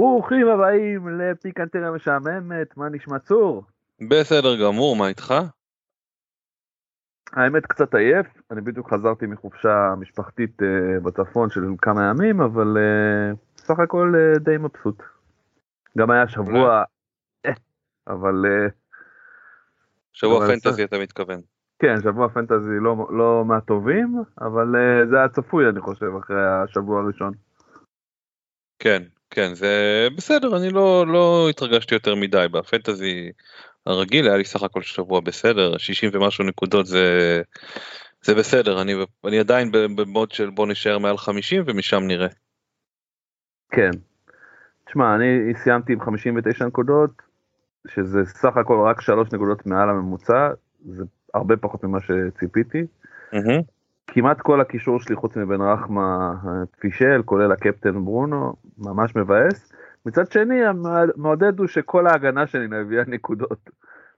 ברוכים הבאים לפיקנטריה משעממת, מה נשמע צור? בסדר גמור, מה איתך? האמת קצת עייף, אני בדיוק חזרתי מחופשה משפחתית uh, בצפון של כמה ימים, אבל uh, סך הכל uh, די מבסוט. גם היה שבוע, אבל... Uh, שבוע אבל פנטזי. אתה מתכוון. כן, שבוע פנטזי לא, לא מהטובים, אבל uh, זה היה צפוי אני חושב אחרי השבוע הראשון. כן, כן, זה בסדר, אני לא, לא התרגשתי יותר מדי בפנטזי הרגיל, היה לי סך הכל שבוע בסדר, 60 ומשהו נקודות זה, זה בסדר, אני, אני עדיין במוד של בוא נשאר מעל 50 ומשם נראה. כן. תשמע, אני סיימתי עם 59 נקודות, שזה סך הכל רק 3 נקודות מעל הממוצע, זה הרבה פחות ממה שציפיתי. Mm-hmm. כמעט כל הקישור שלי חוץ מבן רחמה פישל, כולל הקפטן ברונו, ממש מבאס. מצד שני, המעודד הוא שכל ההגנה שלי הביאה נקודות,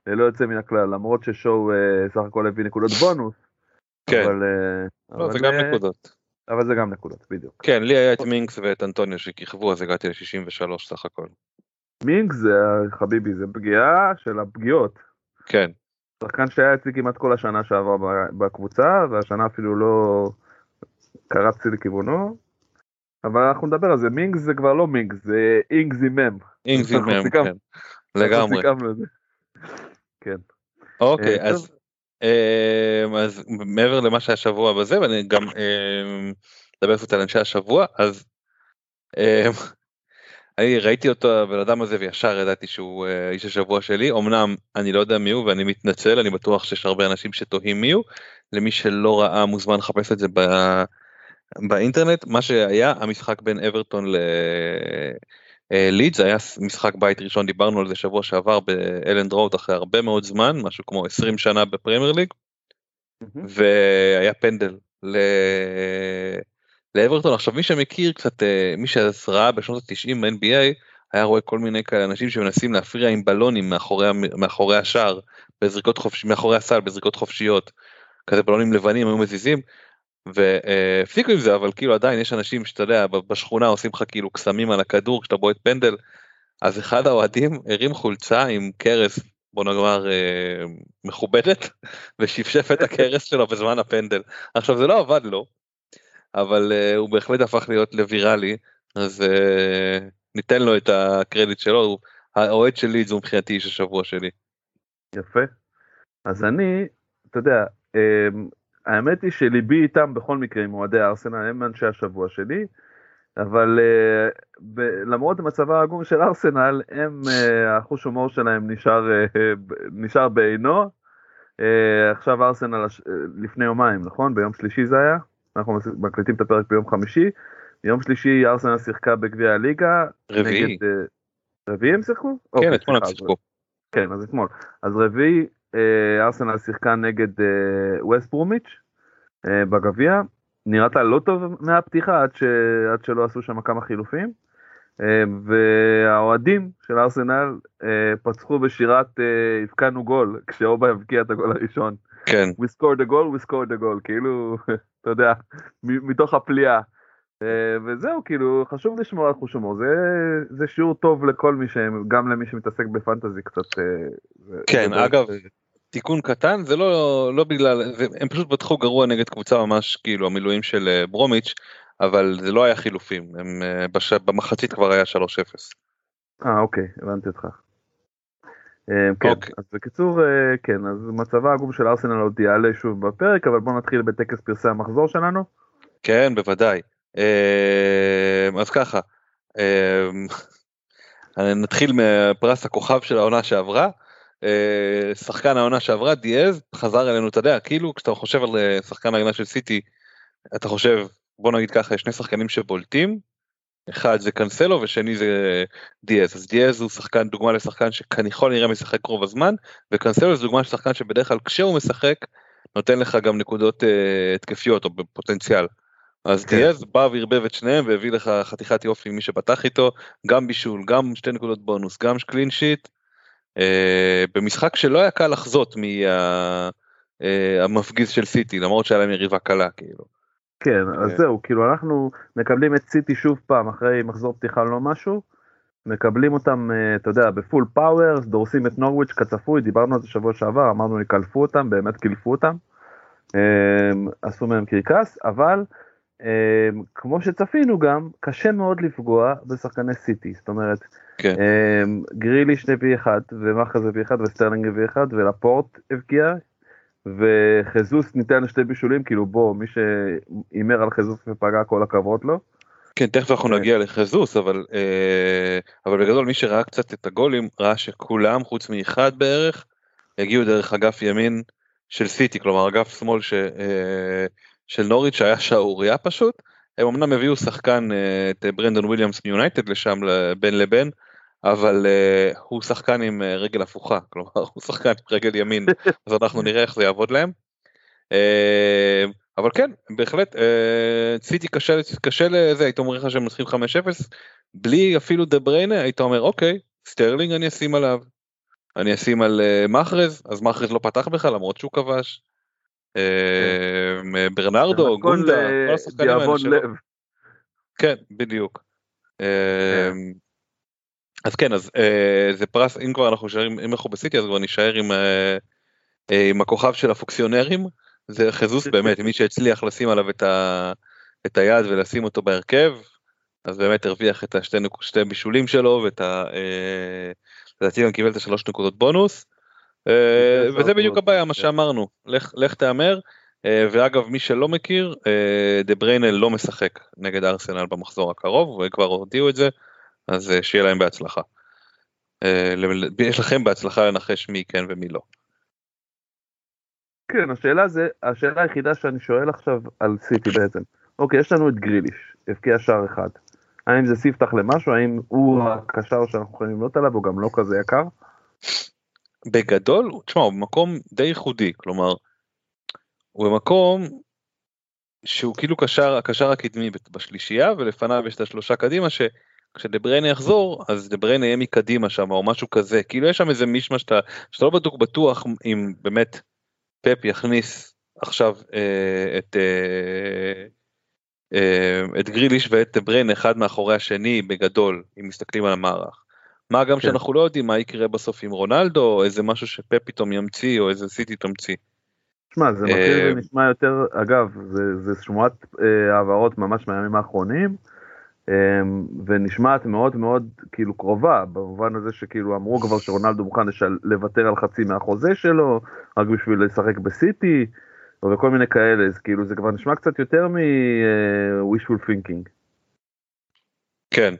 ללא יוצא מן הכלל, למרות ששואו uh, סך הכל הביא נקודות בונוס. כן, אבל, uh, לא, אבל זה גם uh, נקודות. אבל זה גם נקודות, בדיוק. כן, לי היה את מינקס ואת אנטוניו שכיכבו, אז הגעתי ל-63 סך הכל. מינקס זה, חביבי, זה פגיעה של הפגיעות. כן. שחקן שהיה אצלי כמעט כל השנה שעברה בקבוצה, והשנה אפילו לא קרצתי לכיוונו. אבל אנחנו נדבר על זה, מינגס זה כבר לא מינגס, זה אינגס עם מם. אינגס עם מם, כן. לגמרי. כן. אוקיי, אה, אז אה, אז מעבר למה שהיה שבוע בזה, ואני גם אדבר אה, קצת על אנשי השבוע, אז אני ראיתי אותו הבן אדם הזה וישר ידעתי שהוא uh, איש השבוע שלי. אמנם אני לא יודע מי הוא ואני מתנצל אני בטוח שיש הרבה אנשים שתוהים מי הוא. למי שלא ראה מוזמן לחפש את זה ב... באינטרנט. מה שהיה המשחק בין אברטון ללידס אה, היה משחק בית ראשון. דיברנו על זה שבוע שעבר באלנד רוד אחרי הרבה מאוד זמן משהו כמו 20 שנה בפרמייר ליג. והיה פנדל. לאברטון. עכשיו מי שמכיר קצת אה, מי שעזרה בשנות ה-90 ב-NBA היה רואה כל מיני כאלה אנשים שמנסים להפריע עם בלונים מאחורי, מאחורי השער בזריקות חופש, מאחורי הסל בזריקות חופשיות. כזה בלונים לבנים היו מזיזים והפסיקו עם זה אבל כאילו עדיין יש אנשים שאתה יודע בשכונה עושים לך כאילו קסמים על הכדור כשאתה בועט פנדל. אז אחד האוהדים הרים חולצה עם קרס בוא נאמר אה, מכובדת ושפשף את הקרס שלו בזמן הפנדל. עכשיו זה לא עבד לו אבל uh, הוא בהחלט הפך להיות לוויראלי, אז uh, ניתן לו את הקרדיט שלו, האוהד שלי זו מבחינתי איש השבוע שלי. יפה. אז אני, אתה יודע, um, האמת היא שליבי איתם בכל מקרה עם אוהדי ארסנל, הם אנשי השבוע שלי, אבל uh, ב- למרות מצבה העגום של ארסנל, הם, החוש הומור שלהם נשאר, נשאר בעינו. עכשיו ארסנל לפני יומיים, נכון? ביום שלישי זה היה? אנחנו מקליטים את הפרק ביום חמישי. ביום שלישי ארסנל שיחקה בגביע הליגה. רביעי. נגד, uh, רביעי הם שיחקו? כן, אוקיי, אתמול הם שיחקו. כן, אז אתמול. אז רביעי uh, ארסנל שיחקה נגד ווסט uh, ברומיץ' בגביע. נראתה לא טוב מהפתיחה עד, ש... עד שלא עשו שם כמה חילופים. אה, והאוהדים של ארסנל אה, פצחו בשירת אה, הבקענו גול, כשאובה הבקיע את הגול הראשון. כן. We scored a goal, we scored a goal, כאילו, אתה יודע, מתוך הפליאה. וזהו, כאילו, חשוב לשמור על חוש הומור, זה, זה שיעור טוב לכל מי שהם, גם למי שמתעסק בפנטזי קצת. כן, זה אגב, תיקון קטן, זה לא, לא בגלל, הם פשוט פתחו גרוע נגד קבוצה ממש, כאילו, המילואים של ברומיץ', אבל זה לא היה חילופים, הם, בש... במחצית כבר היה 3-0. אה, אוקיי, הבנתי אותך. אה, כן, אוקיי. אז בקיצור, אה, כן, אז מצבה העגום של ארסנל עוד יעלה שוב בפרק, אבל בוא נתחיל בטקס פרסי המחזור שלנו. כן, בוודאי. אה, אז ככה, נתחיל מפרס הכוכב של העונה שעברה. שחקן העונה שעברה, דיאז, חזר אלינו, אתה יודע, כאילו כשאתה חושב על שחקן ההגנה של סיטי, אתה חושב, בוא נגיד ככה, יש שני שחקנים שבולטים, אחד זה קנסלו ושני זה דיאז אז דיאז הוא שחקן דוגמה לשחקן שככל נראה משחק רוב הזמן וקנסלו זה דוגמה לשחקן שבדרך כלל כשהוא משחק נותן לך גם נקודות uh, התקפיות או בפוטנציאל. אז כן. דיאז בא וערבב את שניהם והביא לך חתיכת יופי מי שפתח איתו גם בישול גם שתי נקודות בונוס גם קלין שיט uh, במשחק שלא היה קל לחזות מהמפגיז uh, של סיטי למרות שהיה להם יריבה קלה כאילו. כן, אז כן. זהו, כאילו אנחנו מקבלים את סיטי שוב פעם אחרי מחזור פתיחה לא משהו, מקבלים אותם, אה, אתה יודע, בפול פאוור, דורסים את נורוויץ' כצפוי, דיברנו על זה שבוע שעבר, אמרנו יקלפו אותם, באמת קילפו אותם, אמ, עשו מהם קרקס, אבל אמ, כמו שצפינו גם, קשה מאוד לפגוע בשחקני סיטי, זאת אומרת, כן. אמ, גריליש הבקיע אחד, ומחרז הבקיע אחד, וסטרלינג הביא אחד, ולפורט הבקיע, וחסוס נתן שתי בישולים כאילו בוא מי שהימר על חסוס ופגע כל הכבוד לו. כן תכף אנחנו כן. נגיע לחסוס אבל אה, אבל בגדול מי שראה קצת את הגולים ראה שכולם חוץ מאחד בערך הגיעו דרך אגף ימין של סיטי כלומר אגף שמאל ש, אה, של נוריץ' שהיה שערוריה פשוט. הם אמנם הביאו שחקן אה, את ברנדון וויליאמס מיונייטד לשם בין לבין אבל uh, הוא שחקן עם uh, רגל הפוכה, כלומר הוא שחקן עם רגל ימין, אז אנחנו נראה איך זה יעבוד להם. Uh, אבל כן, בהחלט, סיטי קשה, קשה לזה, הייתי אומר לך שהם מנצחים 5-0, בלי אפילו דה בריינה, הייתי אומר אוקיי, סטרלינג אני אשים עליו, אני אשים על uh, מחרז, אז מחרז לא פתח בכלל למרות שהוא כבש. Uh, ברנרדו, גונדה, כל השחקנים האלה שלו. כן, בדיוק. אז כן אז אה, זה פרס אם כבר אנחנו נשארים אם אנחנו בסיטי אז כבר נשאר עם, אה, אה, עם הכוכב של הפוקסיונרים. זה חזוס באמת מי שהצליח לשים עליו את, ה, את היד ולשים אותו בהרכב אז באמת הרוויח את השתי שתי בישולים שלו ואת ה... אה, לדעתי גם קיבל את השלוש נקודות בונוס. אה, וזה בדיוק הבעיה מה שאמרנו לך לך תהמר. אה, ואגב מי שלא מכיר אה, דה בריינל לא משחק נגד ארסנל במחזור הקרוב וכבר הודיעו את זה אז אה, שיהיה להם בהצלחה. אה, יש לכם בהצלחה לנחש מי כן ומי לא. כן, השאלה זה, השאלה היחידה שאני שואל עכשיו על סיטי בעצם. אוקיי, יש לנו את גריליש, הבקיע שער אחד. האם זה ספתח למשהו? האם הוא הקשר שאנחנו יכולים לבנות עליו, הוא גם לא כזה יקר? בגדול, תשמע, הוא במקום די ייחודי, כלומר, הוא במקום שהוא כאילו קשר, הקשר הקדמי בשלישייה, ולפניו יש את השלושה קדימה, ש... כשדבריינה יחזור אז דבריינה יהיה מקדימה שם או משהו כזה כאילו יש שם איזה מישמע שאתה שאתה לא בדיוק בטוח אם באמת פפ יכניס עכשיו אה, את אה, אה, את גריליש ואת דבריינה אחד מאחורי השני בגדול אם מסתכלים על המערך. מה גם כן. שאנחנו לא יודעים מה יקרה בסוף עם רונלדו או איזה משהו שפפ פתאום ימציא או איזה סיטי תמציא. שמע זה מכיר ונשמע אה, יותר אגב זה, זה שמועת אה, העברות ממש מהימים האחרונים. אמ, ונשמעת מאוד מאוד כאילו קרובה במובן הזה שכאילו אמרו כבר שרונלדו מוכן לשל... לוותר על חצי מהחוזה שלו רק בשביל לשחק בסיטי וכל מיני כאלה אז כאילו זה כבר נשמע קצת יותר מ-wishful uh, thinking. כן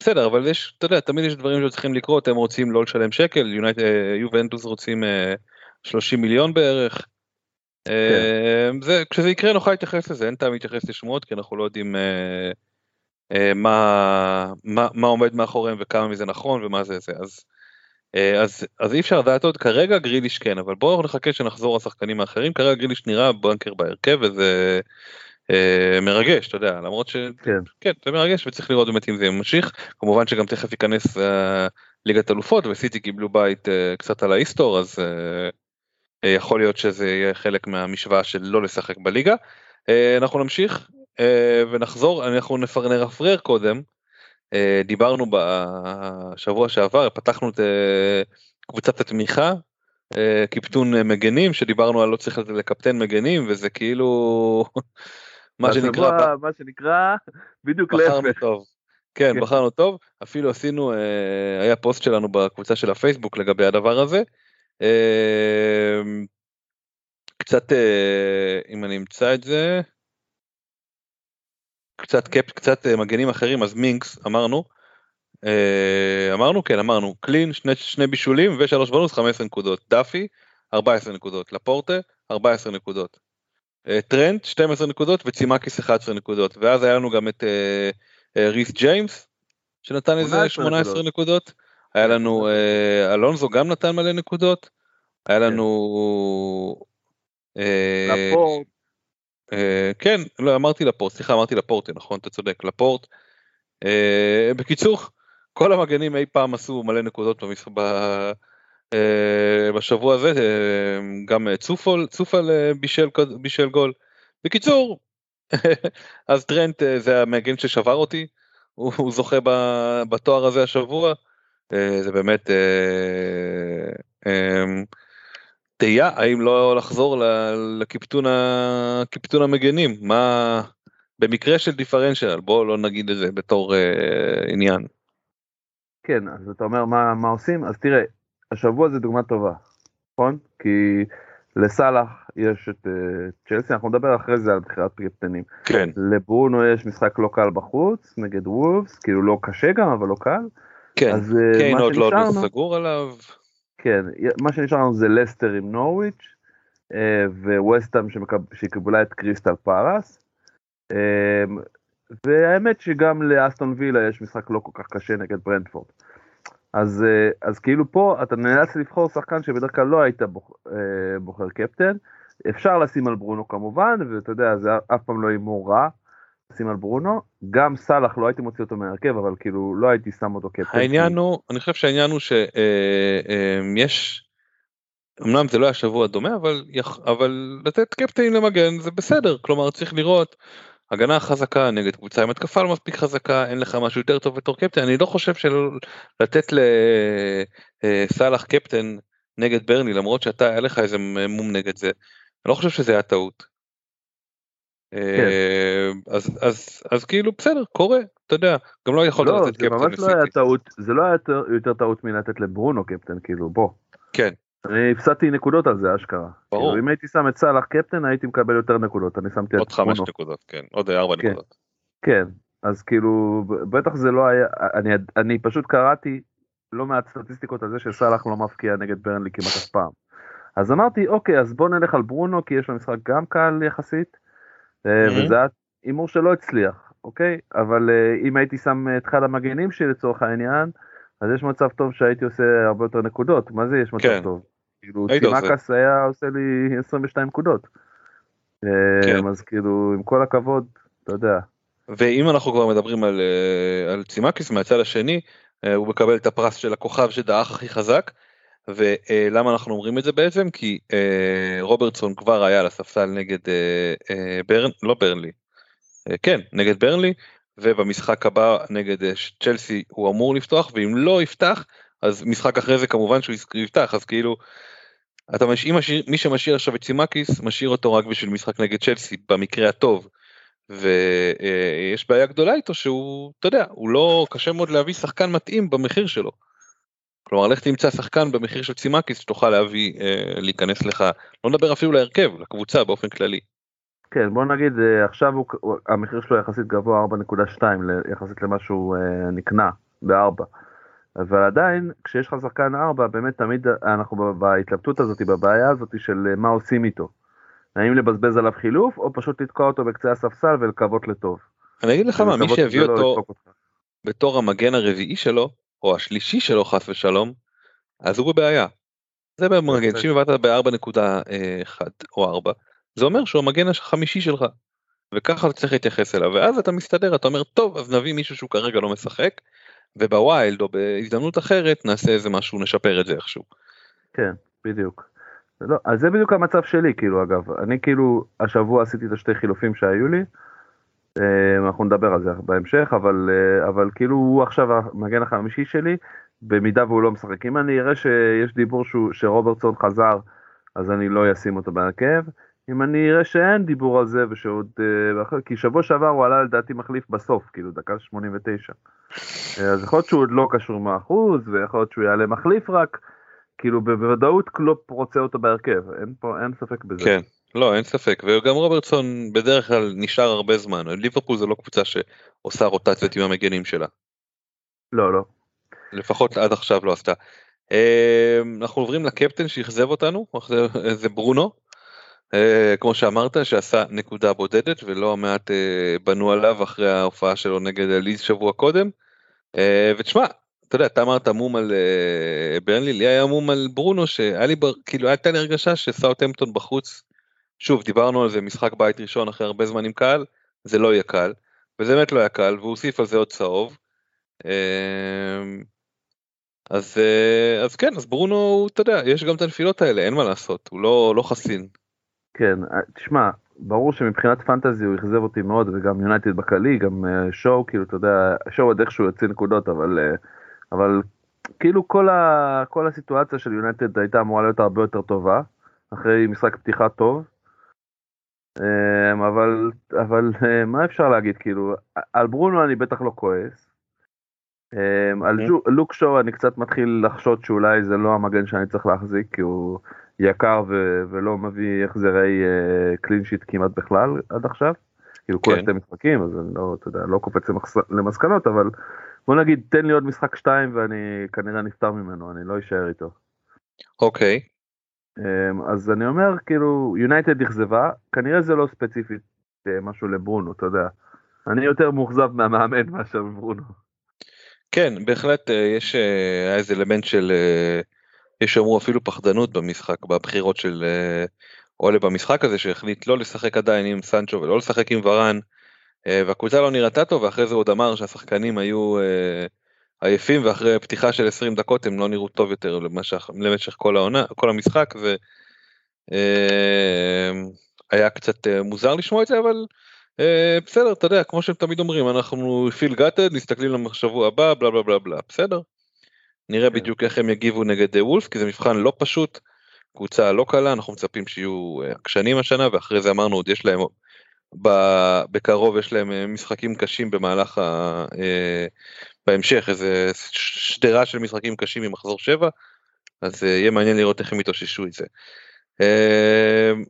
בסדר אבל יש אתה יודע תמיד יש דברים שצריכים לקרות הם רוצים לא לשלם שקל אה, יובנטוס רוצים uh, אה, 30 מיליון בערך. כן. זה, כשזה יקרה נוכל להתייחס לזה אין טעם להתייחס לשמועות כי אנחנו לא יודעים. אה, מה, מה, מה עומד מאחוריהם וכמה מזה נכון ומה זה זה אז, אה, אז, אז אי אפשר לדעת עוד כרגע גריליש כן אבל בואו נחכה שנחזור לשחקנים האחרים כרגע גריליש נראה בנקר בהרכב וזה אה, מרגש, אתה יודע, למרות ש... כן. כן, זה מרגש וצריך לראות באמת אם זה ממשיך. כמובן שגם תכף ייכנס אה, ליגת אלופות וסיטי קיבלו בית אה, קצת על ההיסטור, אז אה, אה, יכול להיות שזה יהיה חלק מהמשוואה של לא לשחק בליגה. אה, אנחנו נמשיך ונחזור, אנחנו נרפרר קודם. אה, דיברנו בשבוע שעבר, פתחנו את אה, קבוצת התמיכה, אה, קיפטון אה, מגנים, שדיברנו על לא צריך לקפטן מגנים, וזה כאילו, מה שנקרא, מה שנקרא, בדיוק להפך. כן, כן. בחרנו טוב, אפילו עשינו, אה, היה פוסט שלנו בקבוצה של הפייסבוק לגבי הדבר הזה. אה, קצת, אה, אם אני אמצא את זה, קצת קפ, קצת אה, מגנים אחרים, אז מינקס אמרנו, אה, אמרנו, כן אמרנו, קלין, שני, שני בישולים ושלוש בונוס, 15 נקודות, דאפי, 14 נקודות, לפורטה, 14 נקודות. אה, טרנט 12 נקודות וצימקיס 11 נקודות. ואז היה לנו גם את ריס ג'יימס שנתן איזה 18 18 נקודות, היה לנו אלונזו גם נתן מלא נקודות, היה לנו אה, לפורט, כן לא אמרתי לפורט סליחה אמרתי לפורט נכון אתה צודק לפורט. אה, בקיצור כל המגנים אי פעם עשו מלא נקודות אה, בשבוע הזה אה, גם אה, צופל אה, בישל בישל גול. בקיצור אז טרנט אה, זה המגן ששבר אותי הוא, זוכה בתואר הזה השבוע אה, זה באמת אה, אה, תהייה האם לא לחזור לקיפטון המגנים מה במקרה של דיפרנציאל בוא לא נגיד את זה בתור אה, עניין. כן, אז אתה אומר מה, מה עושים? אז תראה, השבוע זה דוגמה טובה, נכון? כי לסאלח יש את אה, צ'לסי, אנחנו נדבר אחרי זה על בחירת קפטנים. כן. לברונו יש משחק לא קל בחוץ, נגד וולפס, כאילו לא קשה גם, אבל לא קל. כן. אז אה, קיין מה עוד לא לא סגור עליו. כן, מה שנשאר לנו זה לסטר עם נורוויץ' אה, וווסטהאם שקיבלה את קריסטל פארס. אה, והאמת שגם לאסטון וילה יש משחק לא כל כך קשה נגד ברנדפורד. אז, אה, אז כאילו פה אתה נאלץ לבחור שחקן שבדרך כלל לא היית בוח, אה, בוחר קפטן. אפשר לשים על ברונו כמובן, ואתה יודע, זה אף פעם לא הימור רע. לשים על ברונו, גם סאלח לא הייתי מוציא אותו מהרכב, אבל כאילו לא הייתי שם אותו קפטן. העניין הוא, אני חושב שהעניין הוא שיש, אמנם זה לא היה שבוע דומה, אבל, יכ- אבל לתת קפטנים למגן זה בסדר, כלומר צריך לראות הגנה חזקה נגד קבוצה עם התקפה לא מספיק חזקה, אין לך משהו יותר טוב בתור קפטן, אני לא חושב שלתת לסאלח קפטן נגד ברני, למרות שאתה, היה לך איזה מום נגד זה, אני לא חושב שזה היה טעות. אה, אז, אז, אז כאילו בסדר, קורה, אתה יודע, גם לא יכולת לא, לתת זה קפטן ממש לא היה לסיטי. טעות, זה לא היה יותר- טעות מלתת לברונו קפטן, כאילו, בוא. כן. אני הפסדתי נקודות על זה, אשכרה. ברור. כאילו, אם הייתי שם את סאלח קפטן, הייתי מקבל יותר נקודות, אני שמתי עוד את חמש ברונו. נקודות, כן, עוד ארבע כן. נקודות. כן, אז כאילו, בטח זה לא היה, אני, אני פשוט קראתי לא מעט סטטיסטיקות על זה שסאלח לא מפקיע נגד ברנלי כמעט אף פעם. אז אמרתי, אוקיי, אז בוא נלך על ברונו, כי יש לו משחק גם קל יחסית. וזה היה הימור שלא הצליח, אוקיי? אבל אה, אם הייתי שם את אחד המגנים שלי לצורך העניין, אז יש מצב טוב שהייתי עושה הרבה יותר נקודות, מה זה יש מצב כן. טוב? כאילו. צימקס היה עושה לי 22 נקודות. אה, כן. אז כאילו, עם כל הכבוד, אתה יודע. ואם אנחנו כבר מדברים על, אה, על צימקיס מהצד השני, אה, הוא מקבל את הפרס של הכוכב שדעך הכי חזק. ולמה אנחנו אומרים את זה בעצם? כי אה, רוברטסון כבר היה על הספסל נגד אה, אה, ברן, לא ברנלי, אה, כן, נגד ברנלי, ובמשחק הבא נגד אה, צ'לסי הוא אמור לפתוח, ואם לא יפתח, אז משחק אחרי זה כמובן שהוא יפתח, אז כאילו, אתה מש... אם משאיר, מי שמשאיר עכשיו את צימקיס, משאיר אותו רק בשביל משחק נגד צ'לסי, במקרה הטוב. ויש בעיה גדולה איתו שהוא, אתה יודע, הוא לא, קשה מאוד להביא שחקן מתאים במחיר שלו. כלומר, לך תמצא שחקן במחיר של צימקיס שתוכל להביא, אה, להיכנס לך, לא נדבר אפילו להרכב, לקבוצה באופן כללי. כן, בוא נגיד, אה, עכשיו הוא, הוא- המחיר שלו יחסית גבוה 4.2 ל- יחסית למה שהוא אה, נקנה ב-4. אבל עדיין, כשיש לך שחקן 4, באמת תמיד אנחנו ב- בהתלבטות הזאת, בבעיה הזאת של אה, מה עושים איתו. האם לבזבז עליו חילוף, או פשוט לתקוע אותו בקצה הספסל ולקוות לטוב. אני אגיד לך מה, מי שהביא לא אותו. בתור המגן הרביעי שלו, או השלישי שלו חס ושלום, אז הוא בבעיה. זה במגן. שאם הבאת ב-4.1 או 4, זה אומר שהוא המגן החמישי שלך. וככה אתה צריך להתייחס אליו, ואז אתה מסתדר, אתה אומר, טוב, אז נביא מישהו שהוא כרגע לא משחק, ובווילד או בהזדמנות אחרת נעשה איזה משהו, נשפר את זה איכשהו. כן, בדיוק. לא, אז זה בדיוק המצב שלי, כאילו, אגב. אני כאילו, השבוע עשיתי את השתי חילופים שהיו לי. אה, אנחנו נדבר על זה בהמשך, אבל, אה, אבל כאילו הוא עכשיו המגן החמישי שלי, במידה והוא לא משחק. אם אני אראה שיש דיבור שהוא, שרוברטסון חזר, אז אני לא אשים אותו בהרכב. אם אני אראה שאין דיבור על זה ושעוד... אה, כי שבוע שעבר הוא עלה לדעתי מחליף בסוף, כאילו דקה 89. אז יכול להיות שהוא עוד לא קשור 100% ויכול להיות שהוא יעלה מחליף רק. כאילו בוודאות קלופ רוצה אותו בהרכב, אין פה, אין ספק בזה. כן, לא, אין ספק, וגם רוברטסון בדרך כלל נשאר הרבה זמן, ליברפול זה לא קבוצה שעושה רוטציות עם המגנים שלה. לא, לא. לפחות עד עכשיו לא עשתה. אה, אנחנו עוברים לקפטן שאכזב אותנו, זה ברונו, אה, כמו שאמרת, שעשה נקודה בודדת ולא מעט אה, בנו עליו אחרי ההופעה שלו נגד ליז שבוע קודם. ותשמע, אתה יודע, אתה אמרת מום על ברנלי, לי היה מום על ברונו, שהיה לי, כאילו הייתה לי הרגשה שסאוטהמפטון בחוץ, שוב, דיברנו על זה, משחק בית ראשון אחרי הרבה זמן עם קהל, זה לא יהיה קל, וזה באמת לא היה קל, והוא הוסיף על זה עוד צהוב. אמ, אז, uh, אז כן, אז ברונו, אתה יודע, יש גם את הנפילות האלה, אין מה לעשות, הוא לא, לא חסין. כן, אה, תשמע, ברור שמבחינת פנטזי הוא אכזב אותי מאוד, וגם יונייטד בכללי, גם שואו, כאילו, אתה יודע, שואו עוד איכשהו יוצא נקודות, אבל... אבל כאילו כל, ה, כל הסיטואציה של יונייטד הייתה אמורה להיות הרבה יותר טובה, אחרי משחק פתיחה טוב. אמ, אבל, אבל אה, מה אפשר להגיד, כאילו, על ברונו אני בטח לא כועס. אמ, על אוקיי. לוק שואו אני קצת מתחיל לחשוד שאולי זה לא המגן שאני צריך להחזיק, כי הוא יקר ו- ולא מביא החזרי קלין uh, שיט כמעט בכלל עד עכשיו. כאילו כל כן. שתי משחקים, אז אני לא, אתה יודע, לא קופץ למסקנות, אבל בוא נגיד תן לי עוד משחק שתיים ואני כנראה נפטר ממנו אני לא אשאר איתו. אוקיי. אמ, אז אני אומר כאילו יונייטד אכזבה כנראה זה לא ספציפית אה, משהו לברונו אתה יודע. אני יותר מאוכזב מהמאמן מאשר ברונו. כן בהחלט אה, יש אה, איזה אלמנט של יש שאמרו אפילו פחדנות במשחק בבחירות של אולה במשחק הזה שהחליט לא לשחק עדיין עם סנצ'ו ולא לשחק עם ורן. והקבוצה לא נראתה טוב ואחרי זה עוד אמר שהשחקנים היו עייפים ואחרי פתיחה של 20 דקות הם לא נראו טוב יותר למשך, למשך כל העונה כל המשחק והיה אה, קצת מוזר לשמוע את זה אבל בסדר אתה יודע כמו שהם תמיד אומרים אנחנו פיל גאטד מסתכלים לשבוע הבא בלה בלה בלה בלה בסדר. נראה כן. בדיוק איך הם יגיבו נגד וולף כי זה מבחן לא פשוט. קבוצה לא קלה אנחנו מצפים שיהיו עקשנים השנה ואחרי זה אמרנו עוד יש להם בקרוב יש להם אה, משחקים קשים במהלך ה... אה, בהמשך איזה שדרה של משחקים קשים ממחזור 7 אז אה, יהיה מעניין לראות איך הם יתאוששו את זה.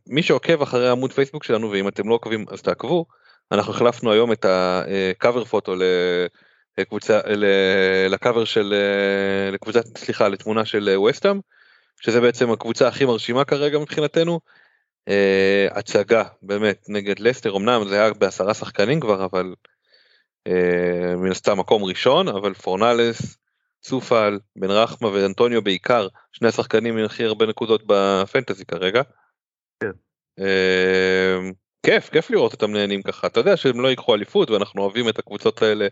מי שעוקב אחרי עמוד פייסבוק שלנו ואם אתם לא עוקבים אז תעקבו אנחנו החלפנו היום את הקאבר פוטו לקבוצה לקאבר של לקבוצה סליחה לתמונה של ווסטאם שזה בעצם הקבוצה הכי מרשימה כרגע מבחינתנו הצגה באמת נגד לסטר אמנם זה היה בעשרה שחקנים כבר אבל מן הסתם מקום ראשון אבל פורנלס, סופל, בן רחמה ואנטוניו בעיקר שני השחקנים עם הכי הרבה נקודות בפנטזי כרגע. כן. Uh, כיף כיף לראות אותם נהנים ככה אתה יודע שהם לא ייקחו אליפות ואנחנו אוהבים את הקבוצות האלה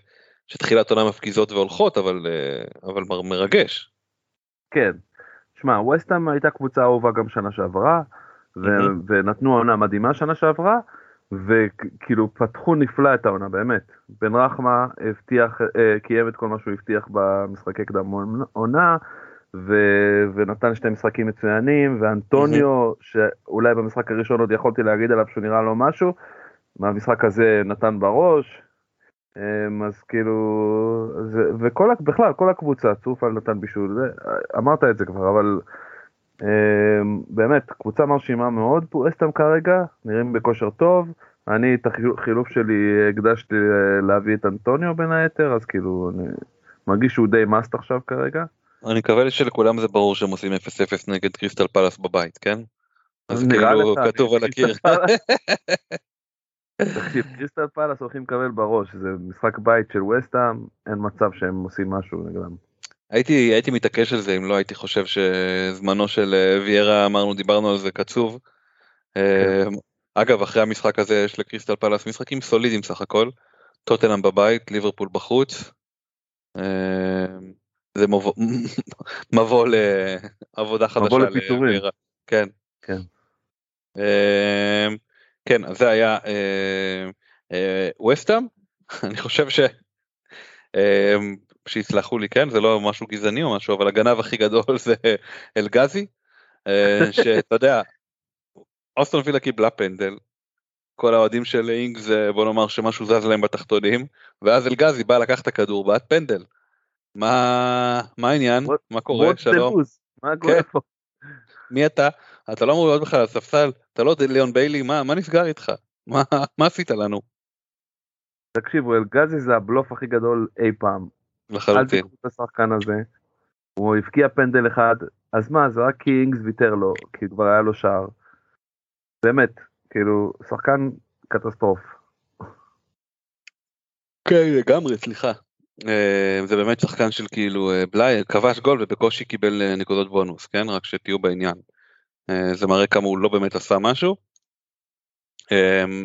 שתחילת עונה מפגיזות והולכות אבל אבל מרגש. כן. שמע ווסטהאם הייתה קבוצה אהובה גם שנה שעברה. ו- ונתנו עונה מדהימה שנה שעברה, וכאילו פתחו נפלא את העונה באמת. בן רחמה הבטיח, אה, קיים את כל מה שהוא הבטיח במשחקי קדם עונה, ו- ונתן שתי משחקים מצוינים, ואנטוניו, שאולי במשחק הראשון עוד יכולתי להגיד עליו שהוא נראה לו משהו, מהמשחק הזה נתן בראש, אמ, אז כאילו, זה, וכל, בכלל, כל הקבוצה, צופל נתן בישול, זה, אמרת את זה כבר, אבל באמת, קבוצה מרשימה מאוד, פורסטם כרגע, נראים בכושר טוב. אני את החילוף שלי הקדשתי להביא את אנטוניו בין היתר, אז כאילו, אני מרגיש שהוא די מאסט עכשיו כרגע. אני מקווה שלכולם זה ברור שהם עושים 0-0 נגד קריסטל פלאס בבית, כן? אז כאילו כתוב על הקיר. תקשיב, קריסטל פלאס הולכים לקבל בראש, זה משחק בית של וסטאם, אין מצב שהם עושים משהו נגדם. הייתי הייתי מתעקש על זה אם לא הייתי חושב שזמנו של אה, ויירה אמרנו דיברנו על זה קצוב. כן. אגב, אחרי המשחק הזה יש לקריסטל פלאס משחקים סולידיים סך הכל. טוטנאם בבית, ליברפול בחוץ. אה, זה מבוא- לעבודה חדשה. מבוא לפיטורים. כן. כן. אה, כן, אז זה היה ווסטאם. אני חושב ש... שיסלחו לי, כן, זה לא משהו גזעני או משהו, אבל הגנב הכי גדול זה אלגזי, אה, שאתה יודע, אוסטון וילה קיבלה פנדל, כל האוהדים של אינגס, אה, בוא נאמר שמשהו זז להם בתחתונים, ואז אלגזי בא לקח את הכדור בעט פנדל. מה מה העניין? What- מה קורה? שלום. מה קורה פה? מי אתה? אתה לא אמור להיות בכלל על הספסל, אתה לא ליאון ביילי, מה מה נסגר איתך? מה מה עשית לנו? תקשיבו, אלגזי זה הבלוף הכי גדול אי פעם. אל לחלוטין. תקחו את השחקן הזה. הוא הבקיע פנדל אחד, אז מה, זה רק כי אינגס ויתר לו, כי כבר היה לו שער. באמת, כאילו, שחקן קטסטרוף. כן לגמרי סליחה. אה, זה באמת שחקן של כאילו אה, בלאי כבש גול ובקושי קיבל אה, נקודות בונוס כן רק שתהיו בעניין. זה מראה כמה הוא לא באמת עשה משהו.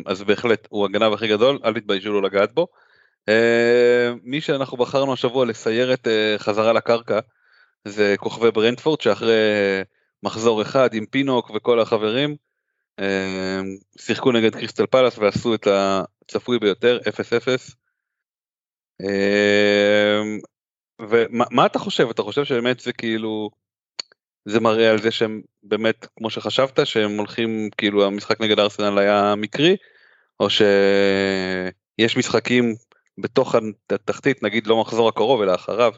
אז בהחלט הוא הגנב הכי גדול אל תתביישו לו לגעת בו. אה, מי שאנחנו בחרנו השבוע לסיירת אה, חזרה לקרקע זה כוכבי ברנדפורד שאחרי אה, מחזור אחד עם פינוק וכל החברים שיחקו נגד קריסטל פלאס ועשו את הצפוי ביותר 0-0. אמ, ומה מה אתה חושב אתה חושב שבאמת זה כאילו זה מראה על זה שהם באמת כמו שחשבת שהם הולכים כאילו המשחק נגד ארסנל היה מקרי או שיש משחקים בתוך התחתית נגיד לא מחזור הקרוב אלא אחריו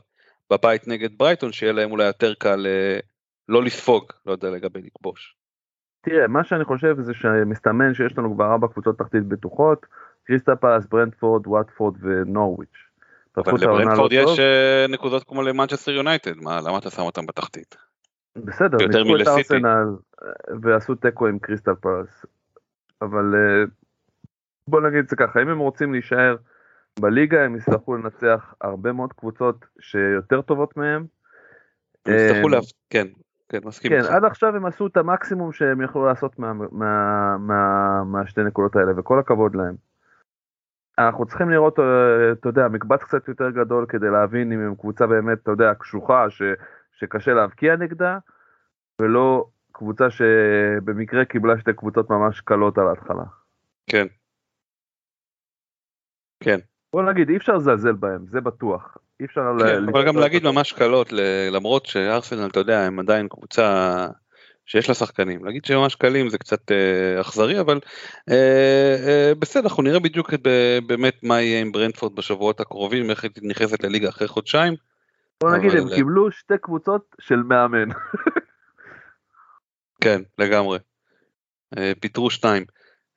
בבית נגד ברייטון שיהיה להם אולי יותר קל אה, לא לספוג לא יודע לגבי לכבוש. תראה, מה שאני חושב זה שמסתמן שיש לנו כבר ארבע קבוצות תחתית בטוחות, קריסטל פלס, ברנטפורד, וואטפורד ונורוויץ'. אבל העונה לברנטפורד לא יש. אה, נקודות כמו למנצ'סטר יונייטד מה למה אתה שם אותם בתחתית. בסדר, ניצחו את. ארסנל אה, ועשו תיקו עם קריסטל פלס. אבל בוא נגיד את זה ככה, אם הם רוצים להישאר בליגה הם יצטרכו לנצח הרבה מאוד קבוצות שיותר טובות מהם. הם יצטרכו אה, להפ... כן כן מסכים כן. עד עכשיו הם עשו את המקסימום שהם יכלו לעשות מה- מה- מה- מהשתי נקודות האלה, וכל הכבוד להם. אנחנו צריכים לראות, אה, אתה יודע, מקבץ קצת יותר גדול כדי להבין אם הם קבוצה באמת, אתה יודע, קשוחה, ש, שקשה להבקיע נגדה, ולא קבוצה שבמקרה קיבלה שתי קבוצות ממש קלות על ההתחלה. כן. כן. בוא נגיד, אי אפשר לזלזל בהם, זה בטוח. אי אפשר... ל- כן, אבל גם ל- להגיד ממש קלות ל- למרות שארסנל אתה יודע הם עדיין קבוצה שיש לה שחקנים להגיד שהם ממש קלים זה קצת אה, אכזרי אבל אה, אה, בסדר אנחנו נראה בדיוק את, ב- באמת מה יהיה עם ברנדפורד בשבועות הקרובים איך היא נכנסת לליגה אחרי חודשיים בוא נגיד, הם אבל- קיבלו שתי קבוצות של מאמן. כן לגמרי. אה, פיטרו שניים.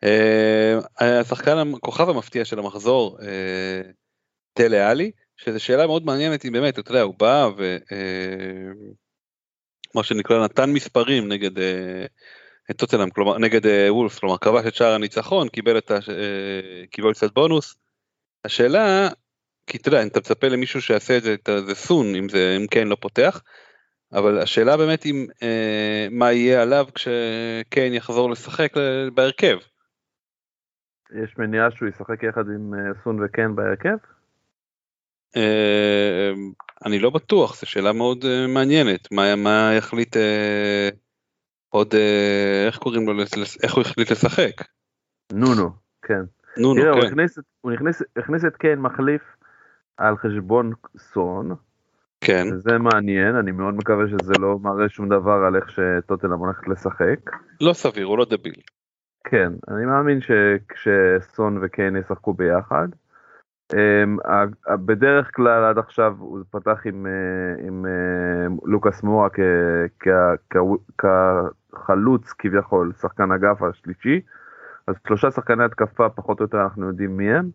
אה, השחקן הכוכב המפתיע של המחזור אה, טלה עלי שזו שאלה מאוד מעניינת אם באמת אתה יודע הוא בא ו... אה, מה שנקרא נתן מספרים נגד את טוטנאם כלומר נגד וולף כלומר כבש את שער הניצחון קיבל את ה... קיבל קצת בונוס. השאלה כי אתה יודע אם אתה מצפה למישהו שיעשה את זה זה סון אם זה אם כן לא פותח. אבל השאלה באמת אם מה יהיה עליו כשקיין יחזור לשחק בהרכב. יש מניעה שהוא ישחק יחד עם אה, סון וקן בהרכב? אה, אני לא בטוח זו שאלה מאוד אה, מעניינת מה מה יחליט אה, עוד אה, איך קוראים לו איך הוא החליט לשחק. נונו, כן. נו תראה, נו הוא כן. הכניס, הוא הכניס, הכניס את קיין מחליף על חשבון סון, כן וזה מעניין, אני מאוד מקווה שזה לא מראה שום דבר על איך שטוטנאם הולכת לשחק. לא סביר הוא לא דביל. כן, אני מאמין שכשסון וקיין ישחקו ביחד. אמ, בדרך כלל עד עכשיו הוא פתח עם, אה, עם אה, לוקאס מורה כ- כ- כ- כחלוץ כביכול, שחקן אגף השלישי. אז שלושה שחקני התקפה פחות או יותר אנחנו יודעים מי הם.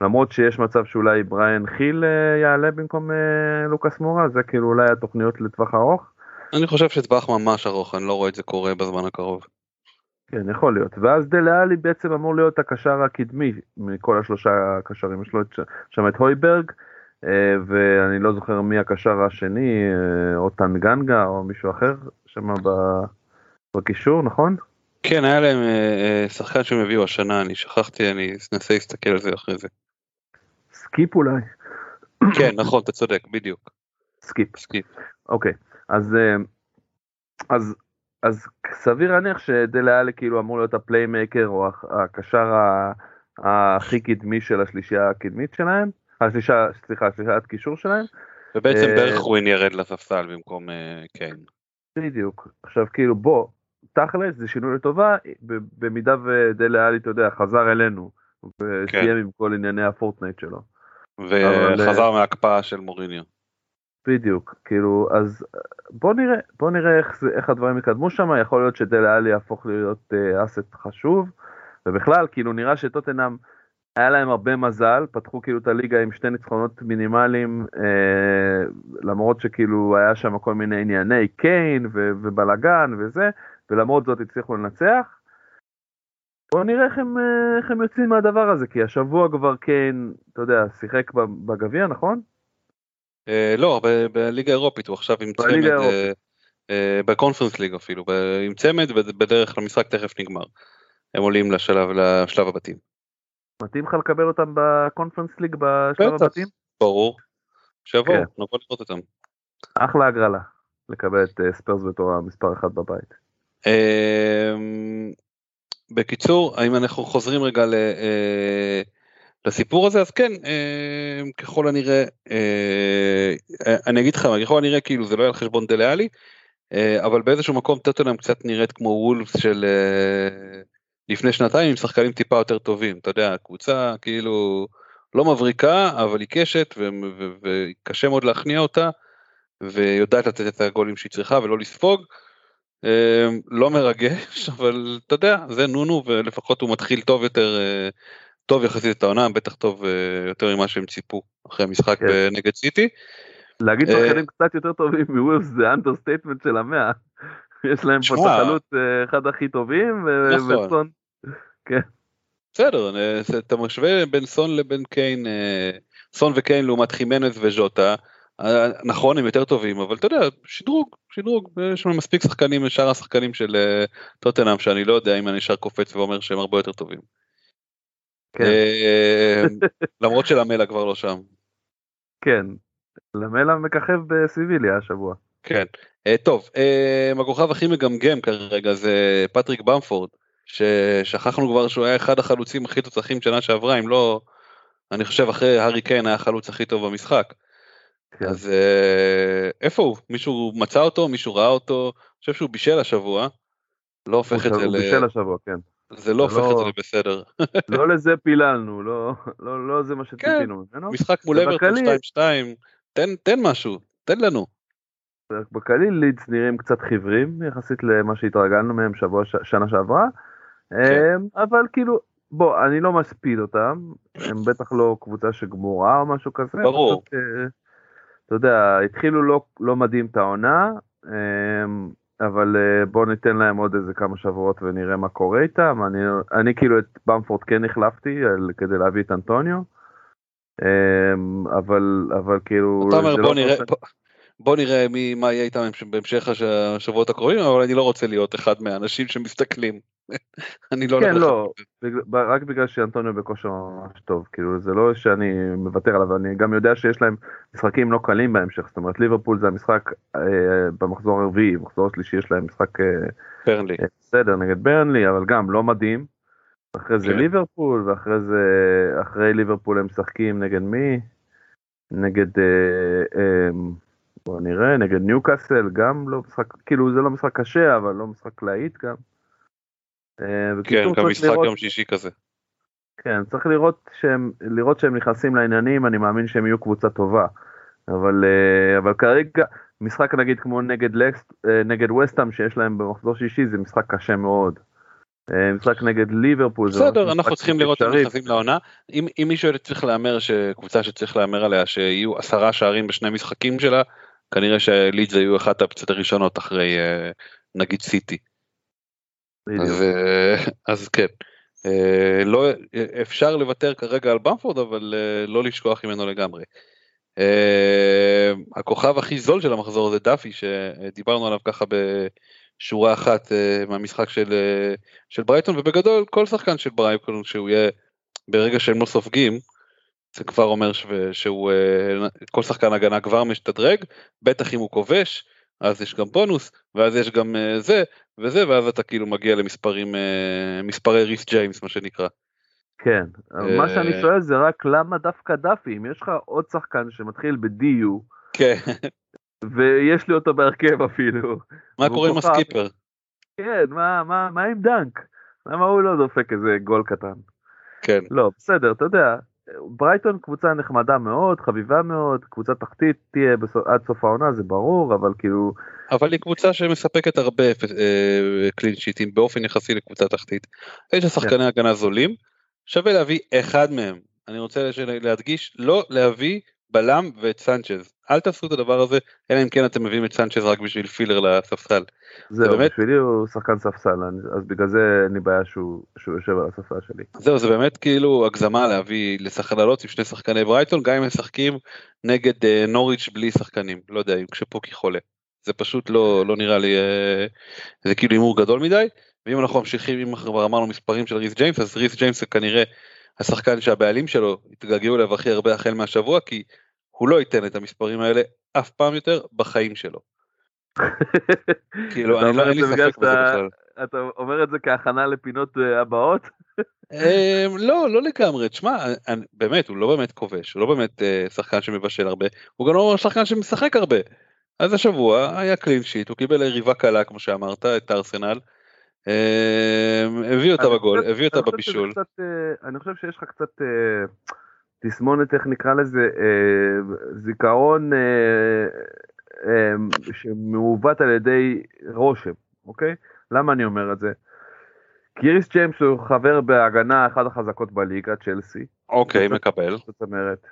למרות שיש מצב שאולי בריאן חיל אה, יעלה במקום לוקאס מורה, זה כאילו אולי התוכניות לטווח ארוך. אני חושב שטווח ממש ארוך אני לא רואה את זה קורה בזמן הקרוב. כן, יכול להיות. ואז דלה אלי בעצם אמור להיות הקשר הקדמי מכל השלושה הקשרים. יש לו שם את הויברג, אה, ואני לא זוכר מי הקשר השני, אה, או טנגנגה או מישהו אחר שם בקישור, נכון? כן, היה להם אה, שחקן שהם הביאו השנה, אני שכחתי, אני אנסה להסתכל על זה אחרי זה. סקיפ אולי. כן, נכון, אתה צודק, בדיוק. סקיפ. סקיפ. אוקיי, אז, אז, אז סביר להניח שדלה כאילו אמור להיות ה playmaker או הקשר הכי קדמי של השלישייה הקדמית שלהם, השלישה, סליחה, השלישיית קישור שלהם, ובעצם אה, ברכווין ירד לספסל במקום אה, קיין. בדיוק. עכשיו כאילו בוא, תכל'ס זה שינוי לטובה, במידה ודלה אלי, אתה יודע, חזר אלינו, וסיים עם כל ענייני הפורטנייט שלו. וחזר מההקפאה של מוריניו. בדיוק, כאילו, אז בוא נראה, בוא נראה איך, זה, איך הדברים יקדמו שם, יכול להיות שדלה אלי יהפוך להיות אה, אסט חשוב, ובכלל, כאילו, נראה שטוטנאם, היה להם הרבה מזל, פתחו כאילו את הליגה עם שני ניצחונות מינימליים, אה, למרות שכאילו היה שם כל מיני ענייני קיין ו- ובלאגן וזה, ולמרות זאת הצליחו לנצח. בוא נראה איך הם, אה, איך הם יוצאים מהדבר הזה, כי השבוע כבר קיין, אתה יודע, שיחק בגביע, נכון? אה, לא, בליגה האירופית הוא עכשיו עם צמד, אה. אה, בקונפרנס ליג אפילו, עם צמד בד- בדרך למשחק תכף נגמר. הם עולים לשלב, לשלב הבתים. מתאים לך לקבל אותם בקונפרנס ליג בשלב בטח. הבתים? ברור. שיבואו, כן. נבוא לראות אותם. אחלה הגרלה, לקבל את ספיירס בתור המספר אחד בבית. אמ, בקיצור, האם אנחנו חוזרים רגע ל, לסיפור הזה, אז כן, אה, ככל הנראה, אה, אני אגיד לך, ככל הנראה כאילו זה לא יהיה על חשבון דליאלי, אה, אבל באיזשהו מקום טוטנאם קצת נראית כמו וולפס של אה, לפני שנתיים עם שחקנים טיפה יותר טובים, אתה יודע, קבוצה כאילו לא מבריקה, אבל עיקשת וקשה מאוד להכניע אותה, ויודעת לתת את הגולים שהיא צריכה ולא לספוג. אה, לא מרגש, אבל אתה יודע, זה נונו ולפחות הוא מתחיל טוב יותר, אה, טוב יחסית את העונה, בטח טוב אה, יותר ממה שהם ציפו אחרי המשחק כן. נגד סיטי. להגיד אה, שחקנים קצת יותר טובים מוולפס זה understatement של המאה. יש להם פה את החלוץ אה, אחד הכי טובים, ו- נכון. וסון, בסדר, אתה משווה בין סון לבין קיין, סון וקיין לעומת חימנז וז'וטה, נכון הם יותר טובים, אבל אתה יודע, שדרוג, שדרוג, יש לנו מספיק שחקנים, שאר השחקנים של טוטנאם, שאני לא יודע אם אני ישר קופץ ואומר שהם הרבה יותר טובים. כן, אה, למרות שלמלה כבר לא שם. כן. למלה מככב בסיביליה השבוע. כן. אה, טוב, אה, הכוכב הכי מגמגם כרגע זה פטריק במפורד, ששכחנו כבר שהוא היה אחד החלוצים הכי תוצאים שנה שעברה, אם לא, אני חושב אחרי הארי קיין היה החלוץ הכי טוב במשחק. כן. אז אה, איפה הוא? מישהו מצא אותו? מישהו ראה אותו? אני חושב שהוא בישל השבוע. לא הופך את הוא זה הוא ל... בישל השבוע, כן. זה לא הופך את זה לא- לבסדר. לא לזה פיללנו, לא- לא לא זה מה כן. שציפינו ממנו. משחק מול אברטון ובכללי- 2-2, תן תן משהו, תן לנו. בקליל לידס נראים קצת חיוורים יחסית למה שהתרגלנו מהם שבוע ש- שנה שעברה. כן. אמ, אבל כאילו בוא אני לא מספיד אותם הם בטח לא קבוצה שגמורה או משהו כזה. ברור. פשוט, אה, אתה יודע התחילו לא לא מדהים את העונה אמ, אבל אה, בוא ניתן להם עוד איזה כמה שבועות ונראה מה קורה איתם אני אני כאילו את במפורד כן החלפתי על- כדי להביא את אנטוניו. אמ, אבל אבל כאילו אתה אומר בוא לא נראה, כמו ש- בוא- בוא נראה מי, מה יהיה איתם בהמשך הש- השבועות הקרובים, אבל אני לא רוצה להיות אחד מהאנשים שמסתכלים. אני לא... כן, לא. בגלל- רק בגלל שאנטוניו בכושר ממש טוב, כאילו זה לא שאני מוותר עליו, אני גם יודע שיש להם משחקים לא קלים בהמשך, זאת אומרת ליברפול זה המשחק אה, במחזור הרביעי, במחזור השלישי יש להם משחק אה, ברנלי. אה, בסדר נגד ברנלי, אבל גם לא מדהים. אחרי זה כן. ליברפול, ואחרי זה, אחרי ליברפול הם משחקים נגד מי? נגד, אה, אה, בוא נראה, נגד ניוקאסל, גם לא משחק, כאילו זה לא משחק קשה, אבל לא משחק להיט גם. אה, כן, גם משחק לראות- יום שישי כזה. כן, צריך לראות שהם, לראות שהם נכנסים לעניינים, אני מאמין שהם יהיו קבוצה טובה. אבל, אה, אבל כרגע, משחק נגיד כמו נגד לקס, אה, נגד וסטאם שיש להם במחזור שישי, זה משחק קשה מאוד. משחק נגד ליברפול, בסדר, משחק אנחנו צריכים לראות אפשרי. נכנסים לעונה. אם אם מישהו צריך להמר, שקבוצה שצריך להמר עליה, שיהיו עשרה שערים בשני משחקים שלה, כנראה שלידס היו אחת האפציות הראשונות אחרי אה, נגיד סיטי. אז, אז כן. אה, לא, אפשר לוותר כרגע על במפורד, אבל אה, לא לשכוח ממנו לגמרי. הכוכב הכי זול של המחזור זה דאפי, שדיברנו עליו ככה שורה אחת מהמשחק של, של ברייטון, ובגדול כל שחקן של ברייטון שהוא יהיה, ברגע שהם לא סופגים, זה כבר אומר ש, שהוא, אה, כל שחקן הגנה כבר משתדרג, בטח אם הוא כובש, אז יש גם בונוס, ואז יש גם אה, זה וזה, ואז אתה כאילו מגיע למספרים, אה, מספרי ריס ג'יימס מה שנקרא. כן, מה שאני שואל זה רק למה דווקא דאפי, אם יש לך עוד שחקן שמתחיל ב-DU, כן, ויש לי אותו בהרכב אפילו. מה קורה עם. הסקיפר? כן, מה, מה, מה עם דנק? למה הוא לא דופק איזה גול קטן? כן. לא, בסדר, אתה יודע, ברייטון קבוצה נחמדה מאוד, חביבה מאוד, קבוצה תחתית תהיה בסוף, עד סוף העונה, זה ברור, אבל כאילו, אבל היא קבוצה שמספקת הרבה קלין שיטים באופן יחסי לקבוצה תחתית. יש שחקני הגנה זולים, שווה להביא אחד מהם. אני רוצה להדגיש, לא להביא בלם ואת סנצ'ז. אל תעשו את הדבר הזה, אלא אם כן אתם מביאים את סנצ'ז רק בשביל filler לספסל. זהו, באמת? בשבילי הוא שחקן ספסל, אז בגלל זה אין לי בעיה שהוא שהוא יושב על הספסל שלי. זהו, זה באמת כאילו הגזמה להביא, לשחק לעלות עם שני שחקני ברייטון, גם אם משחקים נגד אה, נוריץ' בלי שחקנים. לא יודע, כשפוקי חולה. זה פשוט לא, לא נראה לי, אה, זה כאילו הימור גדול מדי. ואם אנחנו ממשיכים, אם כבר אמרנו מספרים של ריס ג'יימס, אז ריס ג'יימס זה כנראה השחקן שהבעלים שלו התגעגעו אליו הכי הרבה החל מהשבוע, כי הוא לא ייתן את המספרים האלה אף פעם יותר בחיים שלו. כאילו, אני לא, אין לי ספק בזה בכלל. אתה אומר את זה כהכנה לפינות אה, הבאות? אמ, לא, לא לגמרי, תשמע, באמת, הוא לא באמת כובש, הוא לא באמת אה, שחקן שמבשל הרבה, הוא גם לא שחקן שמשחק הרבה. אז השבוע היה קלין שיט, הוא קיבל יריבה קלה, כמו שאמרת, את ארסנל, הביא אותה בגול, הביא אותה בבישול. אה, אני חושב שיש לך קצת אה, תסמונת, איך נקרא לזה, אה, זיכרון שמעוות על ידי רושם, אוקיי? למה אני אומר את זה? כי איריס ג'יימס הוא חבר בהגנה אחת החזקות בליגה, צ'לסי, אוקיי, מקבל. זאת אומרת,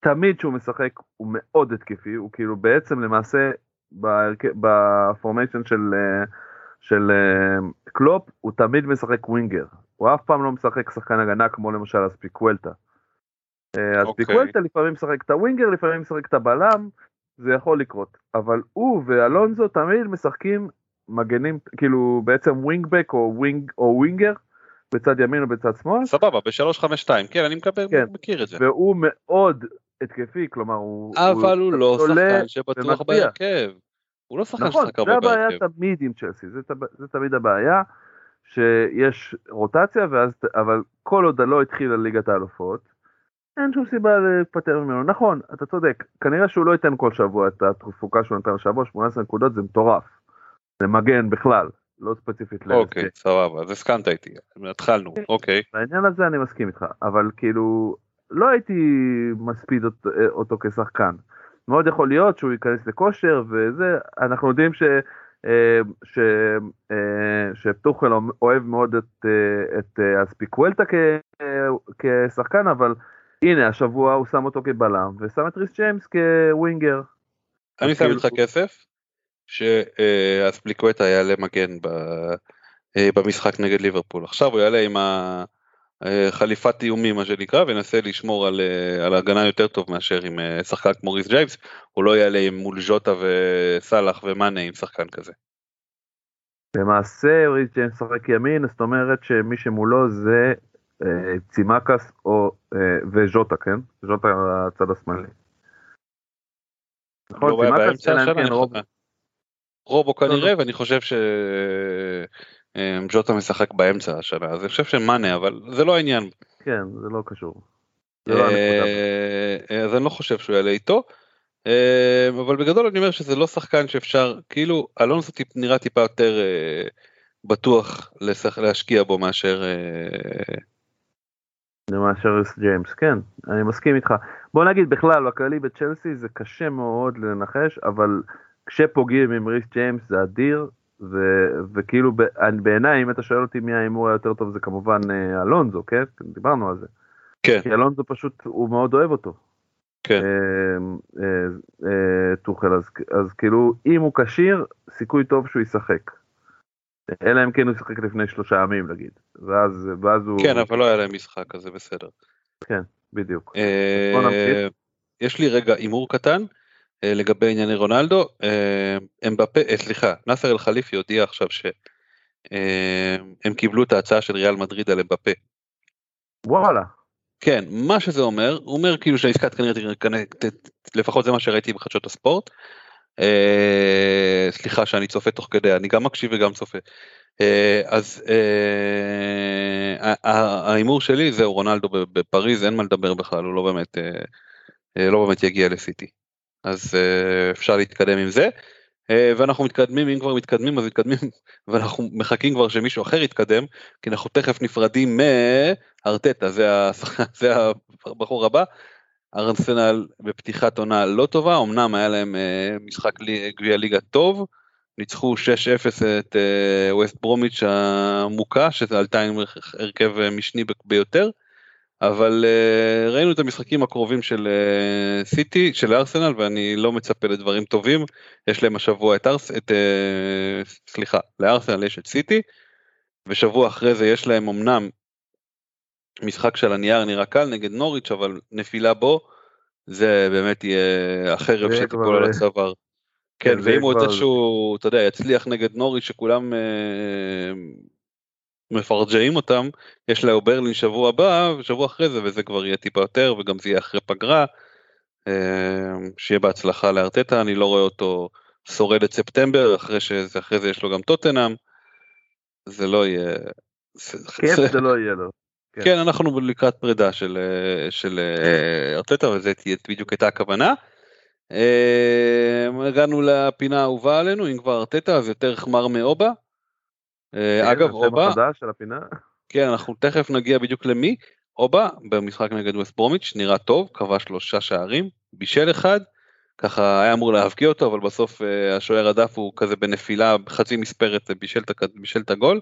תמיד כשהוא משחק הוא מאוד התקפי, הוא כאילו בעצם למעשה ב formation של, אה, של אה, קלופ, הוא תמיד משחק winger, הוא אף פעם לא משחק שחקן הגנה כמו למשל אספיקוולטה. אה, אז אוקיי. פיקוולטה לפעמים משחק את ה winger, לפעמים משחק את הבלם, זה יכול לקרות, אבל הוא ואלונזו תמיד משחקים מגנים, כאילו בעצם wingback או wing או winger, בצד ימין או בצד שמאל, סבבה, ב-352, כן, אני מקבל, כן. מכיר את זה. והוא מאוד התקפי, כלומר הוא... אבל הוא לא עולה שחקן שבטוח. בהרכב. הוא לא שחקן נכון, ששחק זה הרבה הבעיה בהרכב. תמיד עם צ'לסי, זה, זה תמיד הבעיה, שיש רוטציה, ואז, אבל כל עוד לא התחילה ליגת האלופות, אין שום סיבה להיפטר ממנו. נכון, אתה צודק, כנראה שהוא לא ייתן כל שבוע את התפוקה שהוא נתן לשבוע, 18 נקודות זה מטורף. זה מגן בכלל, לא ספציפית אוקיי, ל-SJ. סבבה, אז הסכמת איתי, התחלנו, אוקיי. בעניין הזה אני מסכים איתך, אבל כאילו, לא הייתי מספיד אותו, אותו כשחקן. מאוד יכול להיות שהוא ייכנס לכושר וזה, אנחנו יודעים ש... אה, ש... אה, שפטוחל אוהב מאוד את, אה, את אספיקוולטה כ... כשחקן, אבל הנה השבוע הוא שם אותו כבלם ושם את ריס ג'יימס כווינגר. אני שם כאילו- איתך כסף, שאספליקווטה יעלה מגן ב- במשחק נגד ליברפול. עכשיו הוא יעלה עם החליפת איומים מה שנקרא, וינסה לשמור על, אה, על הגנה יותר טוב מאשר עם אה, שחקן כמו ריס ג'יימס, הוא לא יעלה עם מול ז'וטה וסאלח ומאנה עם שחקן כזה. למעשה ריס ג'יימס משחק ימין, זאת אומרת שמי שמולו זה אה, צימקס או אה, וז'וטה, כן? ז'וטה הצד השמאלי. נכון, לא, צימקס, אלא אם כן. רובו כנראה, לא. ואני חושב שג'וטה משחק באמצע השנה, אז אני חושב שמאנה, אבל זה לא העניין. כן, זה לא קשור. זה לא הנקודה. אה, אז אני לא חושב שהוא יעלה איתו. אה, אבל בגדול אני אומר שזה לא שחקן שאפשר, כאילו אלונסו טיפ- נראה טיפה יותר אה, בטוח לשח- להשקיע בו מאשר... אה, מאשר ג'יימס, כן, אני מסכים איתך. בוא נגיד בכלל, בכללי בצ'לסי זה קשה מאוד לנחש, אבל כשפוגעים עם ריס ג'יימס זה אדיר, ו- וכאילו בעיניי, אם אתה שואל אותי מי ההימור היותר טוב זה כמובן אה, אלונזו, כן? דיברנו על זה. כן, כי אלונזו פשוט, הוא מאוד אוהב אותו. כן. אה, אה, אה, טוחל, אז, אז כאילו, אם הוא כשיר, סיכוי טוב שהוא ישחק. אלא אם כן הוא ישחק לפני שלושה ימים נגיד, ואז, ואז הוא... כן, אבל לא היה להם משחק, אז זה בסדר. בדיוק. אה. יש לי רגע הימור קטן. אה, לגבי ענייני רונלדו, אה, אמבפה, אה, סליחה, נאסר אל חליפי הודיע עכשיו שהם קיבלו את ההצעה של ריאל מדריד על אמבפה. וואלה. כן, מה שזה אומר, הוא אומר כאילו שהעסקה כנראה, לפחות זה מה שראיתי בחדשות הספורט. סליחה שאני צופה תוך כדי, אני גם מקשיב וגם צופה. אז ההימור שלי זהו רונלדו בפריז, אין מה לדבר בכלל, הוא לא באמת, לא באמת יגיע לסיטי. אז אה, אפשר להתקדם עם זה. אה, ואנחנו מתקדמים, אם כבר מתקדמים אז מתקדמים, ואנחנו מחכים כבר שמישהו אחר יתקדם, כי אנחנו תכף נפרדים מארטטה, זה, זה הבחור הבא. ארסנל בפתיחת עונה לא טובה, אמנם היה להם אה, משחק גביע ליגה טוב, ניצחו 6-0 את ווסט ברומיץ' המוכה, שעלתה עם הרכב משני ביותר, אבל אה, ראינו את המשחקים הקרובים של אה, סיטי, של ארסנל, ואני לא מצפה לדברים טובים. יש להם השבוע את ארס... את... אה, סליחה, לארסנל יש את סיטי, ושבוע אחרי זה יש להם אמנם משחק של הנייר נראה קל נגד נוריץ', אבל נפילה בו, זה באמת יהיה החרב שתיפול כבר, על הצוואר. כן, כן, ואם הוא רוצה שהוא, אתה יודע, יצליח נגד נוריץ' שכולם מפרג'עים אותם, יש לו ברלין שבוע הבא, ושבוע אחרי זה, וזה כבר יהיה טיפה יותר, וגם זה יהיה אחרי פגרה. אה, שיהיה בהצלחה לארטטה, אני לא רואה אותו שורד את ספטמבר, אחרי שזה, אחרי זה יש לו גם טוטנאם. זה לא יהיה... כיף זה- זה לא יהיה לו. כן. כן, אנחנו לקראת פרידה של, אה, של אה, ארטטה, וזה תהיה- בדיוק הייתה הכוונה. הגענו לפינה האהובה עלינו, אם כבר ארטטה, אז יותר חמר מאובה. אה, אגב, אובה, החדש של הפינה. כן, אנחנו תכף נגיע בדיוק למי. אובה, במשחק נגד ווסט ברומיץ', נראה טוב, כבש שלושה שערים, בישל אחד, ככה היה אמור להבקיע אותו, אבל בסוף אה, השוער הדף הוא כזה בנפילה חצי מספרת, אה, בישל את הגול.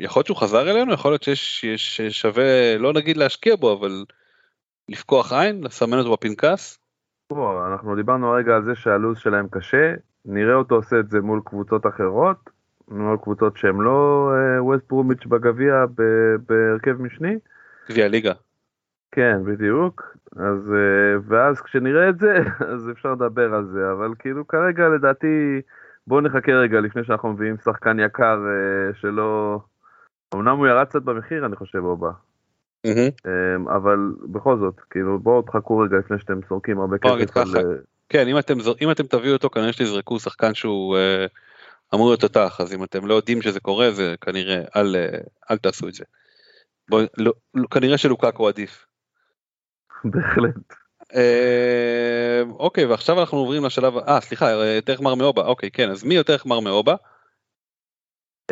יכול להיות שהוא חזר אלינו, יכול להיות שיש ששווה, לא נגיד להשקיע בו, אבל לפקוח עין, לסמן אותו בפנקס. אנחנו דיברנו הרגע על זה שהלו"ז שלהם קשה, נראה אותו עושה את זה מול קבוצות אחרות, מול קבוצות שהן לא ווסט ברומיץ' בגביע בהרכב משני. גביע ליגה. כן, בדיוק. אז, אה, ואז כשנראה את זה, אז אפשר לדבר על זה, אבל כאילו כרגע לדעתי, בואו נחכה רגע לפני שאנחנו מביאים שחקן יקר אה, שלא... אמנם הוא ירד קצת במחיר, אני חושב, אובה. אה, אבל בכל זאת, כאילו, בואו תחכו רגע לפני שאתם סורקים הרבה כסף על... אה, כן, אם אתם, אם אתם תביאו אותו, כנראה שתזרקו שחקן שהוא אה, אמור להיות תותח, אז אם אתם לא יודעים שזה קורה, זה כנראה, אל, אה, אל תעשו את זה. בוא, לא, לא, כנראה שלוקקו עדיף. בהחלט. אה, אוקיי, ועכשיו אנחנו עוברים לשלב, אה, סליחה, אה, יותר חמר מאובה, אוקיי, כן, אז מי יותר חמר מאובה?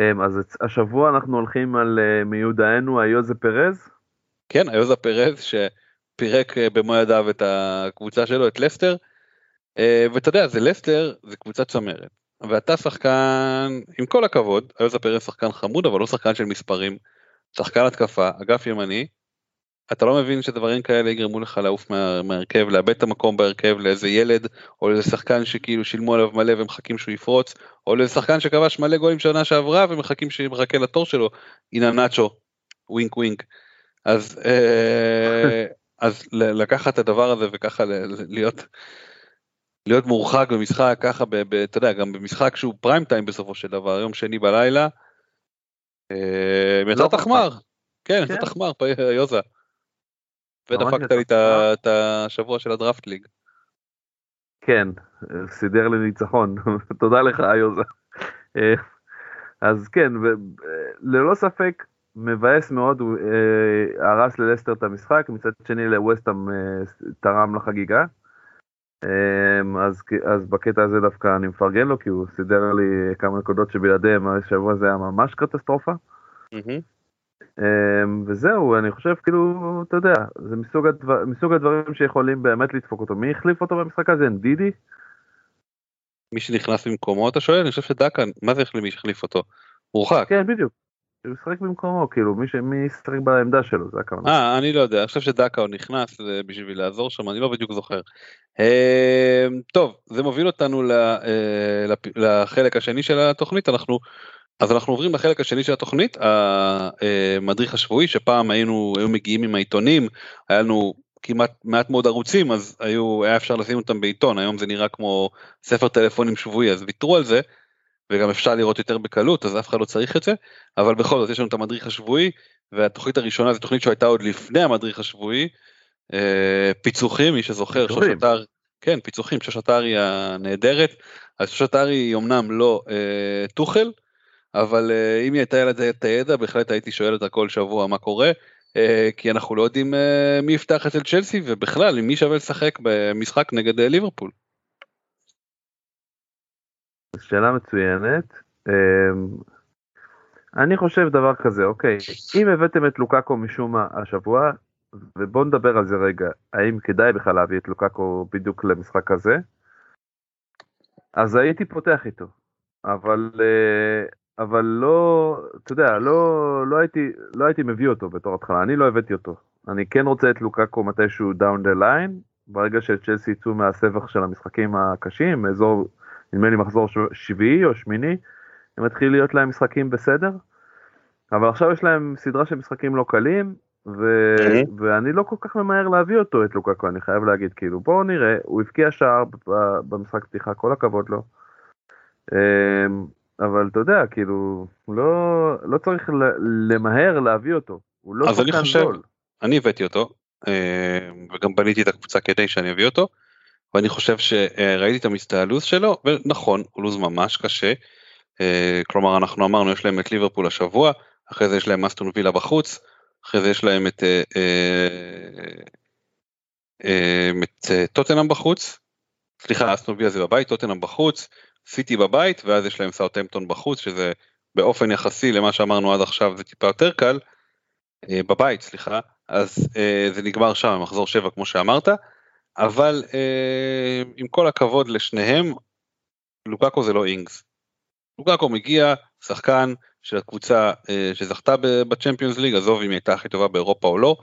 אמ, אז השבוע אנחנו הולכים על אה, מיודענו היוזה פרז. כן, היוזה פרז שפירק אה, במו ידיו את הקבוצה שלו, את לסטר. אה, ואתה יודע, זה לסטר, זה קבוצת צמרת. ואתה שחקן, עם כל הכבוד, היוזה פרז שחקן חמוד, אבל לא שחקן של מספרים. שחקן התקפה, אגף ימני. אתה לא מבין שדברים כאלה יגרמו לך לעוף מה, מהרכב, לאבד את המקום בהרכב לאיזה ילד, או לאיזה שחקן שכאילו שילמו עליו מלא ומחכים שהוא יפרוץ, או לאיזה שחקן שכבש מלא גולים שנה שעברה ומחכים שמחכה לתור שלו, הנה נאצ'ו, ווינק ווינק. אז, אה, אז לקחת את הדבר הזה וככה להיות, להיות מורחק במשחק ככה, ב, ב, אתה יודע, גם במשחק שהוא פריים טיים בסופו של דבר, יום שני בלילה, אה, לא יצאת חכם. חמר, כן, כן. יצאת חמר, פ- יוזה. ממש ודפקת יצא לי את השבוע של הדראפט ליג. כן, סידר לי ניצחון, תודה לך היוזה. אה, אז כן, אה, ללא ספק מבאס מאוד, הוא הרס ללסטר את המשחק, מצד שני לווסטהאם אה, תרם לחגיגה. אה, אז, אז בקטע הזה דווקא אני מפרגן לו, כי הוא סידר לי כמה נקודות שבלעדיהם השבוע הזה היה ממש קטסטרופה. אמ, וזהו, אני חושב כאילו, אתה יודע, זה מסוג, הדבר, מסוג הדברים שיכולים באמת לדפוק אותו. מי החליף אותו במשחק הזה? דידי? מי שנכנס במקומו אתה שואל? אני חושב שדקה, מה זה מי שהחליף אותו? הורחק. כן, בדיוק. הוא משחק במקומו, כאילו, מי, ישחק בעמדה שלו, זה הכוונה. אה, אני לא יודע, אני חושב שדקה הוא נכנס אה, בשביל לעזור שם, אני לא בדיוק זוכר. אה, טוב, זה מוביל אותנו אה, לחלק השני של התוכנית, אנחנו, אז אנחנו עוברים לחלק השני של התוכנית, המדריך השבועי, שפעם היינו, היו מגיעים עם העיתונים, היה לנו כמעט מעט מאוד ערוצים אז היו היה אפשר לשים אותם בעיתון היום זה נראה כמו ספר טלפונים שבועי אז ויתרו על זה. וגם אפשר לראות יותר בקלות אז אף אחד לא צריך את זה אבל בכל זאת יש לנו את המדריך השבועי והתוכנית הראשונה זו תוכנית שהייתה עוד לפני המדריך השבועי. אה, פיצוחים מי שזוכר. שוש אתר כן פיצוחים שוש אתר היא הנהדרת אז שוש אתר היא אמנם לא אה, טוחל אבל אה, אם היא הייתה ילד את הידע בהחלט הייתי שואל אותה כל שבוע מה קורה אה, כי אנחנו לא יודעים אה, מי יפתח אצל צ'לסי ובכלל עם מי שווה לשחק במשחק נגד אה, ליברפול. שאלה מצוינת. אמ, אני חושב דבר כזה, אוקיי, אם הבאתם את לוקאקו משום מה השבוע, ובואו נדבר על זה רגע, האם כדאי בכלל להביא את לוקאקו בדיוק למשחק הזה? אז הייתי פותח איתו, אבל, אה, אבל לא, אתה יודע, לא, לא, הייתי, לא הייתי מביא אותו בתור התחלה, אני לא הבאתי אותו. אני כן רוצה את לוקאקו מתישהו down the line, ברגע שצ'לסי יצאו מהסבך של המשחקים הקשים, אזור נדמה לי מחזור שביעי או שמיני, הם מתחיל להיות להם משחקים בסדר, אבל עכשיו יש להם סדרה של משחקים לא קלים, ו... Mhm. ואני לא כל כך ממהר להביא אותו את לוקקו, אני חייב להגיד, כאילו, בואו נראה, הוא הבקיע שער במשחק פתיחה, כל הכבוד לו. אמ, אבל אתה יודע, כאילו, לא, לא צריך למהר להביא אותו, הוא לא שחקן זול. אני הבאתי אותו אה, וגם בניתי את הקבוצה כדי שאני אביא אותו ואני חושב שראיתי את המסתעלוס שלו ונכון הוא לוז ממש קשה. אה, כלומר אנחנו אמרנו יש להם את ליברפול השבוע אחרי זה יש להם אסטון וילה בחוץ אחרי זה יש להם את אה, אה, את טוטנאם בחוץ. סליחה אסטון וילה זה בבית טוטנאם בחוץ סיטי בבית ואז יש להם סאוטהמפטון בחוץ שזה באופן יחסי למה שאמרנו עד עכשיו זה טיפה יותר קל. בבית סליחה. אז זה נגמר שם מחזור 7 כמו שאמרת אבל אה, עם כל הכבוד לשניהם לוקאקו זה לא אינגס. לוקאקו מגיע שחקן של הקבוצה אה, שזכתה בצ'מפיונס ליג עזוב אם היא הייתה הכי טובה באירופה או לא.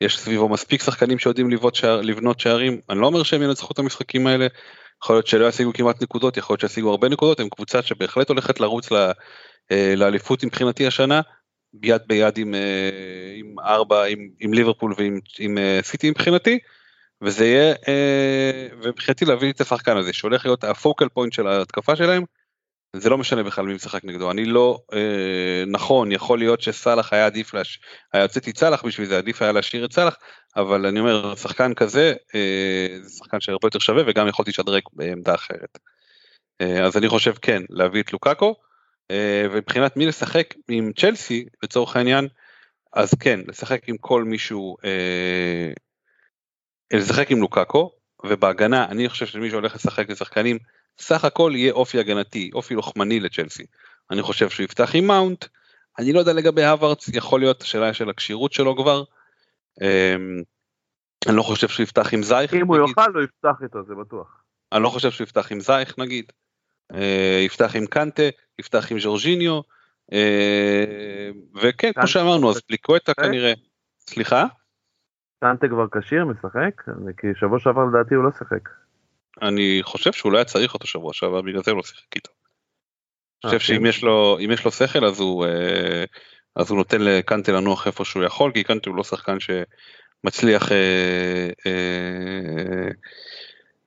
יש סביבו מספיק שחקנים שיודעים שער, לבנות שערים אני לא אומר שהם ינצחו את המשחקים האלה. יכול להיות שלא ישיגו כמעט נקודות יכול להיות שישיגו הרבה נקודות הם קבוצה שבהחלט הולכת לרוץ ל, אה, לאליפות מבחינתי השנה יד ביד עם, עם ארבע, עם, עם ליברפול ועם עם, סיטי מבחינתי, וזה יהיה, אה, ומבחינתי להביא את השחקן הזה שהולך להיות הפוקל פוינט של ההתקפה שלהם, זה לא משנה בכלל מי משחק נגדו, אני לא, אה, נכון, יכול להיות שסאלח היה עדיף, להש... היה יוצאתי סאלח בשביל זה, עדיף היה להשאיר את סאלח, אבל אני אומר, שחקן כזה, אה, זה שחקן שהרבה יותר שווה וגם יכולתי לשדרג בעמדה אחרת. אז אני חושב כן, להביא את לוקאקו, ומבחינת מי לשחק עם צ'לסי לצורך העניין אז כן לשחק עם כל מישהו לשחק עם לוקאקו ובהגנה אני חושב שמי שהולך לשחק לשחקנים סך הכל יהיה אופי הגנתי אופי לוחמני לצ'לסי אני חושב שהוא יפתח עם מאונט אני לא יודע לגבי הווארדס יכול להיות השאלה של הכשירות שלו כבר. אה, אני לא חושב שהוא יפתח עם זייך אם הוא. יוכל, הוא יפתח איתו, זה בטוח. אני לא חושב שהוא יפתח עם זייך נגיד, אה, יפתח עם קנטה, יפתח עם ז'ורג'יניו, אה, וכן כמו שאמרנו אז פליקווטה משחק? כנראה, סליחה? קנטה כבר כשיר, משחק? כי שבוע שעבר לדעתי הוא לא שיחק. אני חושב שהוא לא היה צריך אותו שבוע שעבר בגלל זה הוא לא שיחק איתו. אני אה, חושב שאם כן? יש לו אם יש לו שכל אז הוא אה, אז הוא נותן לקנטה לנוח איפה שהוא יכול כי קנטה הוא לא שחקן שמצליח אה, אה,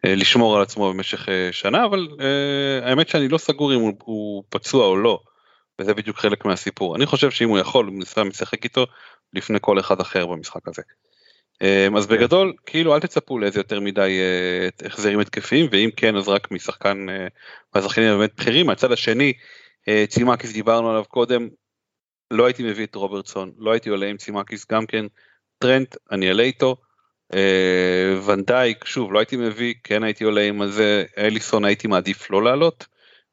אה, לשמור על עצמו במשך אה, שנה אבל אה, האמת שאני לא סגור אם הוא, הוא פצוע או לא. וזה בדיוק חלק מהסיפור אני חושב שאם הוא יכול הוא ניסה משחק איתו לפני כל אחד אחר במשחק הזה. אה, אז כן. בגדול כאילו אל תצפו לאיזה יותר מדי אה, החזרים התקפיים ואם כן אז רק משחקן אה, מהשחקנים הבאמת בכירים מהצד השני אה, צימקיס דיברנו עליו קודם לא הייתי מביא את רוברטסון לא הייתי עולה עם צימקיס גם כן טרנט אני אעלה איתו. ונדייק שוב לא הייתי מביא כן הייתי עולה עם זה אליסון הייתי מעדיף לא לעלות.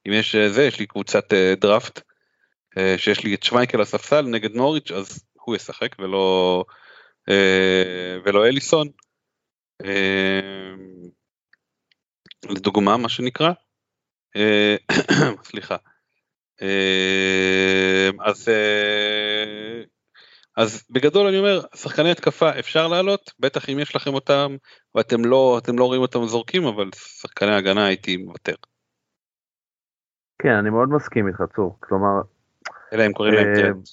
אם יש זה יש לי קבוצת דראפט שיש לי את שמייקל הספסל נגד נוריץ' אז הוא ישחק ולא ולא אליסון. אה, לדוגמה מה שנקרא. אה, סליחה. אה, אז אה, אז בגדול אני אומר שחקני התקפה אפשר לעלות בטח אם יש לכם אותם ואתם לא אתם לא רואים אותם זורקים אבל שחקני הגנה הייתי מוותר כן, אני מאוד מסכים איתך, צור. כלומר, אלא אם קוראים להם אה, טרנט.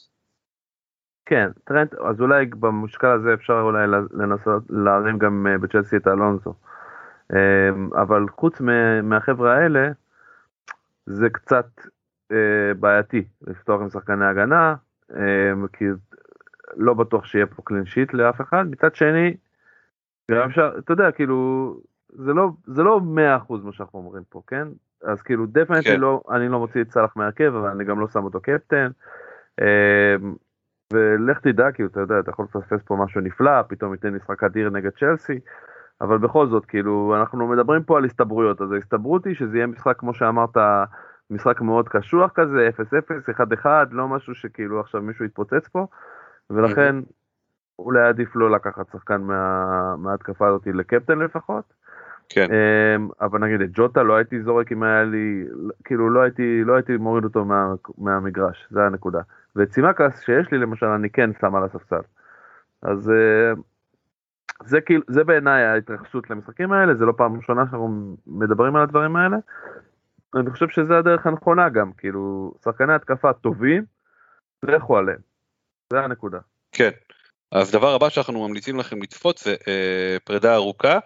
כן, טרנט, אז אולי במשקל הזה אפשר אולי לנסות להרים גם אה, בצ'לסי את אלונזו. אמ, אבל חוץ מהחבר'ה האלה, זה קצת אה, בעייתי לפתוח עם שחקני הגנה, אמ, כי לא בטוח שיהיה פה clean sheet לאף אחד. מצד שני, גם אפשר, אתה יודע, כאילו, זה לא, זה לא 100% מה שאנחנו אומרים פה, כן? אז כאילו, דפנטי כן. לא, אני לא מוציא את סאלח מהרכב, אבל אני גם לא שם אותו קפטן. ולך תדע, כאילו, אתה יודע, אתה יכול לפספס פה משהו נפלא, פתאום ייתן משחק אדיר נגד צ'לסי, אבל בכל זאת, כאילו, אנחנו מדברים פה על הסתברויות, אז ההסתברות היא שזה יהיה משחק, כמו שאמרת, משחק מאוד קשוח כזה, 0-0, 1-1, לא משהו שכאילו עכשיו מישהו יתפוצץ פה, ולכן אולי עדיף לא לקחת שחקן מה, מההתקפה הזאת לקפטן לפחות. כן. אמ, אבל נגיד את ג'וטה לא הייתי זורק אם היה לי, כאילו לא הייתי, לא הייתי מוריד אותו מה, מהמגרש, זה הנקודה. ואת סימקס שיש לי למשל אני כן שם על הספסל. אז אה, זה כאילו, זה בעיניי ההתרחשות למשחקים האלה, זה לא פעם ראשונה שאנחנו מדברים על הדברים האלה. אני חושב שזה הדרך הנכונה גם, כאילו, שחקני התקפה טובים, לכו עליהם. זה הנקודה. כן. אז דבר הבא שאנחנו ממליצים לכם לצפות זה אה, פרידה ארוכה.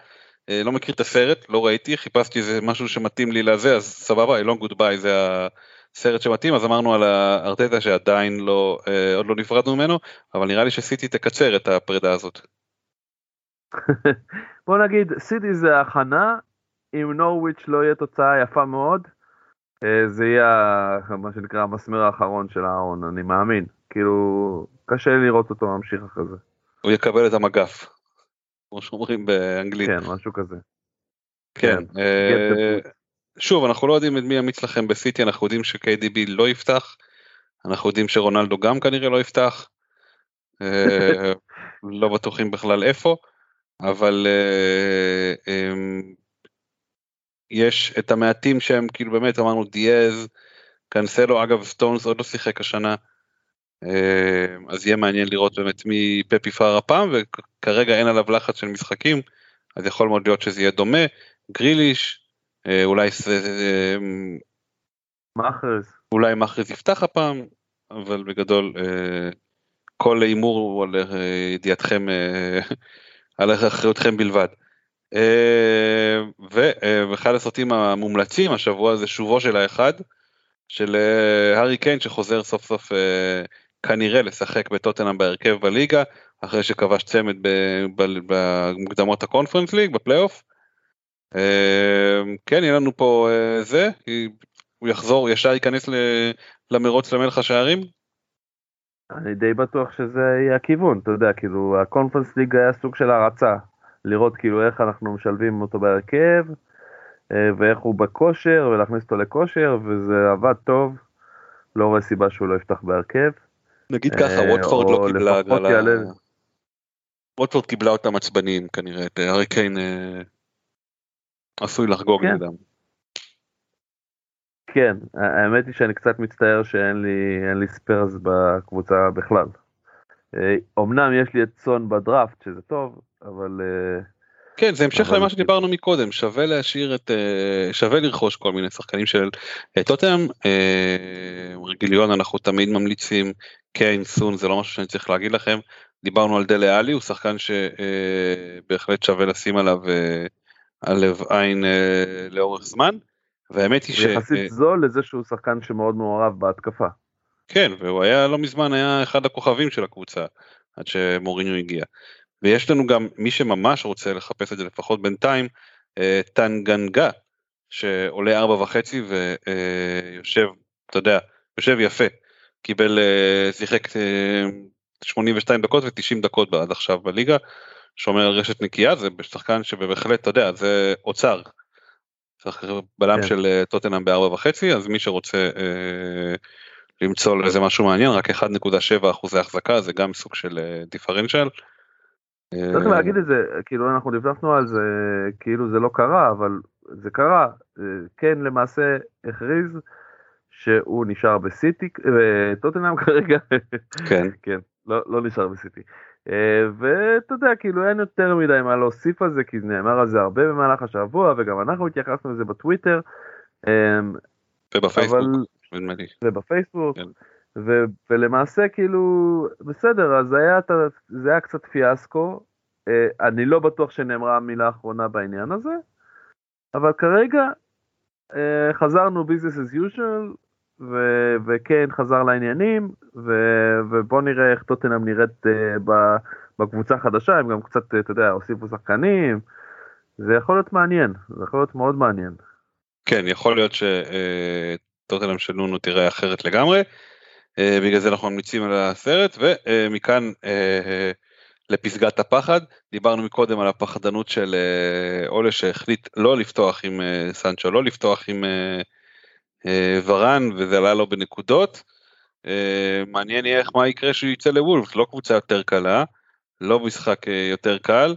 אה, לא מכיר את הסרט, לא ראיתי, חיפשתי איזה משהו שמתאים לי לזה, אז סבבה, אלון גודביי זה הסרט שמתאים, אז אמרנו על הארטטה שעדיין לא, אה, עוד לא נפרדנו ממנו, אבל נראה לי שסיטי תקצר את הפרידה הזאת. בוא נגיד, סיטי זה הכנה, אם נורוויץ' לא יהיה תוצאה יפה מאוד, אה, זה יהיה מה שנקרא המסמר האחרון של ההון, אני מאמין. כאילו, קשה לראות אותו ממשיך אחרי זה. הוא יקבל את המגף, כמו שאומרים באנגלית. כן, משהו כזה. כן. כן. אה, שוב, אנחנו לא יודעים את מי ימיץ לכם בסיטי, אנחנו יודעים ש-KDB לא יפתח, אנחנו יודעים שרונלדו גם כנראה לא יפתח, אה, לא בטוחים בכלל איפה, אבל יש את המעטים שהם כאילו באמת אמרנו דיאז, קאנסלו, אגב סטונס עוד לא שיחק השנה, אה, אז יהיה מעניין לראות באמת מי פפי פאר הפעם, וכרגע אין עליו לחץ של משחקים, אז יכול מאוד להיות שזה יהיה דומה, גריליש, אה, אולי אה, מאחרז, אולי מאחרז יפתח הפעם, אבל בגדול כל הימור הוא על ידיעתכם, על אחריותכם בלבד. אה, ואחד הסרטים המומלצים השבוע זה שובו של האחד של אה, הארי קיין שחוזר סוף סוף אה, כנראה לשחק בטוטנאם בהרכב בליגה אחרי שכבש צמד במוקדמות הקונפרנס ליג בפלייאוף. כן יהיה לנו פה זה הוא יחזור ישר ייכנס למרוץ למלך השערים. אני די בטוח שזה יהיה הכיוון אתה יודע כאילו הקונפרנס ליג היה סוג של הרצה לראות כאילו איך אנחנו משלבים אותו בהרכב, אה, ואיך הוא בכושר, ולהכניס אותו לכושר, וזה עבד טוב, לא רואה סיבה שהוא לא יפתח בהרכב. נגיד ככה, אה, ווטפורד לא קיבלה הגרלה, ווטפורד קיבלה אותם עצבניים כנראה, את הארי קיין אה, עשוי לחגוג כן. נגדם. כן, האמת היא שאני קצת מצטער שאין לי, לי ספיירס בקבוצה בכלל. אמנם יש לי את סון בדראפט שזה טוב, אבל... אה, כן, זה המשך למה שדיברנו מקודם, שווה להשאיר את, אה, שווה לרכוש כל מיני שחקנים של אה, טוטם, רגיליון אנחנו תמיד ממליצים, קיין, סון, זה לא משהו שאני צריך להגיד לכם, דיברנו על דלה עלי, הוא שחקן שבהחלט שווה לשים עליו הלב עין לאורך זמן, והאמת היא ש... יחסית זול לזה שהוא שחקן שמאוד מעורב בהתקפה. כן, והוא היה לא מזמן היה אחד הכוכבים של הקבוצה, עד שמוריניו הגיע. ויש לנו גם מי שממש רוצה לחפש את זה לפחות בינתיים, אה, טנגנגה, שעולה ארבע וחצי ויושב, אתה יודע, יושב יפה, קיבל, אה, שיחק 82 אה, דקות ו-90 דקות עד עכשיו בליגה, שומר על רשת נקייה, זה שחקן שבהחלט, אתה יודע, זה אוצר. בלם כן. של טוטנאם בארבע וחצי, אז מי שרוצה אה, למצוא לזה משהו מעניין, רק 1.7 אחוזי החזקה, זה גם סוג של דיפרנציאל. אה, צריך להגיד את זה, כאילו אנחנו דיווחנו על זה, כאילו זה לא קרה, אבל זה קרה. כן למעשה הכריז שהוא נשאר בסיטי, בטוטנאם כרגע. כן. כן, לא, לא נשאר בסיטי. ואתה יודע, כאילו אין יותר מדי מה להוסיף על זה, כי נאמר על זה הרבה במהלך השבוע, וגם אנחנו התייחסנו לזה בטוויטר. ובפייסבוק, אבל... ובפייסבוק. כן. ו, ולמעשה כאילו, בסדר, אז היה, זה היה קצת פיאסקו, אה, אני לא בטוח שנאמרה המילה האחרונה בעניין הזה, אבל כרגע אה, חזרנו business as usual, ו- וכן חזר לעניינים, ו- ובוא נראה איך טוטנאם נראית uh, בקבוצה החדשה, הם גם קצת, אתה יודע, הוסיפו שחקנים, זה יכול להיות מעניין, זה יכול להיות מאוד מעניין. כן, יכול להיות שטוטנאם של נונו תראה אחרת לגמרי, uh, בגלל זה אנחנו ממליצים על הסרט, ומכאן uh, לפסגת הפחד, דיברנו מקודם על הפחדנות של אולה שהחליט לא לפתוח עם סנצ'ו, לא לפתוח עם אה, ורן וזה עלה לו בנקודות. אה, מעניין יהיה איך מה יקרה שהוא יצא לוולף, לא קבוצה יותר קלה, לא משחק אה, יותר קל.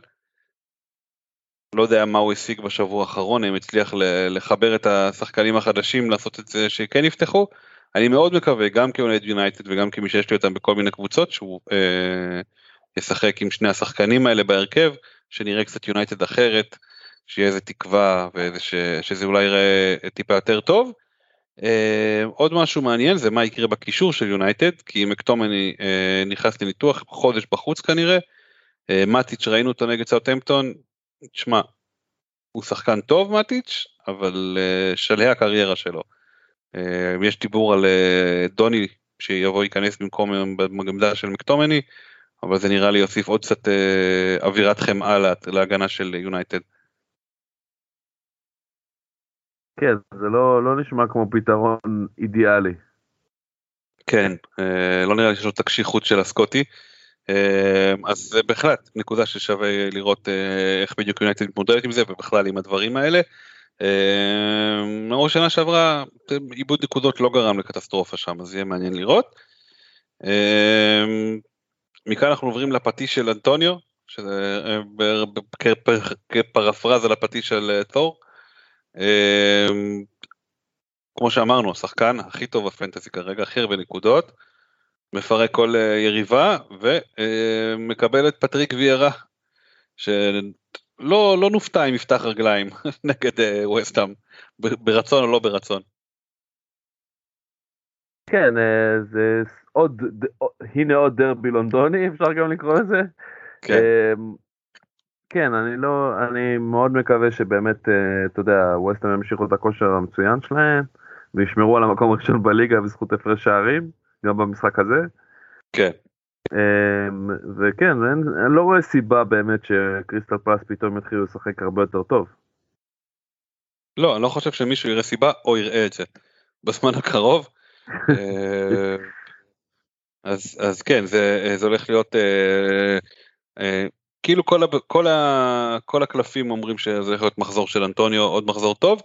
לא יודע מה הוא השיג בשבוע האחרון, אם הצליח לחבר את השחקנים החדשים לעשות את זה שכן יפתחו. אני מאוד מקווה, גם כאוהד יונייטד וגם כמי שיש לי אותם בכל מיני קבוצות, שהוא אה, ישחק עם שני השחקנים האלה בהרכב, שנראה קצת יונייטד אחרת, שיהיה איזה תקווה ושזה אולי יראה טיפה יותר טוב. Uh, עוד משהו מעניין זה מה יקרה בקישור של יונייטד כי מקטומני uh, נכנס לניתוח חודש בחוץ כנראה. uh, מטיץ' ראינו אותו נגד סאוטהמפטון. תשמע, הוא שחקן טוב מטיץ' אבל שלהי הקריירה שלו. יש דיבור על דוני שיבוא ייכנס במקום במגמדה של מקטומני אבל זה נראה לי יוסיף עוד קצת אווירת חמאה להגנה של יונייטד. כן, זה לא, לא נשמע כמו פתרון אידיאלי. כן, אה, לא נראה לי שיש לו את הקשיחות של הסקוטי. אה, אז זה בהחלט נקודה ששווה לראות אה, איך בדיוק יונייטד מתמודדת עם זה ובכלל עם הדברים האלה. למרות שנה שעברה עיבוד נקודות לא גרם לקטסטרופה שם אז יהיה מעניין לראות. מכאן אנחנו עוברים לפטיש של אנטוניו שזה כפרפרזה לפטיש של תור. אמ, כמו שאמרנו, השחקן הכי טוב בפנטזי כרגע, הכי הרבה נקודות, מפרק כל אה, יריבה ומקבל את פטריק ויירה, שלא לא נופתע אם יפתח רגליים נגד אה, ווסטאם, ברצון או לא ברצון. כן, אה, זה עוד, הנה עוד דרבי לונדוני, אפשר גם לקרוא לזה. כן. כן, אני לא, אני מאוד מקווה שבאמת, אה, אתה יודע, ווסטהאם ימשיכו את הכושר המצוין שלהם, וישמרו על המקום הראשון בליגה בזכות הפרש שערים, גם במשחק הזה. כן. אמ, וכן, אני לא רואה סיבה באמת שקריסטל פלאס פתאום יתחילו לשחק הרבה יותר טוב. לא, אני לא חושב שמישהו יראה סיבה או יראה את זה בזמן הקרוב. אה, אז, אז כן, זה, זה הולך להיות אה, אה, כאילו כל, הב, כל, ה, כל הקלפים אומרים שזה יכול להיות מחזור של אנטוניו, עוד מחזור טוב.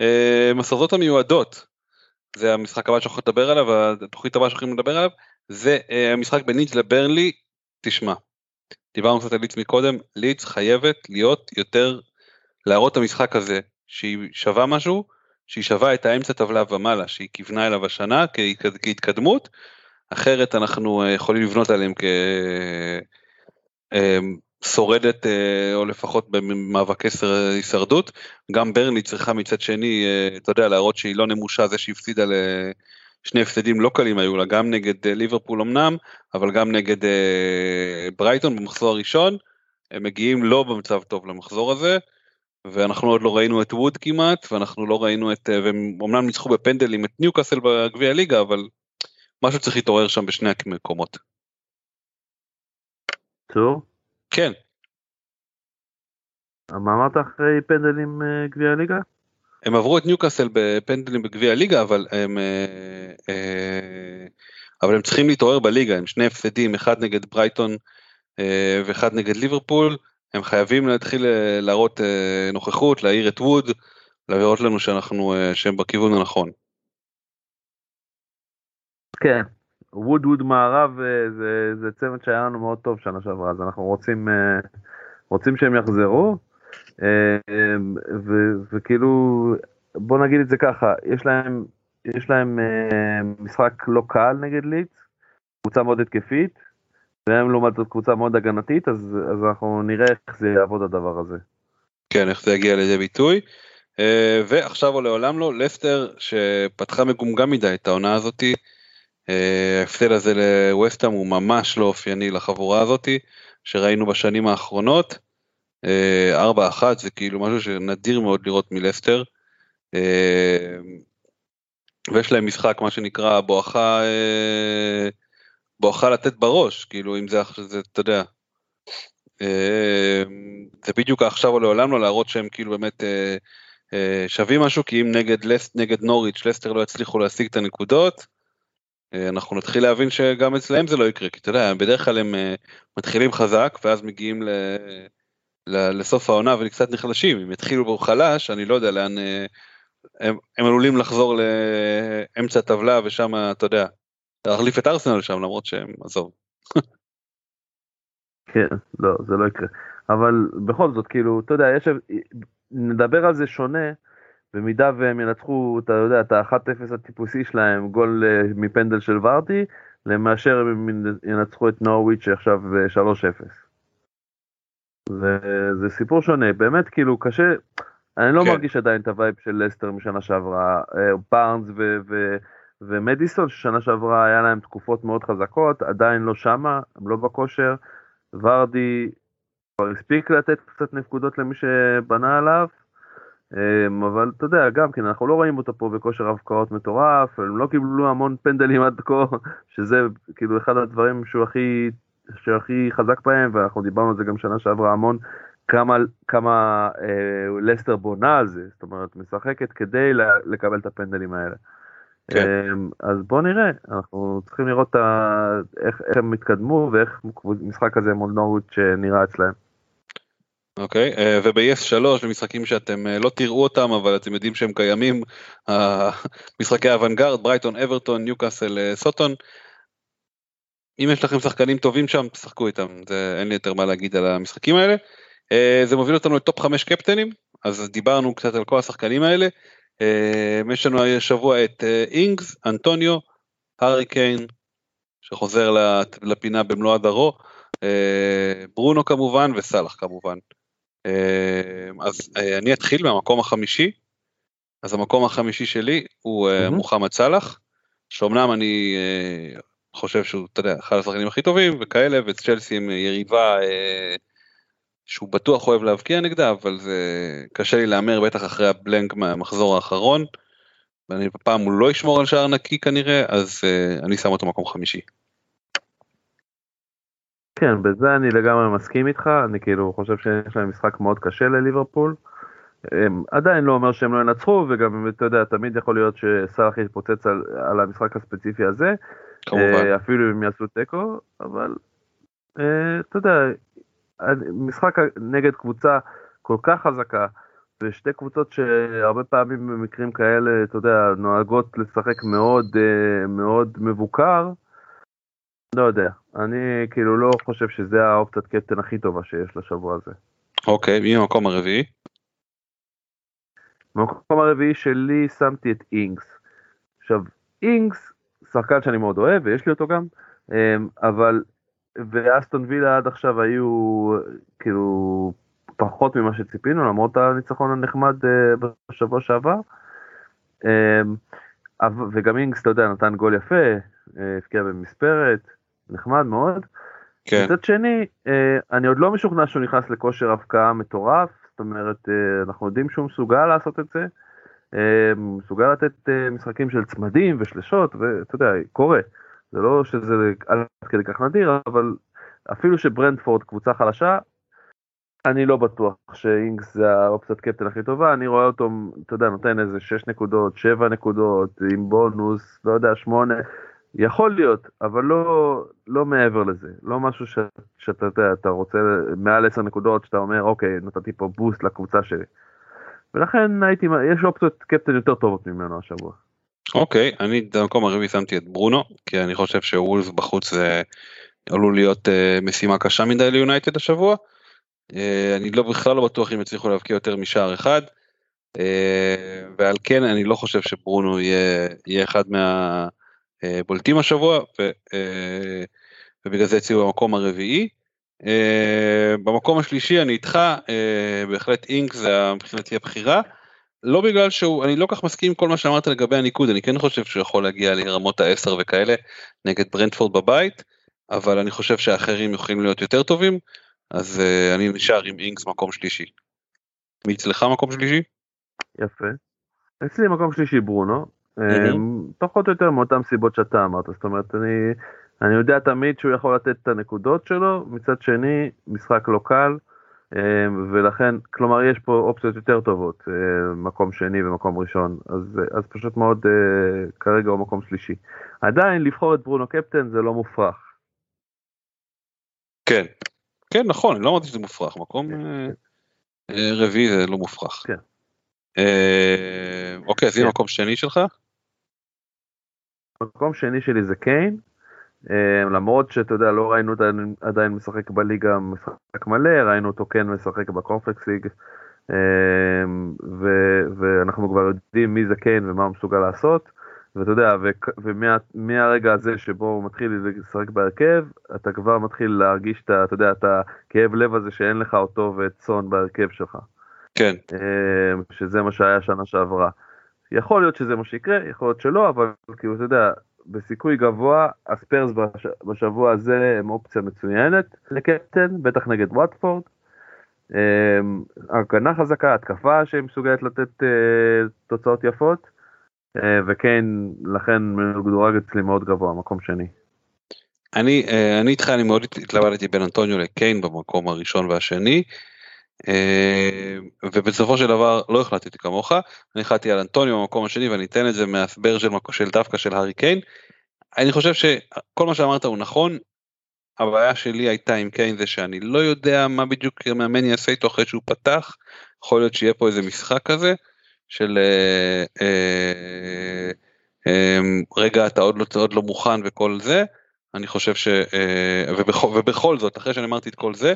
אה, מסרזות המיועדות, זה המשחק הבא שאנחנו לדבר עליו, התוכנית הבאה שאנחנו לדבר עליו, זה אה, המשחק בין לידס לברנלי, תשמע, דיברנו קצת על לידס מקודם, לידס חייבת להיות יותר, להראות את המשחק הזה, שהיא שווה משהו, שהיא שווה את האמצע טבלה ומעלה, שהיא כיוונה אליו השנה כהתקדמות, אחרת אנחנו אה, יכולים לבנות עליהם כ... שורדת אה, או לפחות במאבק עשר הישרדות. גם ברנלי צריכה מצד שני, אה, אתה יודע, להראות שהיא לא נמושה, זה שהפסידה לשני הפסדים לא קלים היו לה, גם נגד אה, ליברפול אמנם, אבל גם נגד ברייטון במחזור הראשון. הם מגיעים לא במצב טוב למחזור הזה, ואנחנו עוד לא ראינו את ווד כמעט, ואנחנו לא ראינו את, והם אמנם ניצחו בפנדלים את ניוקאסל בגביע הליגה, אבל משהו צריך להתעורר שם בשני המקומות. טוב. כן. מה אמרת אחרי פנדלים אה, גביע הליגה? הם עברו את ניוקאסל בפנדלים בגביע הליגה אבל הם אה, אה, אבל הם צריכים להתעורר בליגה הם שני הפסדים אחד נגד ברייטון ואחד נגד ליברפול הם חייבים להתחיל להראות נוכחות להעיר את ווד להראות לנו שאנחנו שהם בכיוון הנכון. כן ווד ווד מערב אה, זה, זה צוות שהיה לנו מאוד טוב שנה שעברה אז אנחנו רוצים אה, רוצים שהם יחזרו אה, ו, וכאילו בוא נגיד את זה ככה יש להם יש להם משחק לא קל נגד ליץ קבוצה מאוד התקפית והם לעומת זאת קבוצה מאוד הגנתית אז, אז אנחנו נראה איך זה יעבוד הדבר הזה. כן איך זה יגיע לידי ביטוי. ועכשיו או לעולם לא לסטר שפתחה מגומגם מדי את העונה הזאתי ההפסד הזה לווסטהאם הוא ממש לא אופייני לחבורה הזאתי שראינו בשנים האחרונות. 4-1 זה כאילו משהו שנדיר מאוד לראות מלסטר. ויש להם משחק מה שנקרא בואכה בואכה לתת בראש כאילו אם זה, זה אתה יודע. זה בדיוק עכשיו או לעולם לא להראות שהם כאילו באמת שווים משהו כי אם נגד לסט נגד נוריץ' לסטר לא יצליחו להשיג את הנקודות. אנחנו נתחיל להבין שגם אצלהם זה לא יקרה כי אתה יודע בדרך כלל הם מתחילים חזק ואז מגיעים ל... לסוף העונה וקצת נחלשים אם יתחילו בו חלש אני לא יודע לאן הם, הם עלולים לחזור לאמצע הטבלה ושם אתה יודע להחליף את ארסנל שם למרות שהם עזוב. כן לא זה לא יקרה אבל בכל זאת כאילו אתה יודע יש נדבר על זה שונה במידה והם ינצחו אתה יודע את ה-1-0 הטיפוסי שלהם גול uh, מפנדל של ורטי למאשר הם ינצחו את נורוויץ' שעכשיו 3-0. זה סיפור שונה באמת כאילו קשה אני לא כן. מרגיש עדיין את ה vibe של לסטר משנה שעברה בארנס ו- ו- ומדיסון ששנה שעברה היה להם תקופות מאוד חזקות עדיין לא שמה הם לא בכושר ורדי כבר הספיק לתת קצת נקודות למי שבנה עליו אבל אתה יודע גם כן אנחנו לא רואים אותו פה בכושר הבקעות מטורף הם לא קיבלו המון פנדלים עד כה שזה כאילו אחד הדברים שהוא הכי שהכי חזק בהם ואנחנו דיברנו על זה גם שנה שעברה המון כמה כמה אה, לסטר בונה על זה זאת אומרת משחקת כדי לקבל את הפנדלים האלה. כן. אמ, אז בוא נראה אנחנו צריכים לראות ה... איך, איך הם התקדמו ואיך משחק הזה מול נורוץ' נראה אצלהם. אוקיי okay, וב-ES 3 במשחקים שאתם אה, לא תראו אותם אבל אתם יודעים שהם קיימים משחקי אוונגרד ברייטון אברטון ניוקאסל אה, סוטון. אם יש לכם שחקנים טובים שם תשחקו איתם זה אין לי יותר מה להגיד על המשחקים האלה. אה, זה מוביל אותנו ל top 5 קפטנים אז דיברנו קצת על כל השחקנים האלה. יש לנו השבוע את אינגס אנטוניו הארי קיין שחוזר לפינה במלוא הדרו. ברונו כמובן וסאלח כמובן. אמ, אז אה, אני אתחיל מהמקום החמישי. אז המקום החמישי שלי הוא mm-hmm. מוחמד סאלח, שאומנם אני אה, חושב שהוא, אתה יודע, אחד השחקנים הכי טובים וכאלה, וצ'לסי עם יריבה שהוא בטוח אוהב להבקיע נגדה, אבל זה קשה לי להמר בטח אחרי הבלנק מהמחזור האחרון. ואני פעם הוא לא ישמור על שער נקי כנראה, אז אני שם אותו מקום חמישי. כן, בזה אני לגמרי מסכים איתך, אני כאילו חושב שיש להם משחק מאוד קשה לליברפול. הם, עדיין לא אומר שהם לא ינצחו, וגם אתה יודע, תמיד יכול להיות שסאלח יתפוצץ על, על המשחק הספציפי הזה. כמובן. אה, אפילו אם יעשו תיקו, אבל אה, אתה יודע, משחק נגד קבוצה כל כך חזקה, ושתי קבוצות שהרבה פעמים במקרים כאלה, אתה יודע, נוהגות לשחק מאוד אה, מאוד מבוקר, לא יודע, אני כאילו לא חושב שזה האופציית קפטן הכי טובה שיש לשבוע הזה. אוקיי, מי המקום הרביעי? במקום הרביעי שלי שמתי את אינגס. עכשיו, אינגס, שחקן שאני מאוד אוהב ויש לי אותו גם, אמ, אבל, ואסטון וילה עד עכשיו היו כאילו פחות ממה שציפינו למרות הניצחון הנחמד אה, בשבוע שעבר. אמ, וגם אינגס, אתה יודע, נתן גול יפה, אה, הבקיע במספרת, נחמד מאוד. כן. מצד שני, אה, אני עוד לא משוכנע שהוא נכנס לכושר הבקעה מטורף, זאת אומרת, אה, אנחנו יודעים שהוא מסוגל לעשות את זה, אה, מסוגל לתת משחקים של צמדים ושלשות, ואתה יודע, קורה. זה לא שזה עד כדי כך נדיר, אבל אפילו שברנדפורד קבוצה חלשה, אני לא בטוח שאינגס זה האופציית קפטן הכי טובה, אני רואה אותו, אתה יודע, נותן איזה 6 נקודות, 7 נקודות, עם בונוס, לא יודע, 8, יכול להיות, אבל לא, לא מעבר לזה, לא משהו ש, שאתה יודע, אתה רוצה מעל 10 נקודות שאתה אומר אוקיי נתתי פה בוסט לקבוצה שלי. ולכן הייתי, יש אופציות קפטן יותר טובות ממנו השבוע. אוקיי, אני במקום הרביעי שמתי את ברונו, כי אני חושב שוולס בחוץ זה עלול להיות uh, משימה קשה מדי ליונייטד השבוע. Uh, אני לא בכלל לא בטוח אם יצליחו להבקיע יותר משער אחד. Uh, ועל כן אני לא חושב שברונו יהיה, יהיה אחד מה... אה, בולטים השבוע ו, אה, ובגלל זה הציעו במקום הרביעי. אה, במקום השלישי אני איתך בהחלט אינק זה מבחינתי הבחירה לא בגלל שהוא, אני לא כך מסכים עם כל מה שאמרת לגבי הניקוד, אני כן חושב שהוא יכול להגיע לרמות ה-10 וכאלה נגד ברנדפורד בבית, אבל אני חושב שהאחרים יכולים להיות יותר טובים, אז uh, אני נשאר עם אינגס מקום שלישי. מי אצלך מקום שלישי? יפה. אצלי מקום שלישי ברונו, Mhm. פחות או יותר מאותן סיבות שאתה אמרת, זאת אומרת, אני, אני יודע תמיד שהוא יכול לתת את הנקודות שלו, מצד שני, משחק לא קל, אה, ולכן, כלומר, יש פה אופציות יותר טובות, אה, מקום שני ומקום ראשון, אז, אז פשוט מאוד, אה, כרגע הוא מקום שלישי. עדיין, לבחור את ברונו קפטן זה לא מופרך. כן, כן נכון, אני לא אמרתי שזה מופרך, מקום אה, אה, רביעי זה לא מופרך. כן. אוקיי, אז הנה כן. מקום שני שלך? מקום שני שלי זה קיין, אה, למרות שאתה יודע, לא ראינו אותו עדיין- משחק בליגה משחק מלא, ראינו אותו כן משחק בקורפלקס ליג, אה, ואנחנו כבר יודעים מי זה קיין ומה הוא מסוגל לעשות, ואתה יודע, ומהרגע הזה שבו הוא מתחיל לשחק בהרכב, אתה כבר מתחיל להרגיש את אתה יודע, את הכאב לב הזה שאין לך אותו ואת סון בהרכב שלך. כן, אה, שזה מה שהיה שנה שעברה. יכול להיות שזה מה שיקרה, יכול להיות שלא, אבל כאילו, אתה יודע, בסיכוי גבוה, הספיירס בש... בשבוע הזה הם אופציה מצוינת לקפטן, בטח נגד וואטפורד. אה, הגנה חזקה, התקפה שהיא מסוגלת לתת אה, תוצאות יפות, אה, וכן, לכן מדורג אצלי מאוד גבוה, מקום שני. אני, אה, אני איתך, אני מאוד התלבטתי בין אנטוניו לקיין במקום הראשון והשני, ובסופו של דבר לא החלטתי כמוך, אני החלטתי על אנטוניו במקום השני ואני אתן את זה מהסבר של, של דווקא של הארי קיין. אני חושב שכל מה שאמרת הוא נכון, הבעיה שלי הייתה עם קיין זה שאני לא יודע מה בדיוק המאמן יעשה איתו אחרי שהוא פתח, יכול להיות שיהיה פה איזה משחק כזה של אה, אה, אה, רגע אתה עוד לא, עוד לא מוכן וכל זה, אני חושב ש... אה, ובכל, ובכל זאת אחרי שאני אמרתי את כל זה,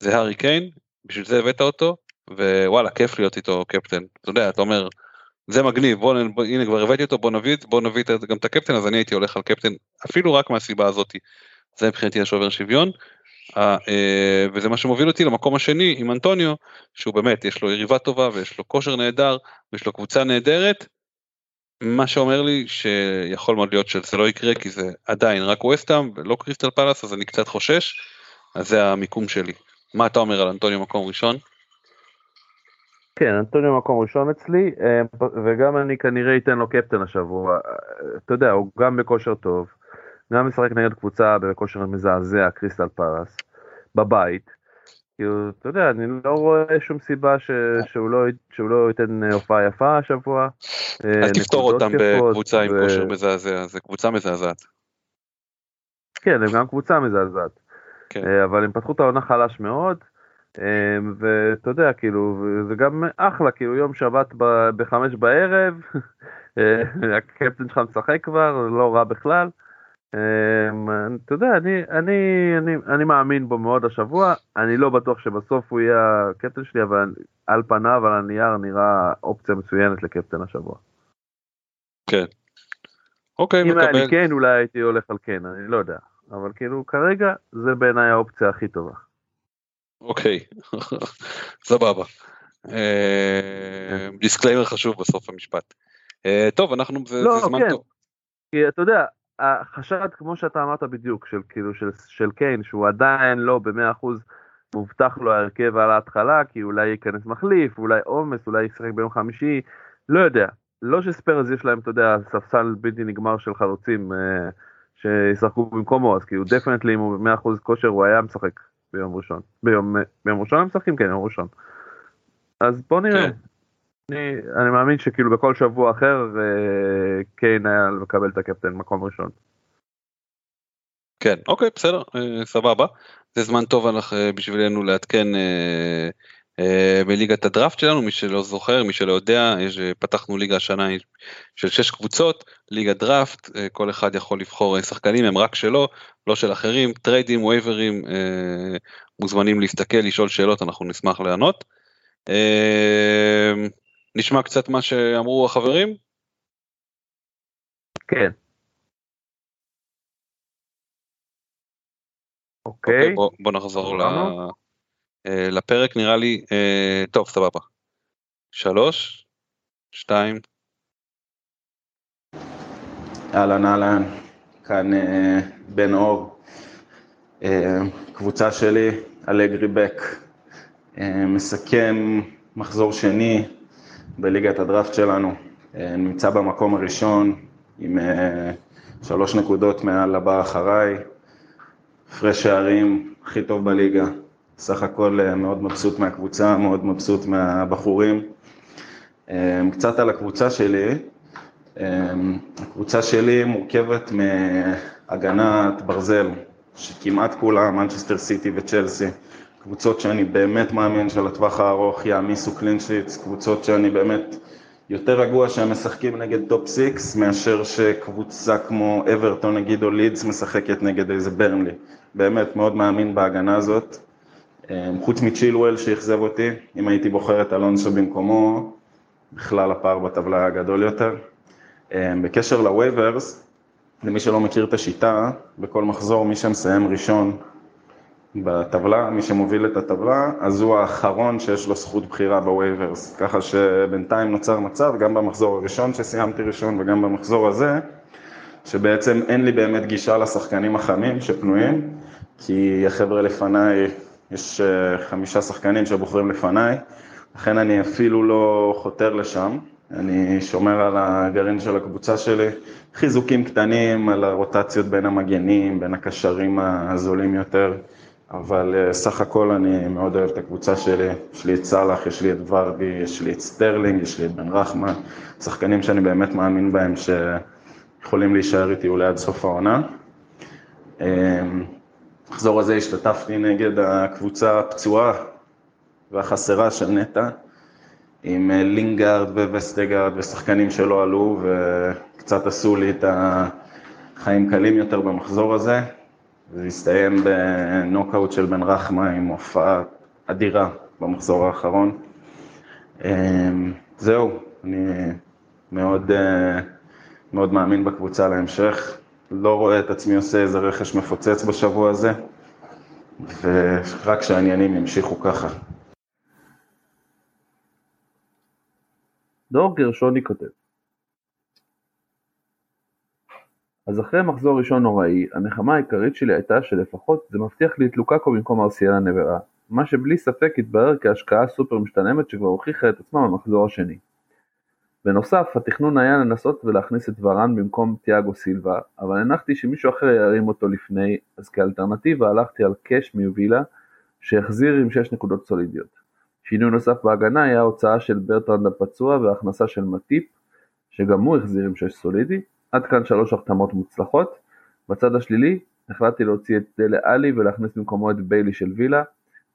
זה הארי קיין, בשביל זה הבאת אותו, ווואלה כיף להיות איתו קפטן, אתה יודע, אתה אומר, זה מגניב, בוא, הנה כבר הבאתי אותו, בוא נביא, בוא נביא גם את הקפטן, אז אני הייתי הולך על קפטן, אפילו רק מהסיבה הזאתי, זה מבחינתי השובר שוויון, אה, וזה מה שמוביל אותי למקום השני עם אנטוניו, שהוא באמת, יש לו יריבה טובה ויש לו כושר נהדר, ויש לו קבוצה נהדרת, מה שאומר לי שיכול מאוד להיות שזה לא יקרה כי זה עדיין רק ווסטהאם ולא קריסטל פלאס אז אני קצת חושש אז זה המיקום שלי. מה אתה אומר על אנטוניו מקום ראשון? כן, אנטוניו מקום ראשון אצלי, אה, וגם אני כנראה אתן לו קפטן השבוע. אה, אתה יודע, הוא גם בכושר טוב, גם משחק נגד קבוצה בכושר מזעזע, קריסטל פארס, בבית. כאילו, אתה יודע, אני לא רואה שום סיבה ש... שהוא, לא... שהוא לא ייתן אה, הופעה יפה השבוע. אל תפתור אותם בקבוצה עם ו- כושר מזעזע זה קבוצה מזעזעת. כן, הם גם קבוצה מזעזעת. כן. אה, אבל הם פתחו את העונה חלש מאוד, אה, ואתה יודע, כאילו, זה גם אחלה, כאילו יום שבת ב- בחמש בערב, אה, הקפטן שלך משחק כבר, לא רע בכלל. אתה יודע, אני, אני, אני, אני מאמין בו מאוד השבוע, אני לא בטוח שבסוף הוא יהיה הקפטן שלי, אבל על פניו, על הנייר, נראה אופציה מצוינת לקפטן השבוע. כן. אוקיי אם היה מקבל. לי כן, אולי הייתי הולך על כן, אני לא יודע. אבל כאילו, כרגע, זה בעיניי האופציה הכי טובה. אוקיי. סבבה. אה, disclaimer חשוב בסוף המשפט. אה, טוב אנחנו זה לא, זה זמן כן. טוב. כי אתה יודע, החשד, כמו שאתה אמרת בדיוק, של כאילו של, של קיין, שהוא עדיין לא במאה אחוז מובטח לו ההרכב על ההתחלה, כי אולי ייכנס מחליף, אולי עומס, אולי ישחק ביום חמישי, לא יודע. לא שספרס יש להם, אתה יודע, ספסל בלתי נגמר של חלוצים אה, שישחקו במקומו, אז כאילו definitely אם הוא במאה אחוז כושר הוא היה משחק ביום ראשון. ביום, ביום ראשון הם משחקים? כן, יום ראשון. אז בוא נראה. כן. אני, אני מאמין שכאילו בכל שבוע אחר אה, קיין היה מקבל את הקפטן מקום ראשון. כן, אוקיי, בסדר, אה, סבבה. זה זמן טוב אנחנו, אה, בשבילנו לעדכן בליגת הדראפט שלנו, מי שלא זוכר, מי שלא יודע, יש, אה, פתחנו ליגה השנה של שש קבוצות, ליגת דראפט, אה, כל אחד יכול לבחור אה, שחקנים, הם רק שלו, לא של אחרים, טריידים, וייברים, אה, מוזמנים להסתכל, לשאול שאלות, אנחנו נשמח לענות. אה, נשמע קצת מה שאמרו החברים? כן. אוקיי, אוקיי. בוא, בוא נחזור ל... אה, לפרק נראה לי, אה, טוב סבבה. שלוש, שתיים. אהלן אהלן, כאן אה, בן אור, אה, קבוצה שלי, אלגרי בק, אה, מסכם מחזור שני בליגת הדראפט שלנו, אה, נמצא במקום הראשון עם אה, שלוש נקודות מעל הבא אחריי, הפרש שערים הכי טוב בליגה, סך הכל אה, מאוד מבסוט מהקבוצה, מאוד מבסוט מהבחורים. אה, קצת על הקבוצה שלי, אמ, הקבוצה שלי מורכבת מהגנת ברזל, שכמעט כולה, מנצ'סטר סיטי וצ'לסי, קבוצות שאני באמת מאמין שלטווח הארוך יעמיסו clean sheets, קבוצות שאני באמת יותר רגוע שהם משחקים נגד top six, מאשר שקבוצה כמו אברטון נגיד או לידס משחקת נגד איזה ברנלי. באמת מאוד מאמין בהגנה הזאת. אמ, חוץ מצ'ילואל שאכזב אותי, אם הייתי בוחר את אלונסו במקומו, בכלל הפער בטבלה היה גדול יותר. אמ, בקשר ל waivers, למי שלא מכיר את השיטה, בכל מחזור מי שמסיים ראשון בטבלה, מי שמוביל את הטבלה, אז הוא האחרון שיש לו זכות בחירה ב waivers. ככה שבינתיים נוצר מצב, גם במחזור הראשון שסיימתי ראשון וגם במחזור הזה, שבעצם אין לי באמת גישה לשחקנים החמים שפנויים, כי החבר'ה לפניי, יש אה, חמישה שחקנים שבוחרים לפניי, לכן אני אפילו לא חותר לשם. אני שומר על הגרעין של הקבוצה שלי, חיזוקים קטנים על הרוטציות בין המגנים, בין הקשרים הזולים יותר, אבל אה, סך הכל אני מאוד אוהב את הקבוצה שלי, יש לי את סאלח, יש לי את ורדי, יש לי את סטרלינג, יש לי את בן רחמה, שחקנים שאני באמת מאמין בהם שיכולים להישאר איתי אולי עד סוף העונה. במחזור הזה השתתפתי נגד הקבוצה הפצועה והחסרה של נטע. עם אה, לינגארד ווסטגארד ושחקנים שלא עלו וקצת עשו לי את החיים קלים יותר במחזור הזה. זה הסתיים בנוקאוט של בן רחמה עם הופעה אדירה במחזור האחרון. אמ, זהו, אני מאוד, אה, מאוד מאמין בקבוצה להמשך. לא רואה את עצמי עושה איזה רכש מפוצץ בשבוע הזה, ורק שהעניינים ימשיכו ככה. דור גרשוני כותב אז אחרי מחזור ראשון נוראי, הנחמה העיקרית שלי הייתה שלפחות זה מבטיח לי את לוקאקו במקום ארסיאל הנברה, מה שבלי ספק התברר כהשקעה סופר משתלמת שכבר הוכיחה את עצמה במחזור השני. בנוסף, התכנון היה לנסות ולהכניס את ורן במקום תיאגו סילבה, אבל הנחתי שמישהו אחר ירים אותו לפני, אז כאלטרנטיבה הלכתי על קאש מיובילה, שהחזיר עם 6 נקודות סולידיות. שינוי נוסף בהגנה היה ההוצאה של ברטרנד הפצוע וההכנסה של מטיפ, שגם הוא החזיר עם 6 סולידי, עד כאן שלוש החתמות מוצלחות. בצד השלילי, החלטתי להוציא את דלה עלי ולהכניס במקומו את ביילי של וילה,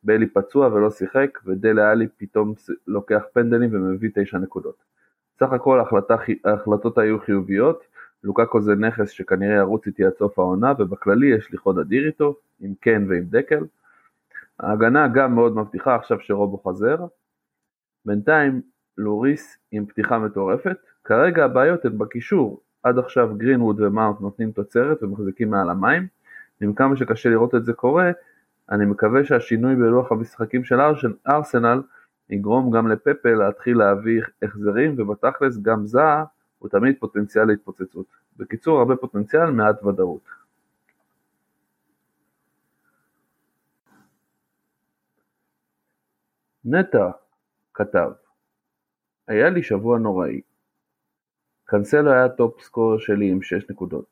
ביילי פצוע ולא שיחק, ודלה עלי פתאום לוקח פנדלים ומביא 9 נקודות. סך הכל ההחלטה, ההחלטות היו חיוביות, לוקקו זה נכס שכנראה ירוץ איתי עד סוף העונה, ובכללי יש לי חוד אדיר איתו, עם קן ועם דקל. ההגנה גם מאוד מבטיחה עכשיו שרובו חזר. בינתיים לוריס עם פתיחה מטורפת, כרגע הבעיות הן בקישור, עד עכשיו גרינווד ומאונט נותנים תוצרת ומחזיקים מעל המים, עם כמה שקשה לראות את זה קורה, אני מקווה שהשינוי בלוח המשחקים של ארסנל יגרום גם לפפה להתחיל להביא החזרים, ובתכלס גם זאהה הוא תמיד פוטנציאל להתפוצצות. בקיצור, הרבה פוטנציאל, מעט ודאות. נטע כתב היה לי שבוע נוראי. קאנסלו היה top scorer שלי עם 6 נקודות.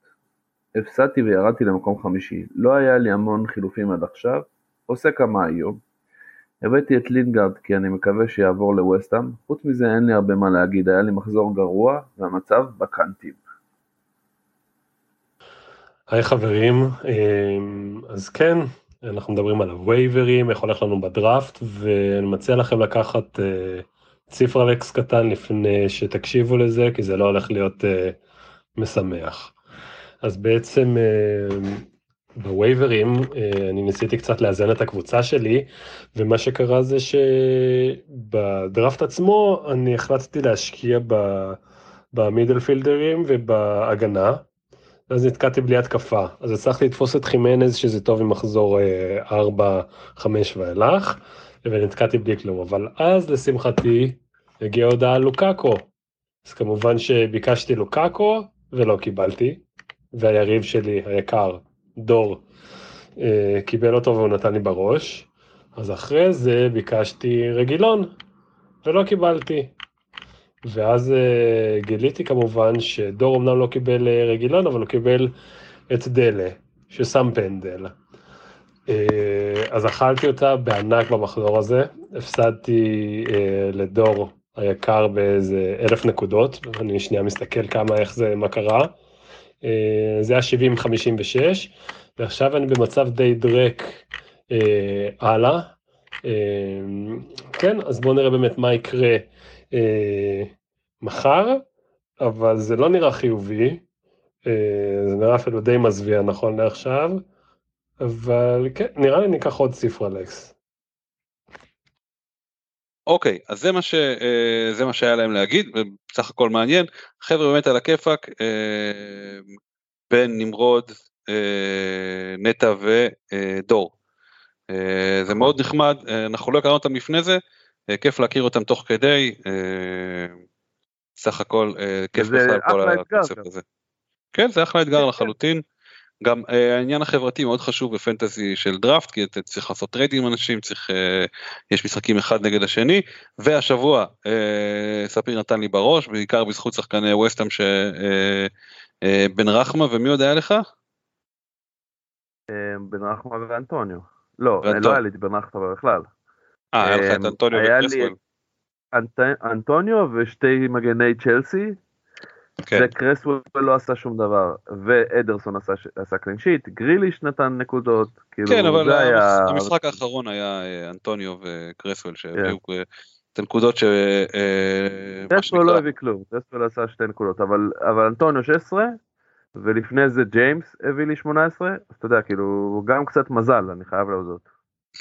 הפסדתי וירדתי למקום חמישי, לא היה לי המון חילופים עד עכשיו, עושה כמה היום. הבאתי את לינגארד כי אני מקווה שיעבור לווסטהאם, חוץ מזה אין לי הרבה מה להגיד, היה לי מחזור גרוע והמצב בקאנטים. היי חברים, אמ, אז כן, אנחנו מדברים על הווייברים, איך הולך לנו בדראפט, ואני מציע לכם לקחת אה, ציפרלקס קטן לפני שתקשיבו לזה, כי זה לא הולך להיות אה, משמח. אז בעצם אה, בווייברים אני ניסיתי קצת לאזן את הקבוצה שלי, ומה שקרה זה שבדראפט עצמו אני החלטתי להשקיע במידל פילדרים ובהגנה. ואז נתקעתי בלי התקפה, אז הצלחתי לתפוס את חימנז שזה טוב עם מחזור 4-5 ואילך, ונתקעתי בלי כלום, אבל אז לשמחתי הגיעה הודעה על לוקאקו, אז כמובן שביקשתי לוקאקו ולא קיבלתי, והיריב שלי היקר, דור, אה, קיבל אותו והוא נתן לי בראש, אז אחרי זה ביקשתי רגילון ולא קיבלתי. ואז אה, גיליתי כמובן שדור אמנם לא קיבל אה, רגילון, אבל הוא קיבל את דלה, ששם פנדל. אז אכלתי אותה בענק במחזור הזה, הפסדתי לדור היקר באיזה אלף נקודות, אני שנייה מסתכל כמה, איך זה, מה קרה. אה, זה היה 70-56, ועכשיו אני במצב די דרק אה, הלאה. אה, כן, אז בואו נראה באמת מה יקרה אה, מחר, אבל זה לא נראה חיובי, אה, זה נראה אפילו די מזוויע נכון לעכשיו, אבל כן, נראה לי ניקח עוד סיפרלקס. אוקיי, אז זה מה, ש, אה, זה מה שהיה להם להגיד, בסך הכל מעניין. חבר'ה באמת על הכיפאק, אה, בן, נמרוד, אה, נטע ודור. זה מאוד נחמד, אנחנו לא הכרנו אותם לפני זה, כיף להכיר אותם תוך כדי, סך הכל כיף בכלל כל הקונספט גם. הזה. כן, זה אחלה אתגר כן, לחלוטין. גם אה, העניין החברתי מאוד חשוב ב fantasy של דראפט, כי אתה צריך לעשות טריידים עם אנשים, צריך, אה, יש משחקים אחד נגד השני, והשבוע אה, ספיר נתן לי בראש, בעיקר בזכות שחקני ווסטהאם שבן אה, בן רחמה, ומי עוד היה לך? אה, בן רחמה ואנטוניו. לא. לא היה לי בן רחמה בכלל. אה, היה לך את אנטוניו וקרסוול. אנט- אנטוניו ושתי מגני צ'לסי, כן, וקרסוול לא עשה שום דבר, ואדרסון עשה, עשה קלין שיט, גריליש נתן נקודות, כאילו כן, אבל זה היה... המשחק האחרון היה אה, אנטוניו וקרסוול שהביאו כן. אה, את הנקודות ש... אה, קרסוול לא הביא כלום, קרסוול עשה שתי נקודות, אבל, אבל אנטוניו 16, ולפני זה ג'יימס הביא לי 18, אז אתה יודע, כאילו, גם קצת מזל, אני חייב להודות.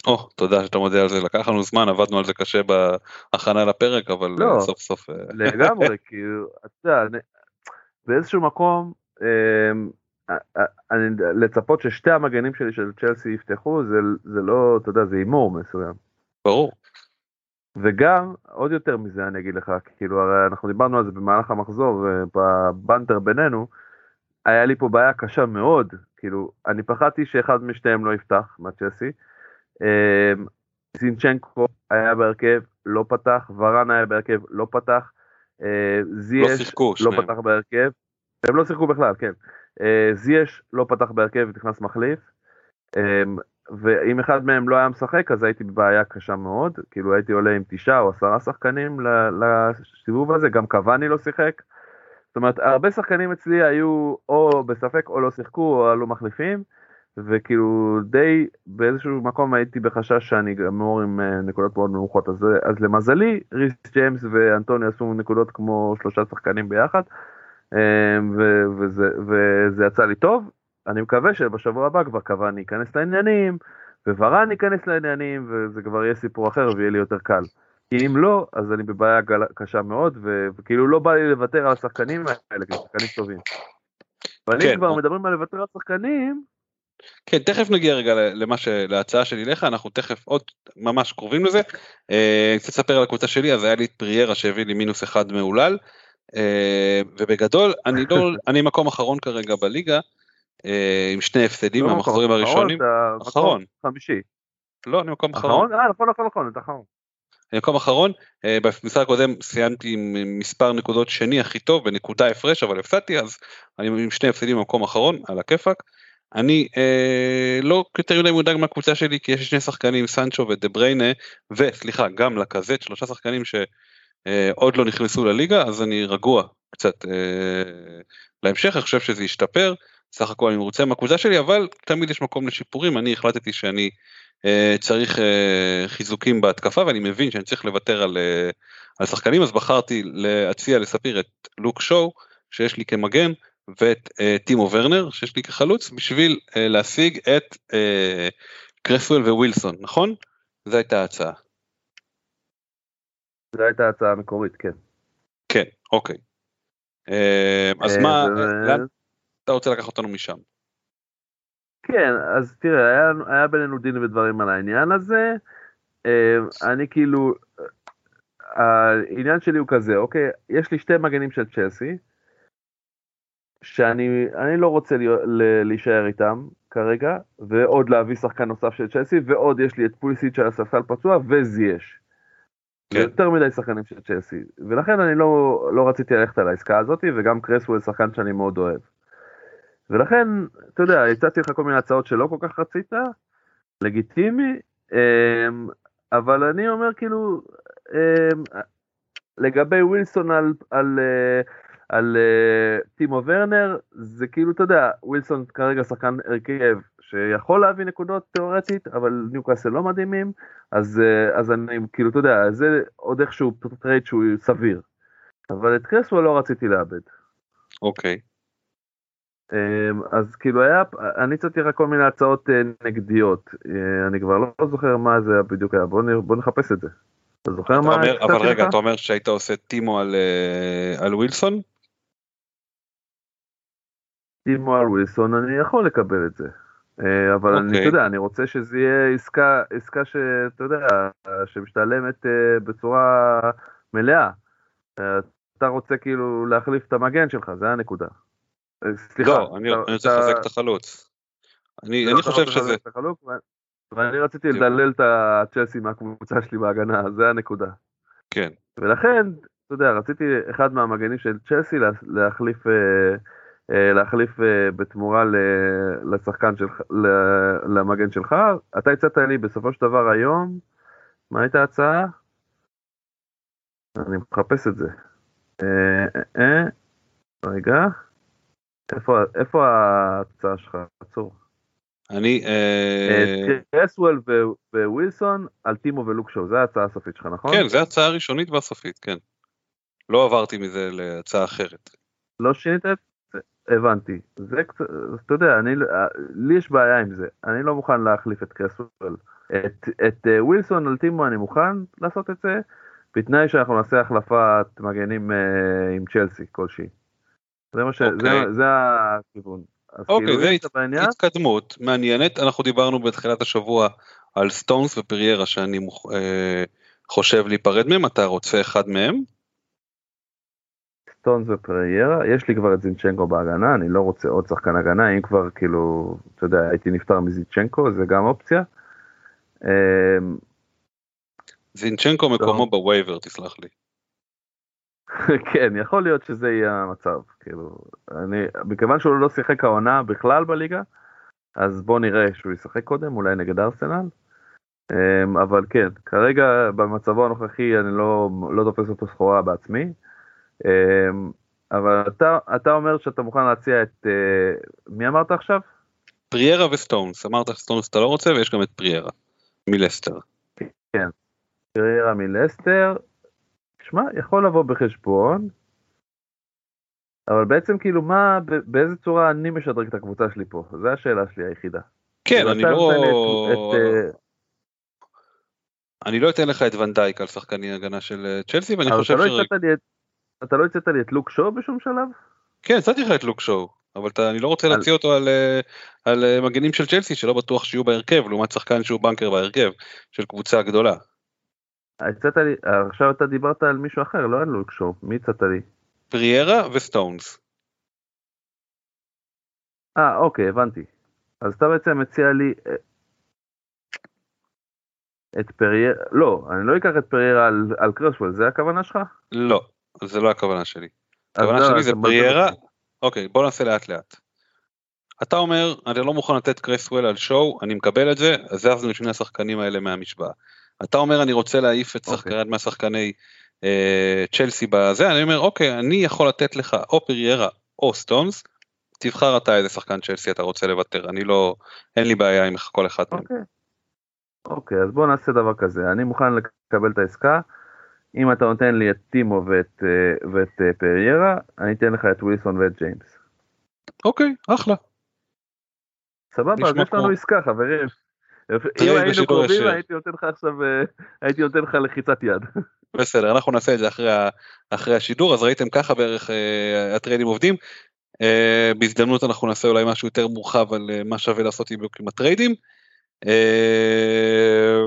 או, תודה שאתה מודה על זה, לקח לנו זמן, עבדנו על זה קשה בהכנה לפרק, אבל לא. אה, סוף סוף... לגמרי, כאילו, אתה יודע, אני- באיזשהו מקום, אמ, אני, לצפות ששתי המגנים שלי של צ'לסי יפתחו, זה, זה לא, אתה יודע, זה הימור מסוים. ברור. וגם, עוד יותר מזה אני אגיד לך, כאילו, הרי אנחנו דיברנו על זה במהלך המחזור, אה, בבנטר בינינו, היה לי פה בעיה קשה מאוד, כאילו, אני פחדתי שאחד משתיהם לא יפתח, מהצ'לסי. אמ, זינצ'נקו היה בהרכב, לא פתח, ורן היה בהרכב, לא פתח. אה, לא זייש שיחקו לא שניהם. פתח בהרכב, הם לא שיחקו בכלל, כן. אה, זייש לא פתח בהרכב ונכנס מחליף, אה, ואם אחד מהם לא היה משחק אז הייתי בבעיה קשה מאוד, כאילו הייתי עולה עם תשעה או עשרה שחקנים לסיבוב הזה, גם קוואני לא שיחק. זאת אומרת, הרבה שחקנים אצלי היו או בספק או לא שיחקו או עלו מחליפים, וכאילו די באיזשהו מקום הייתי בחשש שאני גמור עם אה, נקודות מאוד נמוכות, אז, אז למזלי ריס ג'יימס ואנטוני עשו נקודות כמו שלושה שחקנים ביחד, אה, ו- וזה, וזה יצא לי טוב, אני מקווה שבשבוע הבא כבר קוואני ייכנס לעניינים, וורן ייכנס לעניינים, וזה כבר יהיה סיפור אחר ויהיה לי יותר קל. כי אם לא, אז אני בבעיה קשה מאוד, ו- וכאילו לא בא לי לוותר על השחקנים האלה, כי שחקנים טובים. אבל כן, אם כבר או- מדברים על לוותר על שחקנים, כן, תכף נגיע רגע למה ש... להצעה שלי לך, אנחנו תכף עוד ממש קרובים לזה. אה, קצת אספר על הקבוצה שלי, אז היה לי את פריירה שהביא לי מינוס אחד מהולל, אה, ובגדול, אני לא, אני מקום אחרון כרגע בליגה, אה, עם שני הפסדים לא מהמחזורים הראשונים. אחרון. חמישי. לא, אני מקום אחרון. אחרון? אה, נכון, נכון, נכון, אתה אחרון. אני מקום אחרון, אה, במשחק הקודם סיימתי עם מספר נקודות שני הכי טוב בנקודה הפרש אבל הפסדתי אז אני עם שני הפסדים במקום אחרון על הכיפאק. אני אה, לא יותר מדי מודאג מהקבוצה שלי כי יש שני שחקנים סנצ'ו ודה בריינה וסליחה גם לקזט שלושה שחקנים שעוד לא נכנסו לליגה אז אני רגוע קצת אה, להמשך אני חושב שזה ישתפר סך הכל אני מרוצה מהקבוצה שלי אבל תמיד יש מקום לשיפורים אני החלטתי שאני אה, צריך אה, חיזוקים בהתקפה ואני מבין שאני צריך לוותר על, אה, על שחקנים אז בחרתי להציע לספיר את לוק שואו שיש לי כמגן ואת אה, טימו ורנר שיש לי כחלוץ בשביל אה, להשיג את אה, קרסוול וווילסון נכון? זו הייתה ההצעה. זו הייתה ההצעה המקורית, כן. כן אוקיי. אה, אז אה, מה ו- לאן אתה רוצה לקחת אותנו משם? כן, אז תראה, היה, היה בינינו דין ודברים על העניין הזה. אה, אני כאילו, העניין שלי הוא כזה, אוקיי, יש לי שתי מגנים של צ'לסי, שאני אני לא רוצה להיות, להישאר איתם כרגע, ועוד להביא שחקן נוסף של צ'לסי, ועוד יש לי את פוליסיט של הספסל פצוע וזייש. כן. יותר מדי שחקנים של צ'לסי, ולכן אני לא, לא רציתי ללכת על העסקה הזאת, וגם קרסוול שחקן שאני מאוד אוהב. ולכן, אתה יודע, הצעתי לך כל מיני הצעות שלא כל כך רצית, לגיטימי, אמ, אבל אני אומר כאילו, אמ, לגבי ווילסון על, על, אה, על אה, טימו ורנר, זה כאילו, אתה יודע, ווילסון כרגע שחקן הרכב שיכול להביא נקודות תיאורטית, אבל ניוקאסל לא מדהימים, אז, אה, אז אני, כאילו, אתה יודע, זה עוד איכשהו trade שהוא סביר. אבל את קרסוול לא רציתי לאבד. אוקיי. אמ, אז כאילו היה, אני הצעתי לך כל מיני הצעות אה, נגדיות, אני כבר לא זוכר מה זה בדיוק היה, בוא, נ, בוא נחפש את זה. אתה זוכר אתה מה אומר, אבל רגע, לך? אתה אומר שהיית עושה טימו על, על ווילסון? טימו על ווילסון, אני יכול לקבל את זה. אה, אבל אני, אוקיי. אתה יודע, אני רוצה שזה יהיה עסקה, עסקה שאתה יודע, שמשתלמת אה, בצורה מלאה. אה, אתה רוצה כאילו להחליף את המגן שלך, זה הנקודה. סליחה. לא, אני, אתה- אני רוצה אתה- לחזק את החלוץ. אני, לא, אני אתה חושב שזה, ואני רציתי. לדלל את הצ'לסי מהקבוצה שלי בהגנה, זה הנקודה. כן, ולכן, אתה יודע, רציתי אחד מהמגנים של צ'לסי לה- להחליף, להחליף אה, בתמורה לשחקן שלך, למגן שלך. אתה הצעת לי בסופו של דבר היום, מה הייתה ההצעה? אני מחפש את זה. אה, אה, אה, רגע, איפה, ההצעה שלך? עצור. אני, אה, קרסוול ווילסון על טימו ולוקשו, זו ההצעה הסופית שלך, נכון? כן, זו ההצעה הראשונית והסופית, כן. לא עברתי מזה להצעה אחרת. לא שינית את? הבנתי. זה קצת, אתה יודע, אני, לי יש בעיה עם זה. אני לא מוכן להחליף את קרסוול. את, את אה, ווילסון על טימו אני מוכן לעשות את זה, בתנאי שאנחנו נעשה החלפת מגנים אה, עם צ'לסי כלשהי. זה מה ש... אוקיי. זה, זה הכיוון. אוקיי, כאילו, זה הת- בעניין, התקדמות מעניינת, אנחנו דיברנו בתחילת השבוע על סטונס ופריירה שאני מוכ- אה, חושב להיפרד מהם, אתה רוצה אחד מהם? סטונס ופריירה, יש לי כבר את זינצ'נקו בהגנה, אני לא רוצה עוד שחקן הגנה, אם כבר כאילו, אתה יודע, הייתי נפטר מזינצ'נקו, זה גם אופציה. אמ, זינצ'נקו מקומו ב waiver, תסלח לי. כן, יכול להיות שזה יהיה המצב, כאילו, אני, מכיוון שהוא לא שיחק העונה בכלל בליגה, אז בוא נראה שהוא ישחק קודם, אולי נגד ארסנל. אמ, אבל כן, כרגע במצבו הנוכחי אני לא, לא תופס אותו סחורה בעצמי. אמ, אבל אתה, אתה אומר שאתה מוכן להציע את, אה, מי אמרת עכשיו? פריירה וסטונס, אמרת סטונס אתה לא רוצה ויש גם את פריירה, מלסטר. קריירה מלסטר, שמע, יכול לבוא בחשבון, אבל בעצם כאילו מה, באיזה צורה אני משדרג את הקבוצה שלי פה? זו השאלה שלי היחידה. כן, אני לא... את- את, אה, אני לא אתן לך את ונדייק על שחקני הגנה של אה, צ'לסי ואני אבל חושב אתה לא ש... הצעת לי את- אתה לא הצעת לי את לוק שואו בשום שלב? כן, הצעתי לך את לוק שואו, אבל אתה, אני לא רוצה על- להציע אותו על, אה, על אה, מגנים של צ'לסי שלא בטוח שיהיו בהרכב, לעומת שחקן שהוא בנקר בהרכב של קבוצה גדולה. הצעת לי, עכשיו אתה דיברת על מישהו אחר, לא על לוק שואו, מי הצעת לי? פריירה וסטונס. אה, אוקיי, הבנתי. אז אתה בעצם מציע לי אה, את פריירה, לא, אני לא אקח את פריירה על, על קרוסוול, זה הכוונה שלך? לא, זה לא הכוונה שלי. הכוונה לא, שלי זה פריירה, אותי. אוקיי בוא נעשה לאט לאט. אתה אומר אני לא מוכן לתת קרסוול על שואו, אני מקבל את זה, אז זזנו שני השחקנים האלה מהמשוואה. אתה אומר אני רוצה להעיף את אוקיי. שחקן מהשחקני אה, צ'לסי בזה, אני אומר אוקיי אני יכול לתת לך או פריירה או סטונס, תבחר אתה איזה שחקן צ'לסי אתה רוצה לוותר, אני לא, אין לי בעיה עם כל אחד. אוקיי. אוקיי, אז בוא נעשה דבר כזה, אני מוכן לקבל את העסקה, אם אתה נותן לי את טימו ואת, אה, ואת אה, פריירה, אני אתן לך את ווילסון ואת ג'יימס. אוקיי, אחלה. סבבה, אז יש לנו עסקה, חברים. אם היינו קרובים. הייתי נותן לך עכשיו, אה, הייתי נותן לך לחיצת יד. בסדר, אנחנו נעשה את זה אחרי, אחרי השידור, אז ראיתם ככה בערך אה, הטריידים עובדים. אה, בהזדמנות אנחנו נעשה אולי משהו יותר מורחב על אה, מה שווה לעשות עם הטריידים. אה,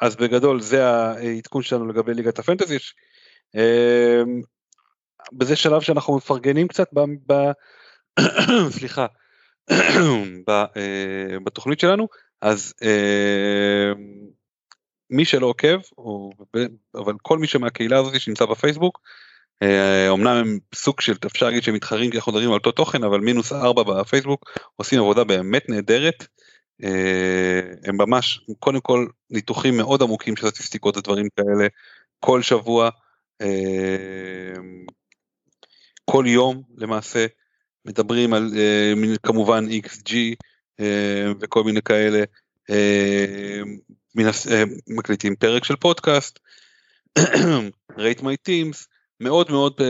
אז בגדול זה העדכון שלנו לגבי ליגת הפנטזי. אמ, בזה שלב שאנחנו מפרגנים קצת ב... ב סליחה, ב, אה, בתוכנית שלנו, אז אה, מי שלא עוקב, או, אבל כל מי שמהקהילה הזאת שנמצא בפייסבוק, אה, אומנם הם סוג של אפשר להגיד שהם מתחרים כי אנחנו מדברים על אותו תוכן אבל מינוס ארבע בפייסבוק עושים עבודה באמת נהדרת. הם ממש קודם כל ניתוחים מאוד עמוקים של סטטיסטיקות ודברים כאלה. כל שבוע כל יום למעשה מדברים על uh, כמובן XG וכל מיני כאלה, מקליטים פרק של פודקאסט, rate my teams, מאוד מאוד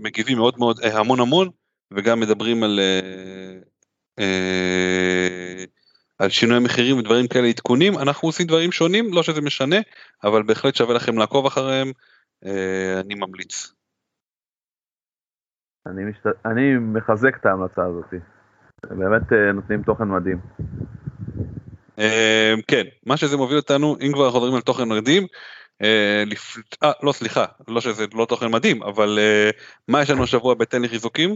מגיבים מאוד מאוד המון המון וגם מדברים על, על שינוי המחירים ודברים כאלה עדכונים אנחנו עושים דברים שונים לא שזה משנה אבל בהחלט שווה לכם לעקוב אחריהם uh, אני ממליץ. אני, משת... אני מחזק את ההמלצה הזאת. באמת אה, נותנים תוכן מדהים. אה, כן, מה שזה מוביל אותנו, אם כבר מדברים על תוכן מדהים, אה, לא סליחה, לא שזה לא תוכן מדהים, אבל מה יש לנו השבוע בתן לי חיזוקים?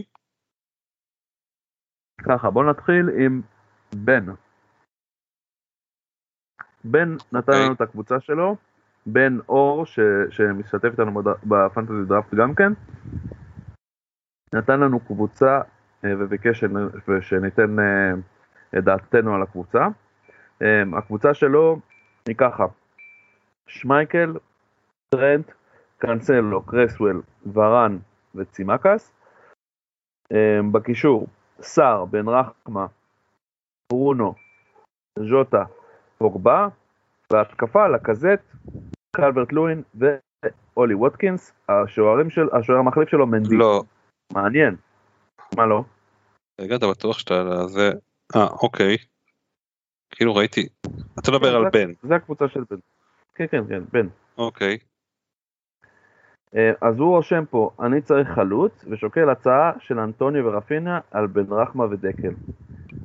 ככה, בוא נתחיל עם בן. בן נתן okay. אוקיי. לנו את הקבוצה שלו, בן אור ש... שמשתתף איתנו בפנטזי דראפט גם כן, נתן לנו קבוצה אה, וביקש שניתן אה, את דעתנו על הקבוצה. אה, הקבוצה שלו היא ככה, שמייקל, טרנט, קאנסלו, קרסוול, ורן וצימקס. בקישור, סער, בן רחמה, ברונו, ז'וטה, פוגבה, והתקפה לקזט, קלברט לואין ואולי ווטקינס, השוערים של, השוער המחליף שלו מנדי. לא, מעניין. מה לא? רגע, אתה בטוח שאתה על זה... אה, אוקיי. כאילו ראיתי. אתה מדבר על בן. זה הקבוצה של בן. כן, כן, כן, בן. אוקיי. אה, אז הוא רושם פה, אני צריך חלוץ, ושוקל הצעה של אנטוניו ורפיניה על בן רחמה ודקל.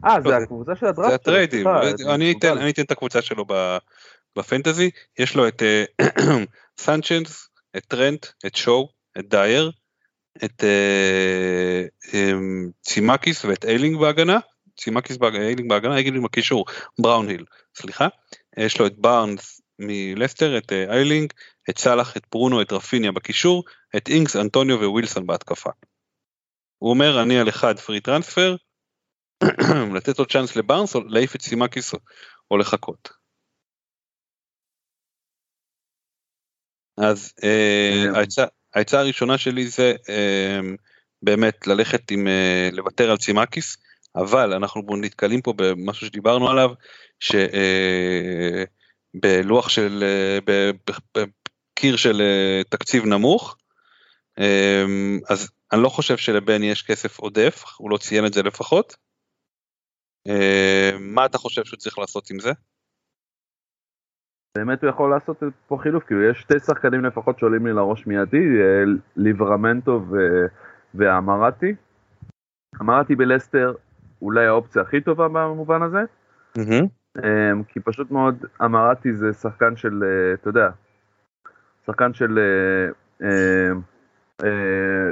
אה, זה הקבוצה של הדראפט. זה הטריידים, אני אתן את הקבוצה שלו בפנטזי, יש לו את אה, סנצ'נס, את טרנט, את שואו, את דייר, את אה, אה, צימקיס ואת איילינג בהגנה, צימקיס ואיילינג בהגנה, איילינג בקישור, בראונהיל, סליחה, יש לו את בארנס מלסטר, את אה, איילינג, את סאלח, את ברונו, את רפיניה בקישור, את אינגס, אנטוניו ווילסון בהתקפה. הוא אומר אני על אחד free transfer, לתת עוד צ'אנס לבארנס או להעיף את סימקיס או לחכות. אז העצה, העצה הראשונה שלי זה אמ, באמת ללכת עם, אה, לוותר על צימקיס, אבל אנחנו נתקלים פה במשהו שדיברנו עליו, שבלוח אה, של, אה, בקיר של תקציב נמוך, אמ, אז אני לא חושב שלבן יש כסף עודף, הוא לא ציין את זה לפחות. מה אתה חושב שהוא צריך לעשות עם זה? באמת הוא יכול לעשות פה חילוף, כאילו יש שתי שחקנים לפחות שעולים לי לראש מיידי, אה, ליברמנטו ו... ואמרתי. אמרתי בלסטר אולי האופציה הכי טובה במובן הזה, mm-hmm. כי פשוט מאוד אמרתי זה שחקן של, אה, אתה יודע, שחקן של אה, אה, אה,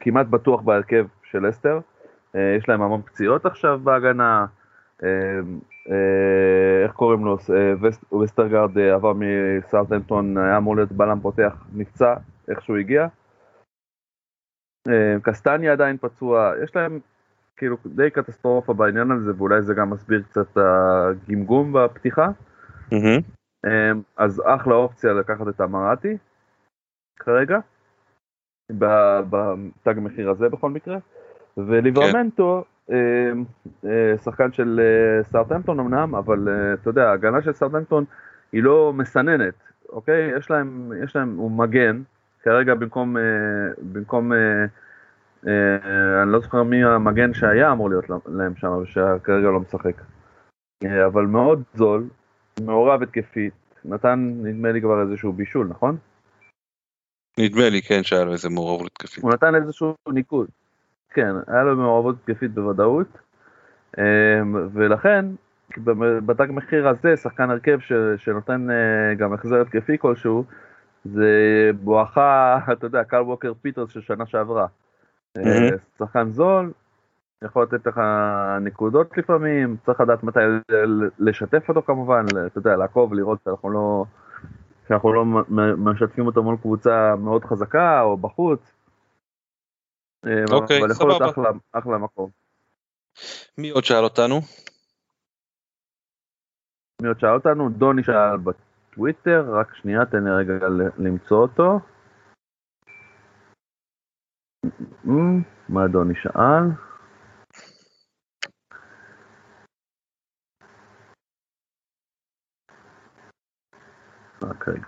כמעט בטוח בהרכב של אה, יש להם המון פציעות עכשיו בהגנה, אה, איך קוראים לו, וסטרגרד עבר מסארטנטון, היה אמור להיות בלם פותח, נפצע, איך שהוא הגיע. קסטניה עדיין פצוע, יש להם כאילו די קטסטרופה בעניין הזה, ואולי זה גם מסביר קצת את הגמגום בפתיחה. אז אחלה אופציה לקחת את המראטי כרגע, בתג מחיר הזה בכל מקרה. וליברמנטו, אה, אה, שחקן של אה, סארטמפטון אמנם, אבל אתה יודע, ההגנה של סארטמפטון היא לא מסננת, אוקיי? יש להם, יש להם, הוא מגן, כרגע במקום, במקום, אני לא זוכר מי המגן שהיה אמור להיות להם שם, ושכרגע לא משחק. אבל מאוד זול, מעורב התקפית, נתן נדמה לי כבר איזשהו בישול, נכון? נדמה לי כן שהיה לו איזה מעורבות התקפית. הוא נתן איזשהו ניקוד. כן, היה לו מעורבות התקפית בוודאות, אמ, ולכן בתג מחיר הזה, שחקן הרכב ש, שנותן uh, גם החזר התקפי כלשהו, זה בואכה, אתה יודע, קל ווקר פיטרס של שנה שעברה. Uh, שחקן זול, יכול לתת לך נקודות לפעמים, צריך לדעת מתי לשתף אותו כמובן, אתה יודע, לעקוב, לראות שאנחנו לא, שאנחנו לא משתפים אותו מול קבוצה מאוד חזקה או בחוץ. אה, אוקיי, אבל יכול להיות אחלה, אחלה מקום. מי עוד שאל אותנו? מי עוד שאל אותנו? דוני שאל בטוויטר, רק שנייה, תן לי רגע למצוא אותו. מה דוני שאל? רגע.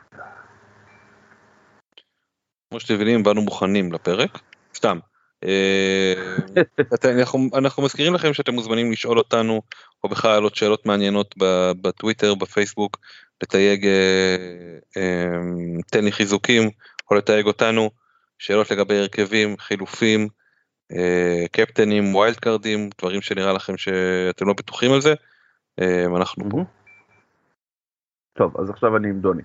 כמו שאתם מבינים, באנו מוכנים לפרק. סתם. אה, אנחנו מזכירים לכם שאתם מוזמנים לשאול אותנו או בכלל עוד שאלות מעניינות בטוויטר בפייסבוק לתייג אה, אה, תן לי חיזוקים או לתייג אותנו שאלות לגבי הרכבים חילופים קפטנים wild card ים דברים שנראה לכם שאתם לא בטוחים על זה אנחנו פה. טוב אז עכשיו אני עם דוני.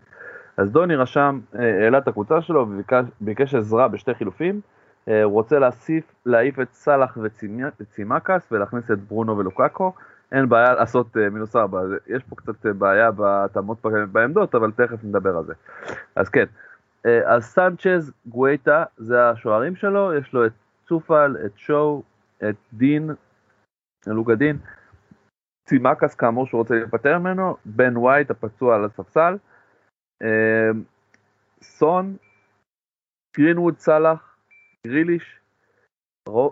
אז דוני רשם העלה את הקבוצה שלו וביקש עזרה בשתי חילופים. אה, הוא רוצה להוסיף, להעיף את סאלח וצימקס ולהכניס את ברונו ולוקאקו. אין בעיה לעשות אה, מינוס ארבע, יש פה קצת אה, בעיה בהתאמות בעמדות, אבל תכף נדבר על זה. אז כן, אז סנצ'ז גואטה זה השוערים שלו, יש לו את צופל, את שואו, את דין, לוקה דין, צימקס כאמור שהוא רוצה להיפטר ממנו, בן ווייט הפצוע על הספסל, סון, גרינווד סאלח, גריליש,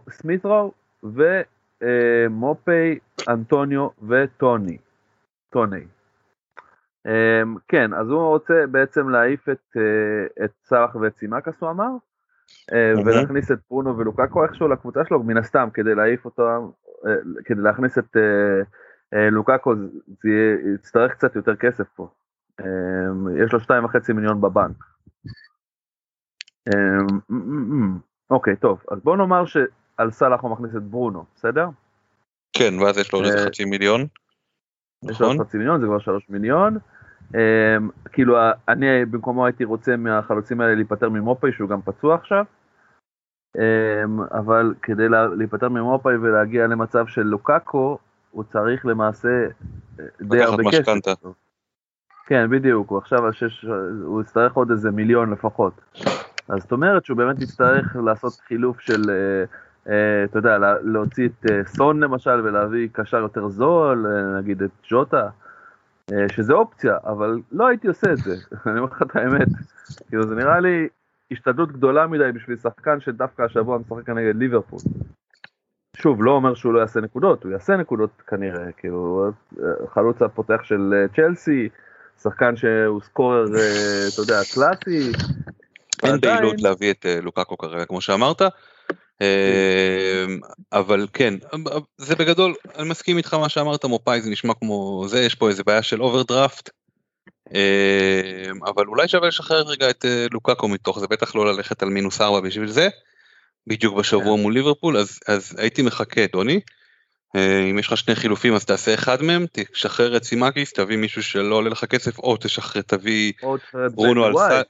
סמית'רו ומופי, אנטוניו וטוני. טוני. אמ, כן, אז הוא רוצה בעצם להעיף את, אה, את סאלח ואת סימקס הוא אמר, אה, ולהכניס את פרונו ולוקקו איכשהו לקבוצה שלו, מן הסתם, כדי להעיף אותו, אה, כדי להכניס את לוקקו זה יצטרך קצת יותר כסף פה. אמ, יש לו 2.5 מיליון בבנק. אמ, אוקיי, טוב, אז בוא נאמר שעל סאלח הוא מכניס את ברונו, בסדר? כן, ואז יש לו עוד חצי מיליון. יש לו עוד נכון? חצי מיליון, זה כבר שלוש מיליון. אמ, כאילו, אני במקומו הייתי רוצה מהחלוצים האלה להיפטר ממופאי, שהוא גם פצוע עכשיו. אמ, אבל כדי להיפטר ממופאי ולהגיע למצב של לוקאקו, הוא צריך למעשה אה, די הרבה כסף. לקחת משכנתה. כן, בדיוק, הוא עכשיו על שש, הוא יצטרך עוד איזה מיליון לפחות. אז זאת אומרת שהוא באמת יצטרך לעשות חילוף של, אה, אה, אתה יודע, להוציא את סון למשל ולהביא קשר יותר זול, נגיד את ג'וטה, שזה אופציה, אבל לא הייתי עושה את זה, אני אומר לך את האמת. כאילו זה נראה לי השתדלות גדולה מדי בשביל שחקן שדווקא השבוע משחק נגד ליברפול. שוב, לא אומר שהוא לא יעשה נקודות, הוא יעשה נקודות כנראה, כאילו, חלוץ הפותח של צ'לסי, שחקן שהוא סקורר, אתה יודע, קלאסי, אין פעילות להביא את אה, לוקאקו כרגע כמו שאמרת. אמ, אבל כן זה בגדול אני מסכים איתך מה שאמרת מופאי זה נשמע כמו זה יש פה איזה בעיה של אוברדראפט. אמ, אבל אולי שווה לשחרר רגע את אה, לוקאקו מתוך זה בטח לא ללכת על מינוס ארבע בשביל זה. בדיוק בשבוע כן. מול ליברפול אז אז הייתי מחכה טוני. אה, אם יש לך שני חילופים אז תעשה אחד מהם תשחרר את סימקיס תביא מישהו שלא עולה לך כסף או תשחרר תביא ברונו על סאט.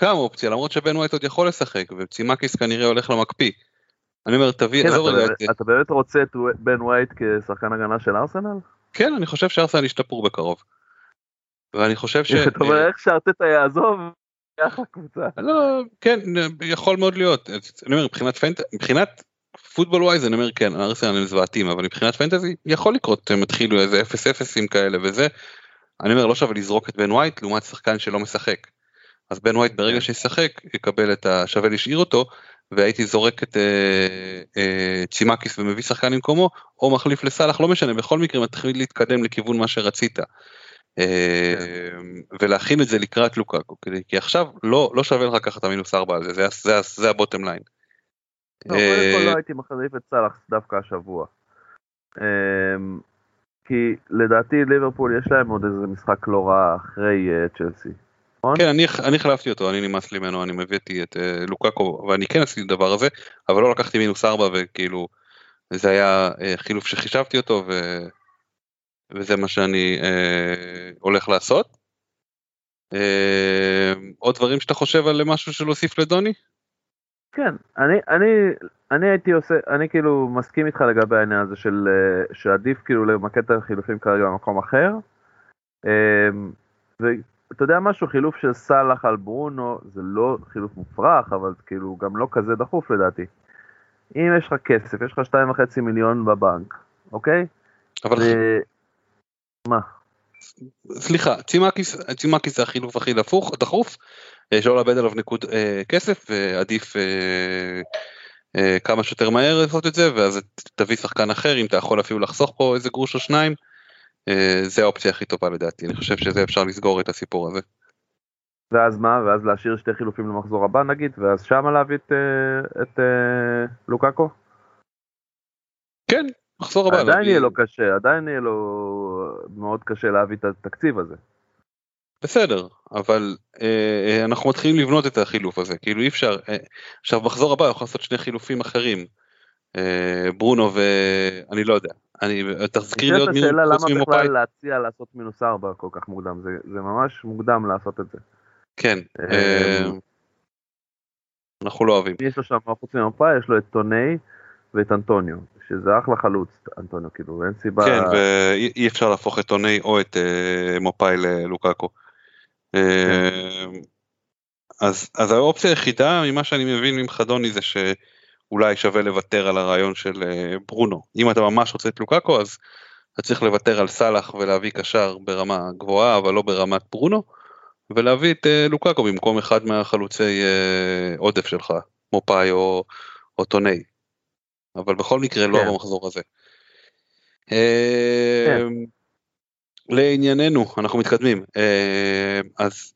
גם אופציה למרות שבן ווייט עוד יכול לשחק וצימקיס כנראה הולך למקפיא. אני אומר תביא, עזוב רגע את... אתה באמת רוצה את בן ווייט כשחקן הגנה של ארסנל? כן אני חושב שארסנל ישתפרו בקרוב. ואני חושב ש... אתה אומר איך שארטטה יעזוב? ככה קבוצה. לא, כן, יכול מאוד להיות. אני אומר, מבחינת fantasy, מבחינת football wise, אני אומר, כן, ארסנל הם זוועתים, אבל מבחינת fantasy, יכול לקרות, הם התחילו איזה אפס אפסים כאלה וזה. אני אומר, לא שווה לזרוק את בן ווייט לעומת שחקן שלא משחק. אז בן ווייט ברגע כן. שישחק יקבל את השווה להשאיר אותו והייתי זורק את אה, אה, צימקיס ומביא שחקן במקומו או מחליף לסאלח לא משנה בכל מקרה מתחיל להתקדם לכיוון מה שרצית. אה. ולהכין את זה לקראת לוקאקו כי עכשיו לא לא שווה לך לקחת את המינוס ארבע על זה זה, זה, זה ה bottom line. לא, קודם כל לא הייתי מחליף את סאלח דווקא השבוע. כי לדעתי ליברפול יש להם עוד איזה משחק לא רע אחרי צ'לסי. נכון? כן, אני, אני החלפתי אותו, אני נמאס לי ממנו, אני מבאתי את uh, לוקקו, ואני כן עשיתי את הדבר הזה, אבל לא לקחתי מינוס ארבע וכאילו, זה היה uh, חילוף שחישבתי אותו, וזה מה שאני אה, הולך לעשות. אה, עוד דברים שאתה חושב על משהו של להוסיף לדוני? כן, אני, אני, אני הייתי עושה, אני כאילו מסכים איתך לגבי העניין הזה של, שעדיף כאילו למקד את החילופים כרגע במקום אחר. אה, ואתה יודע משהו, חילוף של סאלח על ברונו זה לא חילוף מופרך, אבל כאילו גם לא כזה דחוף לדעתי. אם יש לך כסף, יש לך 2.5 מיליון בבנק, אוקיי? אבל ו... מה? סליחה, צימקיס, זה החילוף הכי דפוך, דחוף, אה, שלא לאבד עליו נקוד אה, כסף, ועדיף אה, אה, כמה שיותר מהר לעשות את זה, ואז תביא שחקן אחר, אם אתה יכול אפילו לחסוך פה איזה גרוש או שניים, אה, זה האופציה הכי טובה לדעתי, אני חושב שזה אפשר לסגור את הסיפור הזה. ואז מה? ואז להשאיר שתי חילופים למחזור הבא נגיד, ואז שמה להביא את, אה, את אה, לוקאקו? כן, מחזור הבא. עדיין יהיה לו קשה, עדיין יהיה לו מאוד קשה להביא את התקציב הזה. בסדר, אבל אה, אה, אנחנו מתחילים לבנות את החילוף הזה, כאילו אי אפשר, אה, עכשיו מחזור הבא יכול לעשות שני חילופים אחרים, אה, ברונו ואני לא יודע, אני, תזכיר לי עוד נשאלת מי השאלה חוץ למה ממופאי, בכלל להציע לעשות מינוס ארבע כל כך מוקדם, זה, זה ממש מוקדם לעשות את זה. כן, אה, אה, אנחנו לא אוהבים, יש לו שם, חוץ ממפאי, יש לו את טוני ואת אנטוניו, שזה אחלה חלוץ, אנטוניו, כאילו, אין סיבה... כן, ואי אי אפשר להפוך את טוני או את אה, מופאי ללוקאקו. אה, אז, אז האופציה היחידה ממה שאני מבין ממך דוני זה שאולי שווה לוותר על הרעיון של אה, ברונו. אם אתה ממש רוצה את לוקאקו אז אתה צריך לוותר על סאלח ולהביא קשר ברמה גבוהה אבל לא ברמת ברונו ולהביא את אה, לוקאקו במקום אחד מהחלוצי אה, עודף שלך, מופאי או, או טוני. אבל בכל מקרה לא כן. במחזור הזה. כן. לענייננו אנחנו מתקדמים אז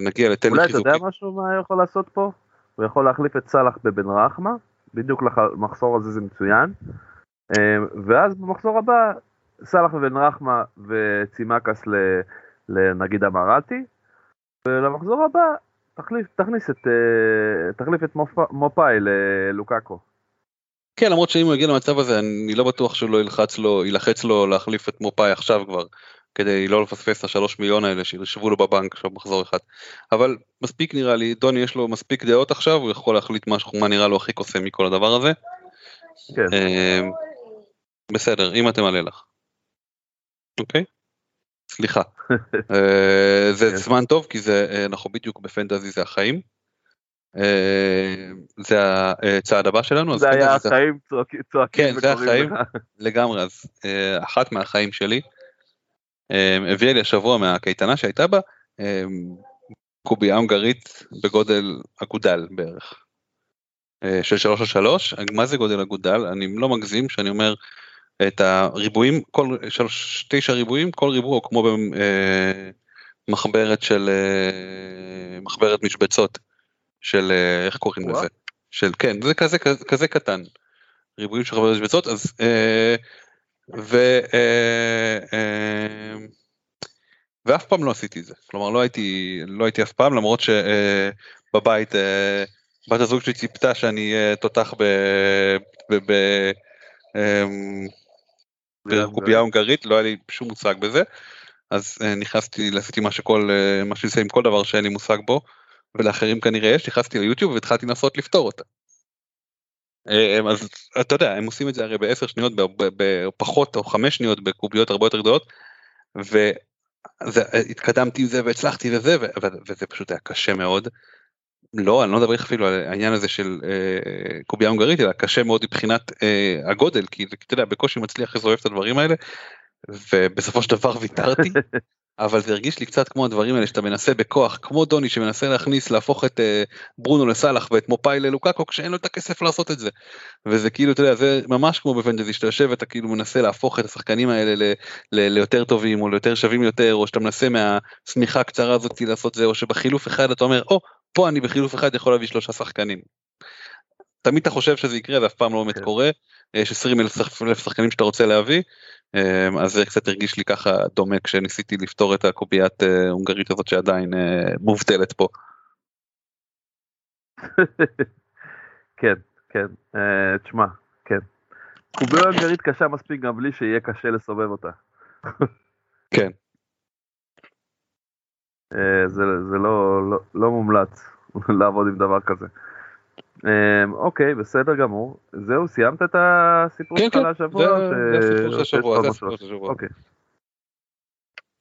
נגיע לתן לי אולי אתה יודע. משהו מה יכול לעשות פה? הוא יכול להחליף את סאלח בבן רחמה, בדיוק למחזור הזה זה מצוין. אה, ואז במחזור הבא, סאלח ובן רחמה וצימקס לנגיד אמרתי, ולמחזור הבא תחליף, תכניס את, אה, תחליף את מופ- מופאי ללוקאקו. כן למרות שאם הוא יגיע למצב הזה אני לא בטוח שהוא לא ילחץ לו ילחץ לו להחליף את מופאי עכשיו כבר כדי לא לפספס את השלוש מיליון האלה שישבו לו בבנק עכשיו מחזור אחד. אבל מספיק נראה לי דוני יש לו מספיק דעות עכשיו הוא יכול להחליט משהו מה נראה לו הכי קוסם מכל הדבר הזה. כן. אה, בסדר אם אתם עלה לך. אוקיי? סליחה. אה, זה כן. זמן טוב כי זה אה, אנחנו בדיוק בפנטזי זה החיים. זה הצעד הבא שלנו. זה היה החיים צועקים כן, זה החיים. לגמרי אז אחת מהחיים שלי הביאה לי השבוע מהקייטנה שהייתה בה אה, קובייה הונגרית בגודל אגודל בערך. אה, של שלוש על שלוש מה זה גודל אגודל אני לא מגזים שאני אומר את הריבועים כל שלוש תשע ריבועים כל ריבוע כמו במחברת של אה, מחברת משבצות של אה, איך קוראים. לזה של כן זה כזה כזה, כזה קטן ריבועים של מחברת משבצות אז אה, ו... אה, אה, ואף פעם לא עשיתי את זה כלומר לא הייתי לא הייתי אף פעם למרות שבבית אה, בת הזוג שלי ציפתה שאני אהיה תותח ב... ב... ב... אמ, בקובייה הונגרית לא היה לי שום מושג בזה אז נכנסתי עשיתי מה שכל מה שאני עושה עם כל דבר שאין לי מושג בו ולאחרים כנראה יש נכנסתי ליוטיוב והתחלתי לנסות לפתור אותה. אה, אז אתה יודע הם עושים את זה הרי בעשר שניות בפחות או חמש שניות בקוביות הרבה יותר גדולות. והתקדמתי עם זה והצלחתי וזה וזה פשוט היה קשה מאוד. לא אני לא מדבר אפילו על העניין הזה של אה, קובייה הונגרית אלא קשה מאוד מבחינת אה, הגודל כי אתה יודע בקושי מצליח לזרוף את הדברים האלה. ובסופו של דבר ויתרתי אבל זה הרגיש לי קצת כמו הדברים האלה שאתה מנסה בכוח כמו דוני שמנסה להכניס להפוך את אה, ברונו לסאלח ואת מופאי ללוקאקו כשאין לו את הכסף לעשות את זה. וזה כאילו אתה יודע זה ממש כמו בפנטזי שאתה יושב ואתה כאילו מנסה להפוך את השחקנים האלה ל, ל, ליותר טובים או ליותר שווים יותר או שאתה מנסה מהשמיכה הקצרה הזאת לעשות זה או שבחילוף אחד אתה אומר או פה אני בחילוף אחד יכול להביא שלושה שחקנים. תמיד אתה חושב שזה יקרה זה אף פעם לא באמת כן. קורה יש 20 אלף שחקנים שאתה רוצה להביא אמ, אז זה קצת הרגיש לי ככה דומה כשניסיתי לפתור את הקוביית אה, הונגרית הזאת שעדיין אה, מובטלת פה. כן, כן, אה, תשמע, כן. קובייה הונגרית קשה מספיק גם בלי שיהיה קשה לסובב אותה. כן. אה, זה, זה לא, לא, לא מומלץ לעבוד עם דבר כזה. אה, אוקיי, בסדר גמור. זהו, סיימת את הסיפור כן, שלך כן, להשבוע? זה או זה הסיפור של השבוע, זה? הסיפור של השבוע. אוקיי.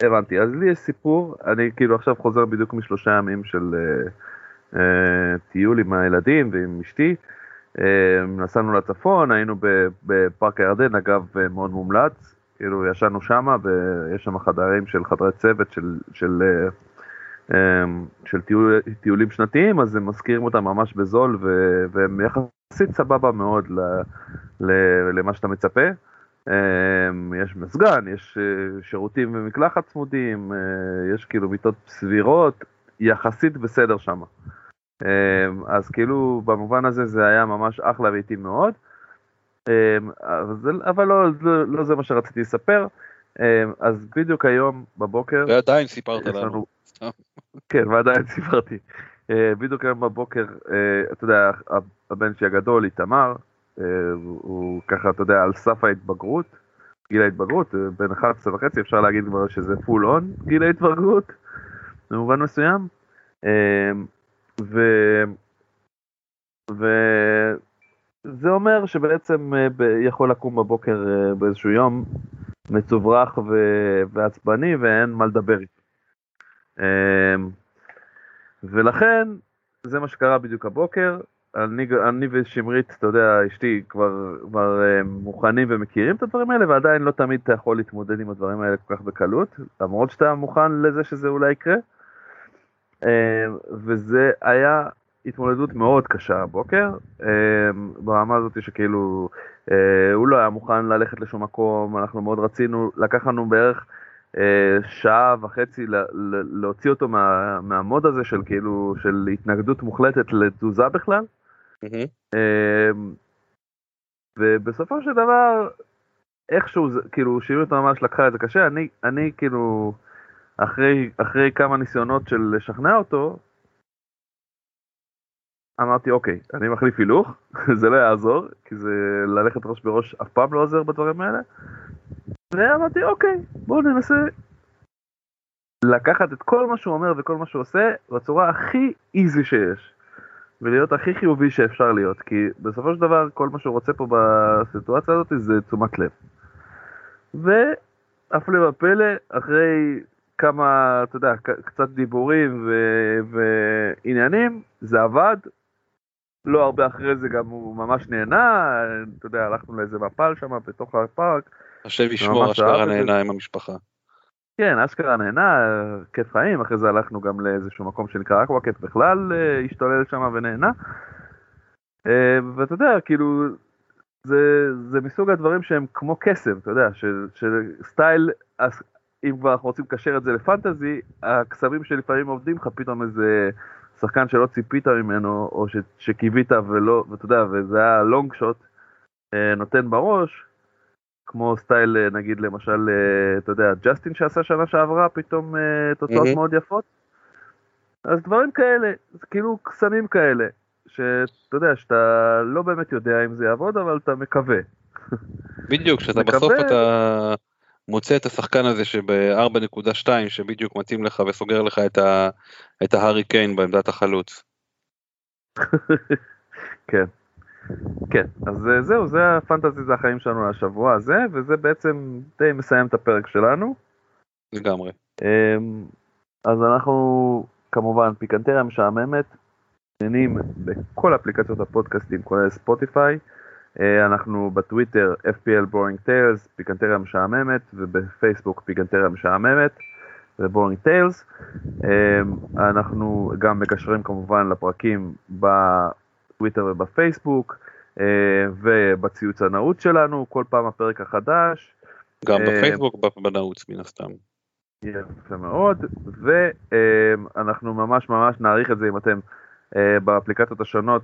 הבנתי, אז לי יש סיפור, אני כאילו עכשיו חוזר בדיוק משלושה ימים של אה, אה, טיול עם הילדים ועם אשתי. אה, נסענו לצפון, היינו בפארק הירדן, אגב אה, מאוד מומלץ, כאילו ישנו שמה ויש שם חדרים של חדרי צוות של, של, של טיול, טיולים שנתיים, אז הם מזכירים אותם ממש בזול ו, והם יחסית סבבה מאוד ל, ל, למה שאתה מצפה. אמ, יש מזגן, יש אה, שירותים ומקלחת צמודים, אה, יש כאילו מיטות סבירות, יחסית בסדר שם. אז כאילו במובן הזה זה היה ממש אחלה ואיטי מאוד. אמ, אבל לא, לא, לא זה מה שרציתי לספר. אמ, אז בדיוק היום בבוקר, ועדיין סיפרת לנו. כן, ועדיין סיפרתי. אה, בדיוק היום בבוקר, אה, אתה יודע, הבן שלי הגדול, איתמר, הוא ככה, אתה יודע, על סף ההתבגרות, גיל ההתבגרות, בין 11 וחצי, אפשר להגיד כבר שזה פול און גיל ההתבגרות, במובן מסוים. ו... וזה אומר שבעצם יכול לקום בבוקר באיזשהו יום מצוברח ו... ועצבני ואין מה לדבר איתו. אמ, ולכן זה מה שקרה בדיוק הבוקר. אני, אני ושמרית, אתה יודע, אשתי כבר, כבר אה, מוכנים ומכירים את הדברים האלה, ועדיין לא תמיד אתה יכול להתמודד עם הדברים האלה כל כך בקלות, למרות שאתה מוכן לזה שזה אולי יקרה. אה, וזה היה התמודדות מאוד קשה הבוקר, אה, ברמה הזאת שכאילו אה, הוא לא היה מוכן ללכת לשום מקום, אנחנו מאוד רצינו, לקח לנו בערך אה, שעה וחצי להוציא אותו מה, מהמוד הזה של כאילו, של התנגדות מוחלטת לתזוזה בכלל. אמ, ובסופו של דבר, איכשהו, זה- כאילו, שירית ממש לקחה את זה קשה, אני, אני כאילו, אחרי, אחרי כמה ניסיונות של לשכנע אותו, אמרתי, אוקיי, אני מחליף הילוך, זה לא יעזור, כי זה ללכת ראש בראש אף פעם לא עוזר בדברים האלה. ואמרתי, אוקיי, בואו ננסה לקחת את כל מה שהוא אומר וכל מה שהוא עושה בצורה הכי איזי שיש. ולהיות הכי חיובי שאפשר להיות, כי בסופו של דבר כל מה שהוא רוצה פה בסיטואציה הזאת זה תשומת לב. והפלא ופלא, אחרי כמה, אתה יודע, קצת דיבורים ו- ועניינים, זה עבד. לא הרבה אחרי זה גם הוא ממש נהנה, אתה יודע, הלכנו לאיזה מפל שם בתוך הפארק. השם ישמור, אשכרה. נהנה עם המשפחה. כן, אשכרה נהנה, כיף חיים, אחרי זה הלכנו גם לאיזשהו מקום שנקרא אקוואקט בכלל, אה, השתולל שם ונהנה. אה, ואתה יודע, כאילו, זה, זה מסוג הדברים שהם כמו קסם, אתה יודע, של, של steal, אז אם כבר אנחנו רוצים לקשר את זה ל fantasy, הקסמים שלפעמים עובדים לך פתאום איזה שחקן שלא ציפית ממנו, או ש, שקיווית ולא, ואתה יודע, וזה היה long shot, אה, נותן בראש, כמו steal אה, נגיד למשל, אה, אתה יודע, ג'סטין שעשה שנה שעברה, פתאום אה, תוצאות מהמם. מאוד יפות. אז דברים כאלה, זה כאילו קסמים כאלה, שאתה יודע, שאתה לא באמת יודע אם זה יעבוד, אבל אתה מקווה. בדיוק, שאתה מקווה- בסוף אתה מוצא את השחקן הזה שב-4.2 שבדיוק מתאים לך וסוגר לך את ה- את ההארי קיין בעמדת החלוץ. כן. כן, אז אה, זהו, זה הפנטזי, זה החיים שלנו לשבוע הזה, וזה בעצם די מסיים את הפרק שלנו. לגמרי. אמ, אז אנחנו כמובן פיקנטריה משעממת, נהנים בכל אפליקציות הפודקאסטים כולל ספוטיפיי, אנחנו בטוויטר FPL Boring Tales, פיקנטריה משעממת, ובפייסבוק פיקנטריה משעממת ו-Boring Tales. אמ, אנחנו גם מקשרים כמובן לפרקים בטוויטר ובפייסבוק, אה, ובציוץ הנעוץ שלנו, כל פעם הפרק החדש. גם אה, בפייסבוק בנעוץ מן הסתם. יפה מאוד, ואנחנו ממש ממש נעריך את זה אם אתם אה, באפליקציות השונות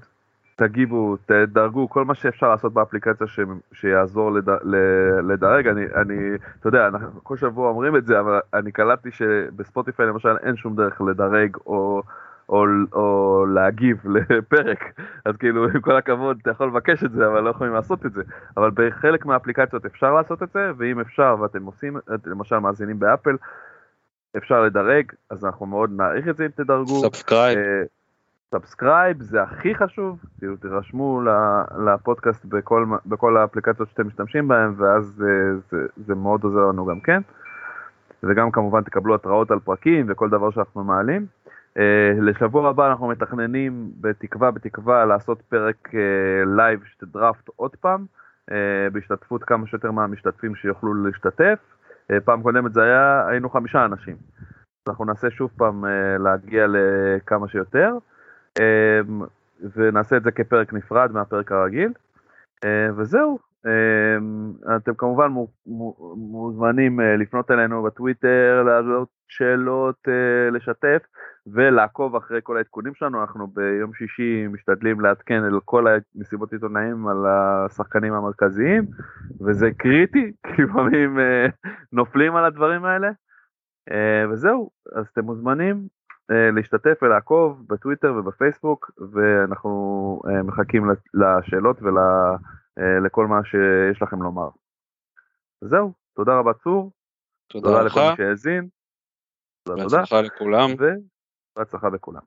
תגיבו, תדרגו, כל מה שאפשר לעשות באפליקציה ש... שיעזור לד... ל- לדרג. אני, אני, אתה יודע, אנחנו כל שבוע אומרים את זה, אבל אני קלטתי שבספוטיפיי למשל אין שום דרך לדרג או, או, או להגיב לפרק, אז כאילו עם כל הכבוד אתה יכול לבקש את זה אבל לא יכולים לעשות את זה, אבל בחלק מהאפליקציות אפשר לעשות את זה, ואם אפשר ואתם עושים, למשל מאזינים באפל, אפשר לדרג, אז אנחנו מאוד נעריך את זה אם תדרגו. Subscribe. Subscribe זה הכי חשוב, כאילו תירשמו לפודקאסט בכל, בכל האפליקציות שאתם משתמשים בהם ואז זה, זה, זה מאוד עוזר לנו גם כן. וגם כמובן תקבלו התראות על פרקים וכל דבר שאנחנו מעלים. אה, לשבוע הבא אנחנו מתכננים בתקווה בתקווה לעשות פרק live אה, של draft עוד פעם, בהשתתפות כמה שיותר מהמשתתפים שיוכלו להשתתף. פעם קודמת זה היה, היינו חמישה אנשים. אנחנו נעשה שוב פעם להגיע לכמה שיותר. אמ, ונעשה את זה כפרק נפרד מהפרק הרגיל. אה, וזהו, אמ, אתם כמובן מוזמנים אה, לפנות אלינו בטוויטר, לעלות שאלות, אה, לשתף ולעקוב אחרי כל העדכונים שלנו. אנחנו ביום שישי משתדלים לעדכן על כל המסיבות עיתונאים על השחקנים המרכזיים, וזה קריטי, כי לפעמים נופלים על הדברים האלה. וזהו, אז אתם מוזמנים להשתתף ולעקוב בטוויטר ובפייסבוק, ואנחנו אה, מחכים לשאלות ולכל אה, מה שיש לכם לומר. זהו, תודה רבה צור. תודה, תודה לכל מי שהאזין. תודה, תודה. בהצלחה לכולם. ובהצלחה בכולם.